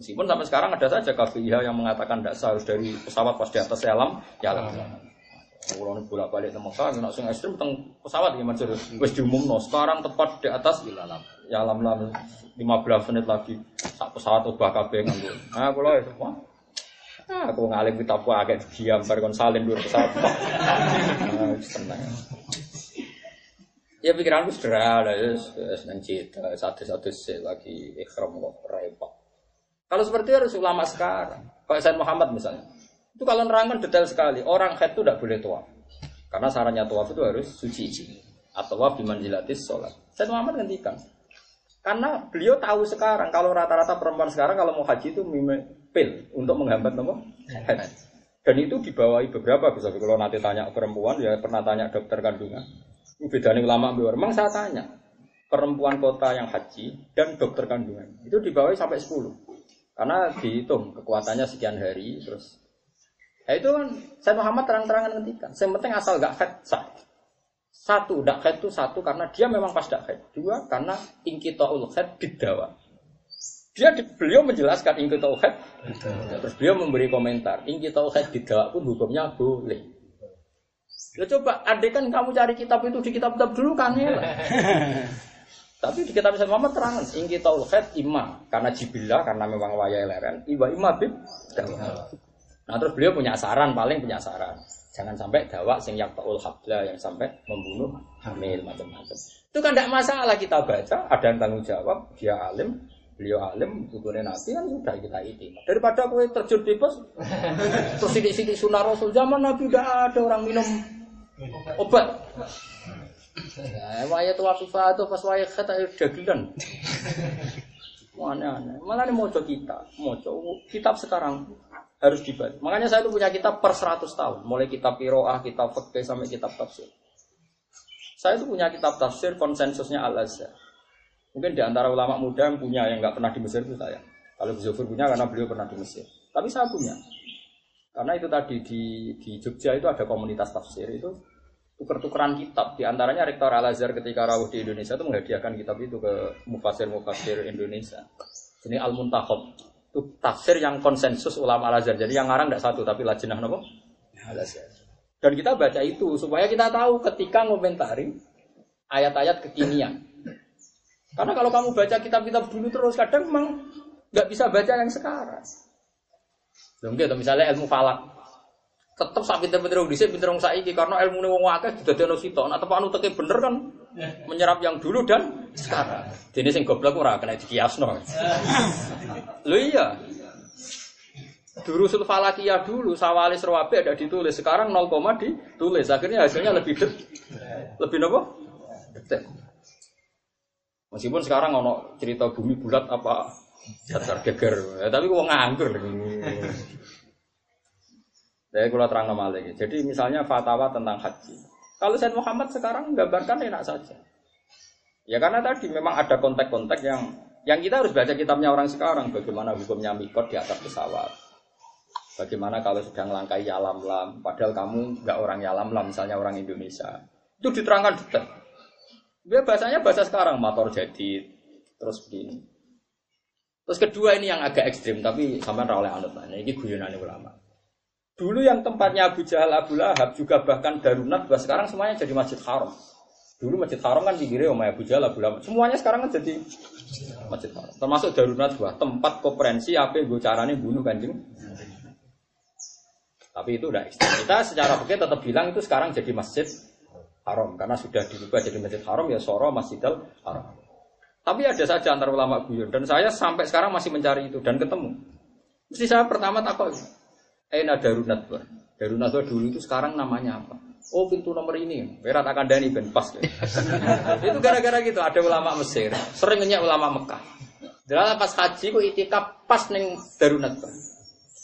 Meskipun sampai sekarang ada saja KPIH yang mengatakan tidak harus dari pesawat pas di atas alam, ya alam. Kalau nih bolak balik ke Mekah, nak sing ekstrim tentang pesawat gimana sih? Wes diumum no. Sekarang tepat di atas ilalam. Ya alam lam 15 menit lagi sak pesawat ubah kabeh nganggo. Nah, kula ya semua. Ah, aku ngalim kita apa agak diam bar kon salin dulu pesawat. [LAUGHS] Ah, tenang. Ya pikiranku sederhana, ya seneng cita, satu-satu lagi ikhram kok repot. Kalau seperti itu harus ulama sekarang. Pak Said Muhammad misalnya. Itu kalau nerangkan detail sekali. Orang head itu tidak boleh tuaf. Karena sarannya tuaf itu harus suci. Atau waf dimanjilatis sholat. Said Muhammad ngendikan. Karena beliau tahu sekarang kalau rata-rata perempuan sekarang kalau mau haji itu pil untuk menghambat nopo head. Dan itu dibawahi beberapa bisa kalau nanti tanya perempuan ya pernah tanya dokter kandungan. Ini beda nih ulama biar. Memang saya tanya perempuan kota yang haji dan dokter kandungan itu dibawahi sampai 10 karena dihitung kekuatannya sekian hari terus Ya itu kan saya Muhammad terang-terangan ngendikan. Yang penting asal gak head sah. Satu, dak head itu satu karena dia memang pas dak head. Dua, karena ingkitaul head didawa. Dia di, beliau menjelaskan ingkitaul head. Terus beliau memberi komentar. Ingkitaul head didawa pun hukumnya boleh. Ya coba, andai kan kamu cari kitab itu di kitab-kitab dulu kan ya. [LAUGHS] Tapi di kitab Muhammad terang, ingkitaul head imam karena jibillah karena memang wayai leren. Iba imam bib. Nah terus beliau punya saran, paling punya saran. Jangan sampai dakwah sing yaktaul habla yang sampai membunuh hamil macam-macam. Itu kan tidak masalah kita baca, ada yang tanggung jawab, dia alim, beliau alim, bukunya nabi kan sudah kita itu. Daripada kue terjun pos, [LAUGHS] terus sidik-sidik sunnah rasul zaman nabi udah ada orang minum obat. Ya, waya tua fifa itu pas waya kata dagelan. Mana aneh. Malah ini mojo kita, mojo kitab sekarang harus dibaca. Makanya saya itu punya kitab per 100 tahun, mulai kitab Iroah, kitab Fikih sampai kitab tafsir. Saya itu punya kitab tafsir konsensusnya Al Azhar. Mungkin di antara ulama muda yang punya yang nggak pernah di Mesir itu saya. Kalau Zufur punya karena beliau pernah di Mesir. Tapi saya punya. Karena itu tadi di, di Jogja itu ada komunitas tafsir itu tuker-tukeran kitab. Di antaranya Rektor Al Azhar ketika rawuh di Indonesia itu menghadiahkan kitab itu ke mufasir-mufasir Indonesia. Ini Al Muntakhab itu tafsir yang konsensus ulama al-azhar. Jadi yang ngarang tidak satu tapi lajnah nopo al-azhar. Dan kita baca itu supaya kita tahu ketika ngomentari ayat-ayat kekinian. Karena kalau kamu baca kitab-kitab dulu terus kadang memang nggak bisa baca yang sekarang. Belum gitu, misalnya ilmu falak tetap sak pinter-pinter wong dhisik pinter wong saiki karena ilmu wong akeh didadekno sitok. Nek tepakno teke bener kan menyerap yang dulu dan sekarang. Dene sing goblok ora kena dikiasno. Lho iya. Durusul falakiyah dulu sawali serwabe ada ditulis sekarang 0, ditulis akhirnya hasilnya lebih det lebih nopo detek meskipun sekarang ono cerita bumi bulat apa datar geger ya, tapi wong nganggur Jadi kalau terang lagi. Jadi misalnya fatwa tentang haji. Kalau Said Muhammad sekarang menggambarkan enak saja. Ya karena tadi memang ada konteks-konteks yang yang kita harus baca kitabnya orang sekarang. Bagaimana hukumnya mikot di atas pesawat. Bagaimana kalau sedang langkai yalam lam, padahal kamu nggak orang yalam lam, misalnya orang Indonesia. Itu diterangkan detail. Dia bahasanya bahasa sekarang, motor jadi, terus begini. Terus kedua ini yang agak ekstrim, tapi sampai oleh anut Ini guyonan ulama. Dulu yang tempatnya Abu Jahal, Abu Lahab juga bahkan Darunat, sekarang semuanya jadi masjid haram. Dulu masjid haram kan pinggirnya Umay Abu Jahal, Abu Lahab. Semuanya sekarang kan jadi masjid haram. Termasuk Darunat buah tempat konferensi apa gue caranya bunuh kanjeng. Tapi itu udah ekstrim. Kita secara fikih tetap bilang itu sekarang jadi masjid haram karena sudah dirubah jadi masjid haram ya soro masjidil haram. Tapi ada saja antara ulama guyon dan saya sampai sekarang masih mencari itu dan ketemu. Mesti saya pertama takut Eina Darunat Darunat Darunatwa dulu itu sekarang namanya apa? Oh pintu nomor ini, berat akan dani ben pas. [LAUGHS] itu gara-gara gitu ada ulama Mesir, seringnya ulama Mekah. Dalam pas haji kok itikaf pas neng Darunat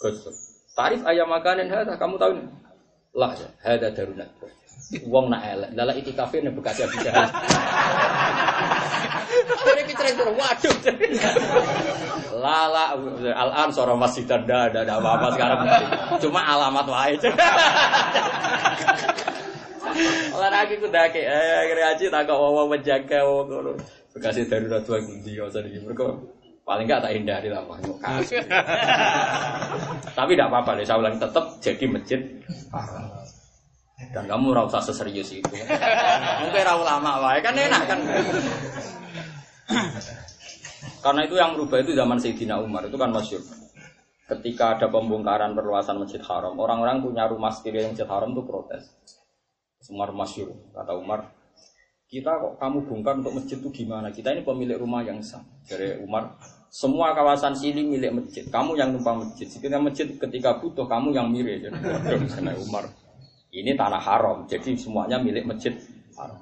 Gosok. Tarif ayam makanan hada, kamu tahu nih? Lah, hada Darunat Wong nak elek, lala itikafe nih bekas ya bisa. Jadi kita waduh. Lala al-an seorang masjid ada ada apa-apa sekarang. Cuma alamat wae. Olahraga ku dake eh kreasi tak kok wawa menjaga ngono. Bekasi darurat dua gundi usah iki. Mergo paling enggak tak hindari lah Pak. Tapi tidak apa-apa deh, saya ulang tetap jadi masjid dan kamu rasa seserius itu. [LAUGHS] Mungkin ra ulama wae kan enak kan. [COUGHS] Karena itu yang merubah itu zaman Sayyidina Umar itu kan masyur. Ketika ada pembongkaran perluasan Masjid Haram, orang-orang punya rumah sendiri yang Masjid Haram itu protes. Semua masyur, kata Umar, kita kok kamu bongkar untuk masjid itu gimana? Kita ini pemilik rumah yang sah. Dari Umar, semua kawasan sini milik masjid. Kamu yang numpang masjid. Ketika masjid ketika butuh kamu yang mirip. Jadi, [LAUGHS] Umar, ini tanah haram. Jadi semuanya milik masjid.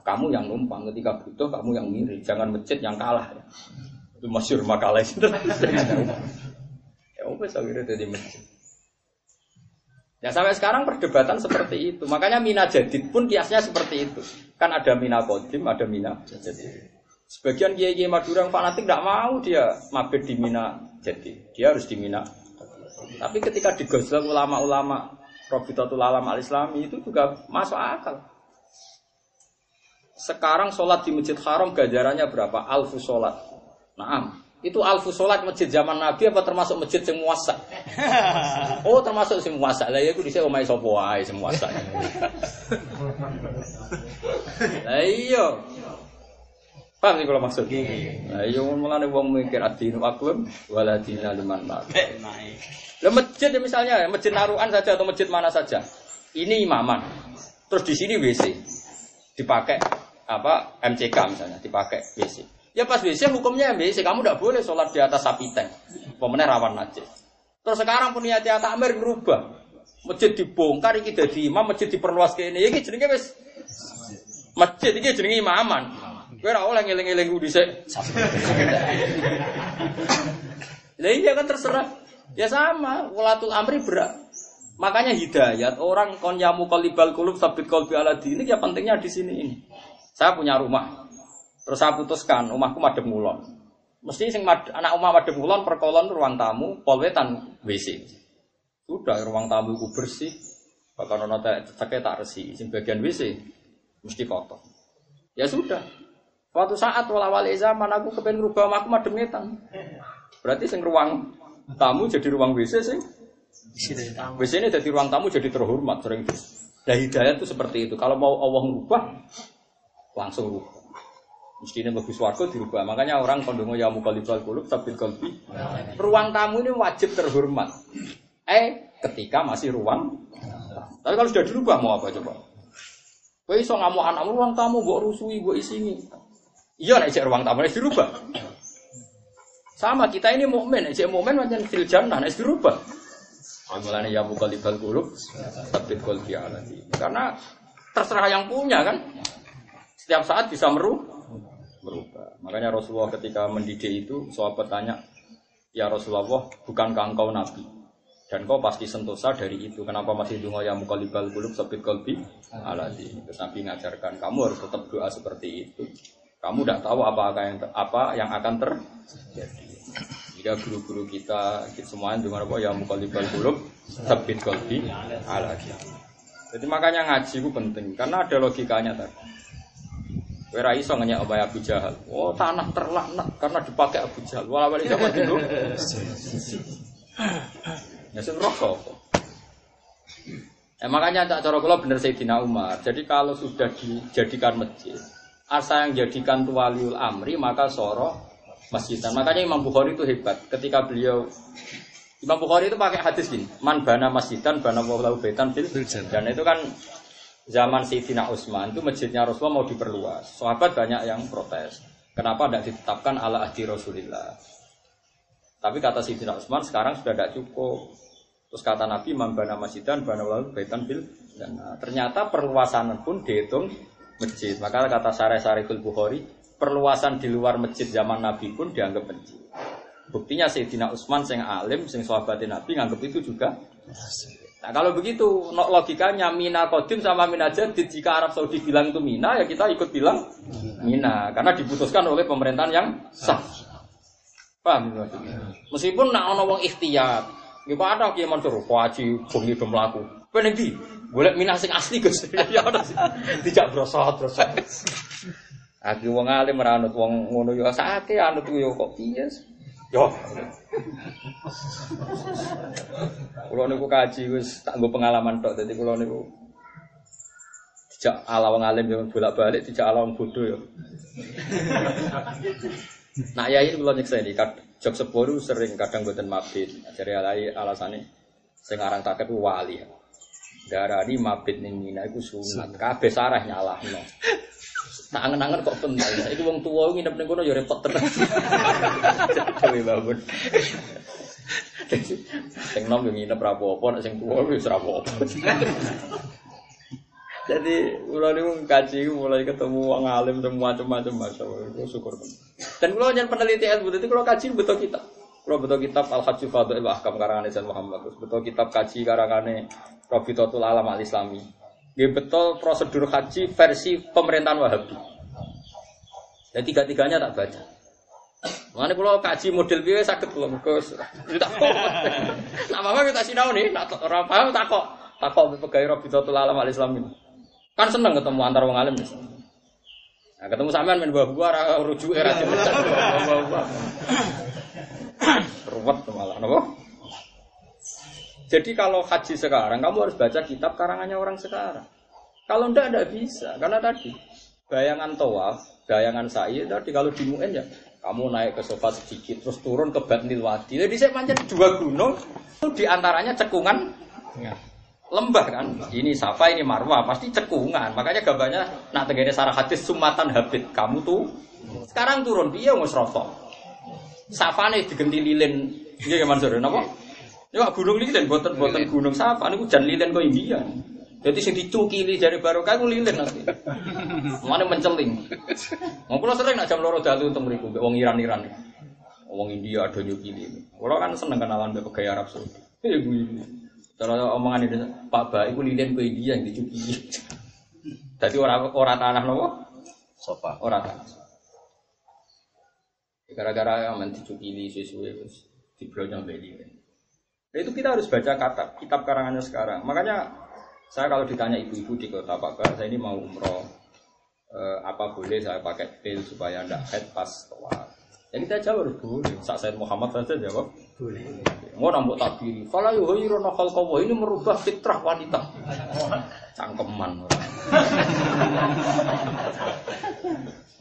Kamu yang numpang ketika butuh kamu yang mirip. Jangan masjid yang kalah. Ya. Itu masyur makalah itu. ya wes akhirnya jadi masjid. Ya sampai sekarang perdebatan seperti itu. Makanya mina jadid pun kiasnya seperti itu. Kan ada mina kodim, ada mina jadid. Sebagian kiai kiai Madura yang fanatik tidak mau dia mabit di mina jadid. Dia harus di mina. Tapi ketika digosok ulama-ulama Profitatul Alam al-Islami itu juga masuk akal. Sekarang sholat di Masjid Haram gajarannya berapa? Alfu sholat. Naam. Itu alfu sholat masjid zaman Nabi apa termasuk masjid yang muasa? [LAUGHS] Oh termasuk yang muasa. Lah ya aku di sini omai sopo wae sing muasa. [LAUGHS] Lah iya. Paham sih kalau maksud? Lah iya mulane wong mikir adinu aklum wala dina liman Lah masjid ya misalnya masjid Naruan saja atau masjid mana saja. Ini imaman. Terus di sini WC. Dipakai apa MCK misalnya, dipakai WC. Ya pas WC hukumnya WC, kamu tidak boleh sholat di atas sapi tank. Pemenang rawan najis. Terus sekarang punya tiap takmir berubah. Masjid dibongkar iki dadi imam, masjid diperluas ke ini. Iki jenenge wis masjid iki jenenge imaman. Kowe ora oleh ngeling-eling ku dhisik. Lah iya kan terserah. Ya sama, walatul amri berat. Makanya hidayat orang konyamu kalibal kulub sabit kolbi ala ini ya pentingnya di sini ini. Saya punya rumah, Terus saya putuskan, rumahku madem ngulon. Mesti sing mad, anak rumah madem ngulon perkolon ruang tamu, polwetan WC. Sudah ruang tamu ku bersih. Bahkan ono cekek tak resi, sing bagian WC mesti kotor. Ya sudah. Suatu saat wala zaman aku kepengen rubah rumahku madem ngetan. Berarti sing ruang tamu jadi ruang WC sing WC ini jadi ruang tamu jadi terhormat sering. Nah hidayah itu seperti itu. Kalau mau Allah merubah, langsung rubah. Mestinya bagus warga dirubah. Makanya orang kondongo ya mukalibal kulub tapi kalbi. Ruang tamu ini wajib terhormat. Eh, ketika masih ruang. Tapi kalau sudah dirubah mau apa coba? Kowe iso ngamuk anakmu ruang tamu mbok rusui, mbok isini. Iya nek ruang tamu dirubah. Sama kita ini mukmin, nek mukmin macam fil jannah nek dirubah. Mulane ya mukalibal kulub tapi kalbi alati. Karena terserah yang punya kan. Setiap saat bisa meru berubah. Makanya Rasulullah ketika mendidik itu, sahabat tanya, Ya Rasulullah, bukankah engkau nabi? Dan kau pasti sentosa dari itu. Kenapa masih dungo yang mukalibal kulub sabit kolbi aladi. Nabi ngajarkan kamu harus tetap doa seperti itu. Kamu tidak tahu apa yang apa yang akan terjadi. Jika guru-guru kita, kita semuanya dengan apa yang mukalibal kulub sabit kolbi aladi. Jadi makanya ngaji itu penting karena ada logikanya tadi. Kira iso nanya apa Abu Jahal. Oh tanah terlaknat karena dipakai Abu Jahal. Walau balik zaman dulu. Ya sing sapa? Eh, makanya tak cara kula bener Sayyidina Umar. Jadi kalau sudah dijadikan masjid, asa yang jadikan waliul amri maka soro masjidan. Makanya Imam Bukhari itu hebat. Ketika beliau Imam Bukhari itu pakai hadis gini, man bana masjidan bana wallahu baitan fil dan itu kan zaman Sayyidina Utsman itu masjidnya Rasulullah mau diperluas. Sahabat banyak yang protes. Kenapa tidak ditetapkan ala ahdi Rasulillah? Tapi kata Sayyidina Utsman sekarang sudah tidak cukup. Terus kata Nabi, Mambana masjidan, bana lalu baitan bil. Dan ternyata perluasan pun dihitung masjid. Maka kata Syarah Syariful Bukhari, perluasan di luar masjid zaman Nabi pun dianggap masjid. Buktinya Sayyidina Utsman sing alim, sing sahabatin Nabi nganggap itu juga. Nah kalau begitu logikanya Mina Kodim sama Mina Jadid jika Arab Saudi bilang itu Mina ya kita ikut bilang Mina karena diputuskan oleh pemerintahan yang sah. Paham? Meskipun nak ono wong Nggih kok ada kiai mansur bengi do mlaku. Kowe ning ndi? Golek minah sing asli Gus. [LAUGHS] Ya ora sih. Tidak brosot brosot. Aku wong alim ora anut wong ngono ya sate anut yo kok piye. Yo. Kulo niku kaji wis tak nggo pengalaman tok dadi kulo niku dijak ala wong alim yo bolak-balik dijak ala wong bodoh yo. Nah ya [LAUGHS] ini kalau nyeksa ini, jok sepuluh sering kadang buatan mabit. Jadi alai alasannya sekarang tak itu wali. Darah ini mabit nih mina itu sunat. Kabeh sarah nyalah no. Tak angen-angen kok penting. Itu wong tua nginep ning kono ya repot tenan. Dewe bangun. Sing nom yo nginep ra apa-apa, nek sing tuwa wis ra apa-apa. Jadi mulai ini kaji mulai ketemu orang alim dan macam-macam macam itu syukur. Dan kalau yang peneliti ilmu itu kalau kaji betul kita. Kalau betul kitab Al Hajj Fadl Ibn Ahkam karangan Izan Muhammad. Terus betul kitab kaji karangan Robitotul Alam Al Islami. Dia betul prosedur haji versi pemerintahan Wahabi. Dan tiga-tiganya tak baca. Mana kalau kaji model biaya sakit belum kos. Tak kok. [LAUGHS] Nama apa kita sinau nih? Tak orang paham tak kok. Tak kok pegawai Robitotul Alam Al Islami. Kan seneng ketemu antar wong alim. Nah, ketemu sampean main buah-buah rujuk era [LAUGHS] buah-buah. Ruwet malah, napa? Jadi kalau haji sekarang kamu harus baca kitab karangannya orang sekarang. Kalau ndak ndak bisa karena tadi bayangan tawaf, bayangan sa'i tadi kalau di Mu'in ya kamu naik ke sofa sedikit terus turun ke Batnil Wadi. Jadi saya panjang dua gunung itu di antaranya cekungan lembah kan. Ini Safa, ini Marwah, pasti cekungan. Makanya gambarnya nak tegene sarah hadis sumatan habit. Kamu tuh sekarang turun dia ngus rokok. Safa nih digenti lilin. Iya gimana sore? Napa? Ya gunung lilin, boten boten gunung Safa. Ini hujan lilin kok India. Jadi sing dicukili dari barokah ku lilin nanti. [LAUGHS] Mana menceling. Mau pulau sering nak jam loro dalu untuk mriku wong Iran-Iran. Wong India ada nyukili. Kalau kan seneng kenalan mbek gaya Arab Saudi. Eh gue kalau omongan itu Pak Ba, itu lilin kue dia yang dicuci. Jadi [LAUGHS] orang orang tanah nopo? Sofa. Orang tanah. Gara-gara yang dicuci sesuai terus di beli. Nah, itu kita harus baca kata kitab karangannya sekarang. Makanya saya kalau ditanya ibu-ibu di kota Pak saya ini mau umroh. Eh, apa boleh saya pakai pil supaya tidak head pas tawaf? Ya kita jawab boleh. Saat saya Muhammad saja jawab boleh. Mau nambah takbiri. Fala yuhayyiruna khalqawa ini merubah fitrah wanita. Cangkeman.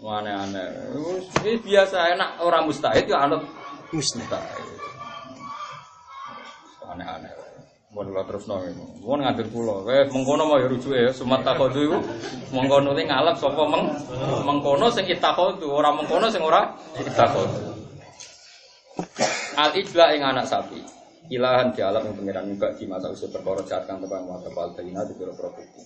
Aneh-aneh. Ini biasa enak orang mustahid ya anut mustahid. Aneh-aneh. Mau terus ini. Mau ngadir pulau. Eh mengkono mau ya rujuk ya. Itu. Mengkono ini ngalap sopo meng mengkono sing itakodu. Orang mengkono sing ora itakodu. Al ijla ing anak sapi. Ilahan di alam yang pengiran juga di masa usia perkara jahat kang tebang wa kepal dalina di biro bukti.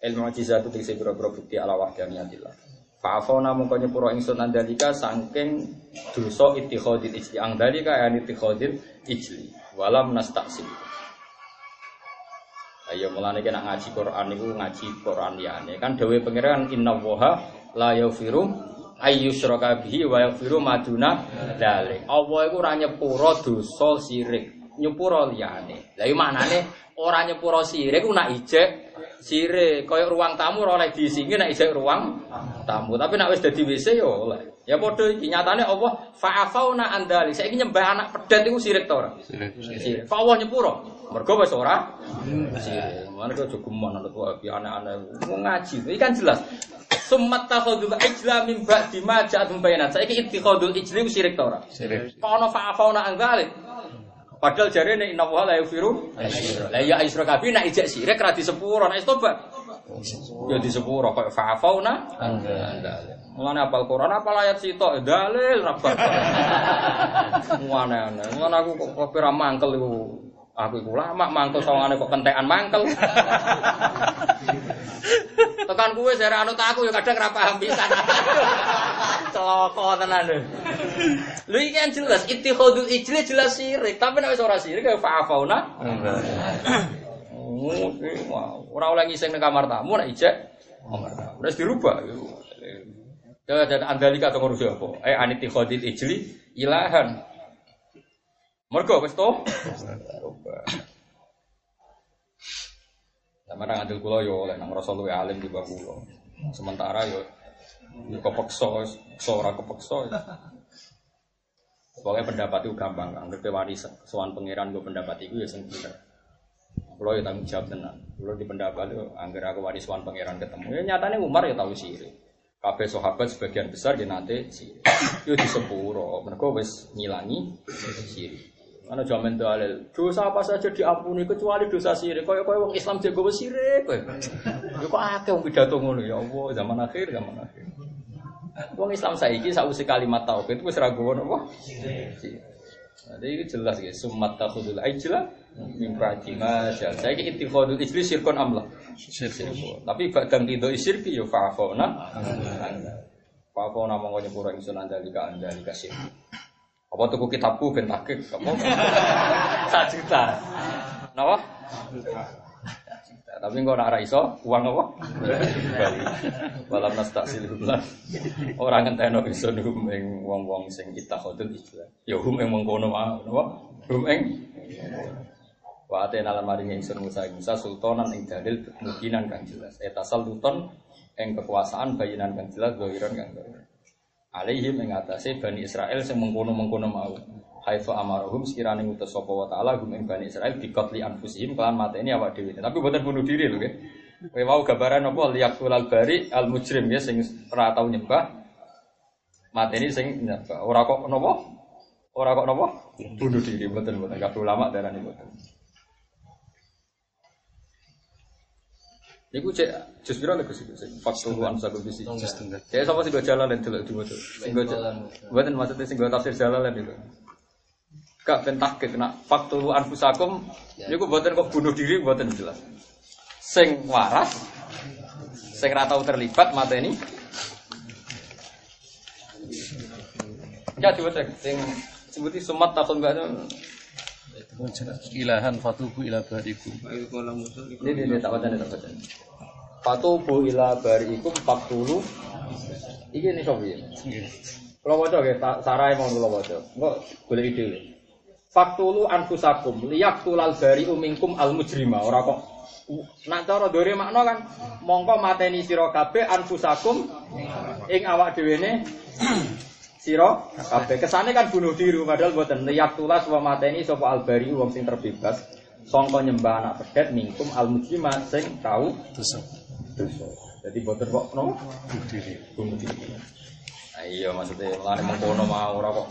Ilmu mujizat itu biro bukti ala wahdaniyatillah. Fa'afona mongko nyepuro ingsun andalika saking dosa ittikhadil ijli. Ang dalika ya ittikhadil ijli. Walam nastaqsim. Ayo mulane kena ngaji Quran niku ngaji Quran liyane. Kan dawuh pangeran inna waha la yaghfiru ayyusyraka bihi wa yaghfiru maduna dzalik. Allah iku ora nyepuro dosa sirik, nyepuro liyane. Lah iki maknane ora nyepuro sirik ku nak ijek sirik. Kaya ruang tamu ora oleh diisingi nak ijek ruang tamu. Tapi nak wis dadi WC ya oleh. Ya padha iki nyatane Allah fa'afauna andali. Saiki nyembah anak pedet iku sirik ta ora? Sirik. Fa Allah nyepuro. Mergo wis ora sirik. Mana kok jogeman ana tuwa iki aneh-aneh. Mau ngaji. Iki kan jelas. Summat takhudul ijla min ba'di ma ja'atum bayinat. Saiki ittikhadul ijli ku sirik ta ora? Sirik. Kono fa'afauna andali. Padahal jarene inna wa la. Lah ya isra nak ijek sirik ra disepuro nek tobat. Ya disepuro kok fa'afauna andali. Mulane apal Quran, apal ayat sitok, dalil rabat. [LAUGHS] Mulane aneh. Mulane aku kok ora mangkel iku. Aku iku lama mangkel sawangane kok kentekan mangkel. Tekan kuwe sare anut aku ya kadang ora paham pisan. Celaka tenan lho. Lho iki kan jelas ittikhadul ijli jelas sirik, tapi nek wis ora sirik ya fa'afauna. Oh, Ora oleh ngising ning kamar tamu nek ijek. Wis dirubah. Ya dan andalika to ngurusi apa? Eh aniti khodil ijli ilahan. Mergo wis to? Sama nang adil kula yo oleh nang rasa luwe alim di bawah kula. Sementara yo yo kepeksa, kepeksa ora. Pokoknya pendapat itu gampang kan. Ngerti wani sowan pangeran gue pendapat itu ya bener. Kulo ya tanggung jawab tenan. Kulo di pendapat itu angger aku wani sowan pangeran ketemu. Ya nyatane Umar ya tahu sirik. Kabeh sahabat sebagian besar ya nanti sirik. Yo di sepuro. Mergo wis ngilangi sirik. Mana jamin dalil. Dosa apa saja diampuni kecuali dosa sirik. Kaya kaya wong Islam jago wis sirik kowe. Yo kok akeh wong pidato ngono ya Allah zaman akhir zaman akhir. Wong Islam saiki sausi kalimat tauhid wis ra gowo napa? Sirik. Jadi ini jelas ya, summat takhudul ajla min jal. Saya ki ittikhadul ijli syirkun amlah. Syirkun. Tapi badang tido syirki ya fa'afona. Fa'afona mongko nyepura ingsun andalika andalika syirki. Apa tuku kitabku ben takik apa? Sak juta. Napa? Tapi engko nak ra iso, uang apa? Walam nastaksil hublan. Ora ngenteno iso hum ing wong-wong sing kita khotul ijlah. Ya hum ing mengkono wae, napa? Hum ing Wa atena lan maring ingsun Musa Musa sultanan ing dalil mukinan kang jelas. Etasal sultan ing kekuasaan bayinan kang jelas zahiran kang zahiran. Alaihim ing atase Bani Israel sing mengkono-mengkono mau. Haitsu amarahum sekirane ngutus sapa wa taala gum ing Bani Israel bikotli anfusihim kelan mateni awak dhewe. Tapi boten bunuh diri lho nggih. Kowe mau gambaran apa liyaqtul al bari al mujrim ya sing ora tau nyembah mateni sing. Ora kok napa? Ora kok napa? Bunuh diri boten boten kabeh ulama darani boten. Iku cek jus piro lek sik sik faktor an sabu bisi. Jus tunggal. Ya sapa sing jalan lan delok diwaca. Sing go Mboten maksudnya sing go tafsir jalan lan itu. Kak ben tahqiq nak faktor anfusakum niku mboten kok bunuh diri mboten jelas. Sing waras sing ra tau terlibat mateni. Ya diwaca sing sebuti sumat takon gak Ilahan fatubu ila barikum. Ini ini tak baca tak baca. Fatubu ila bariikum faktulu. Iki ini sopi. Kalau baca ya, sarai mau kalau baca. Enggak boleh ide. Faktulu anfusakum liyaktulal bari'u minkum al mujrima. Ora kok Nak cara dore makna kan mongko mateni sira kabeh anfusakum ing awak dhewe ne sira kabeh. Kesane kan bunuh diri padahal mboten liyak tulas wa mateni sapa albari wong sing terbebas sangka nyembah anak pedet mingkum al mujrima sing tau Dosa. dosa. Jadi mboten kok no Bunuh diri. bunuh diri. Nah, iya maksudnya mulane mengkono mau ora kok.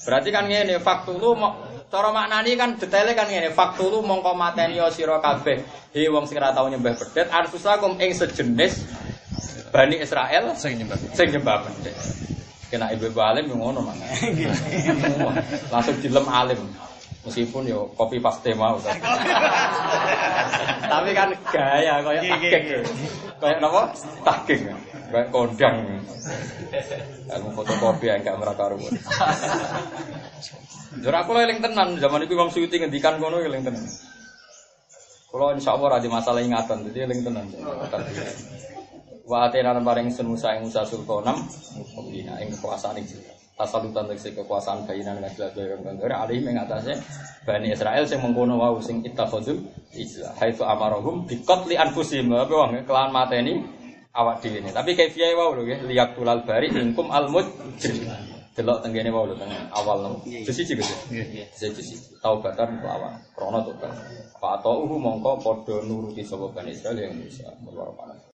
Berarti kan ngene faktulu mo- cara maknani kan detailnya kan ngene faktulu mongko mateni sira kabeh. He wong sing ora tau nyembah pedet anfusakum ing sejenis Bani Israel Saya nyembah. sing nyembah pedet. Kena ibu-ibu alim yang ngono mana. [LAUGHS] Langsung dilem alim. Meskipun yo kopi paste mau. [LAUGHS] Tapi kan gaya kayak takik. Kayak napa? Takik. Kayak kondang. Aku fotokopi yang gak merah karuan. Jur aku eling tenan zaman itu Imam Suyuti ngendikan ngono eling tenan. Kalau insya Allah ada masalah ingatan, jadi eling tenan. Wa atena paring sun Musa ing Musa sultanam mubina ing kekuasaan iki. Tasalutan tegese kekuasaan bayinan lan jelas kang gara alih ing atase Bani Israel sing mengkono wau sing ittakhadul ijla. Haitsu amarahum bi qatli anfusihim. Apa wong kelawan mateni awak dhewe ne. Tapi kaifiyae wau lho nggih liyak tulal bari ingkum al mujrim. Delok tenggene wau lho teng awal nang. Sisi siji Gus. Siji siji. Taubatan lawan krana tobat. Fa ta'uhu mongko padha nuruti sapa Bani Israel yang Musa. Wallahu a'lam.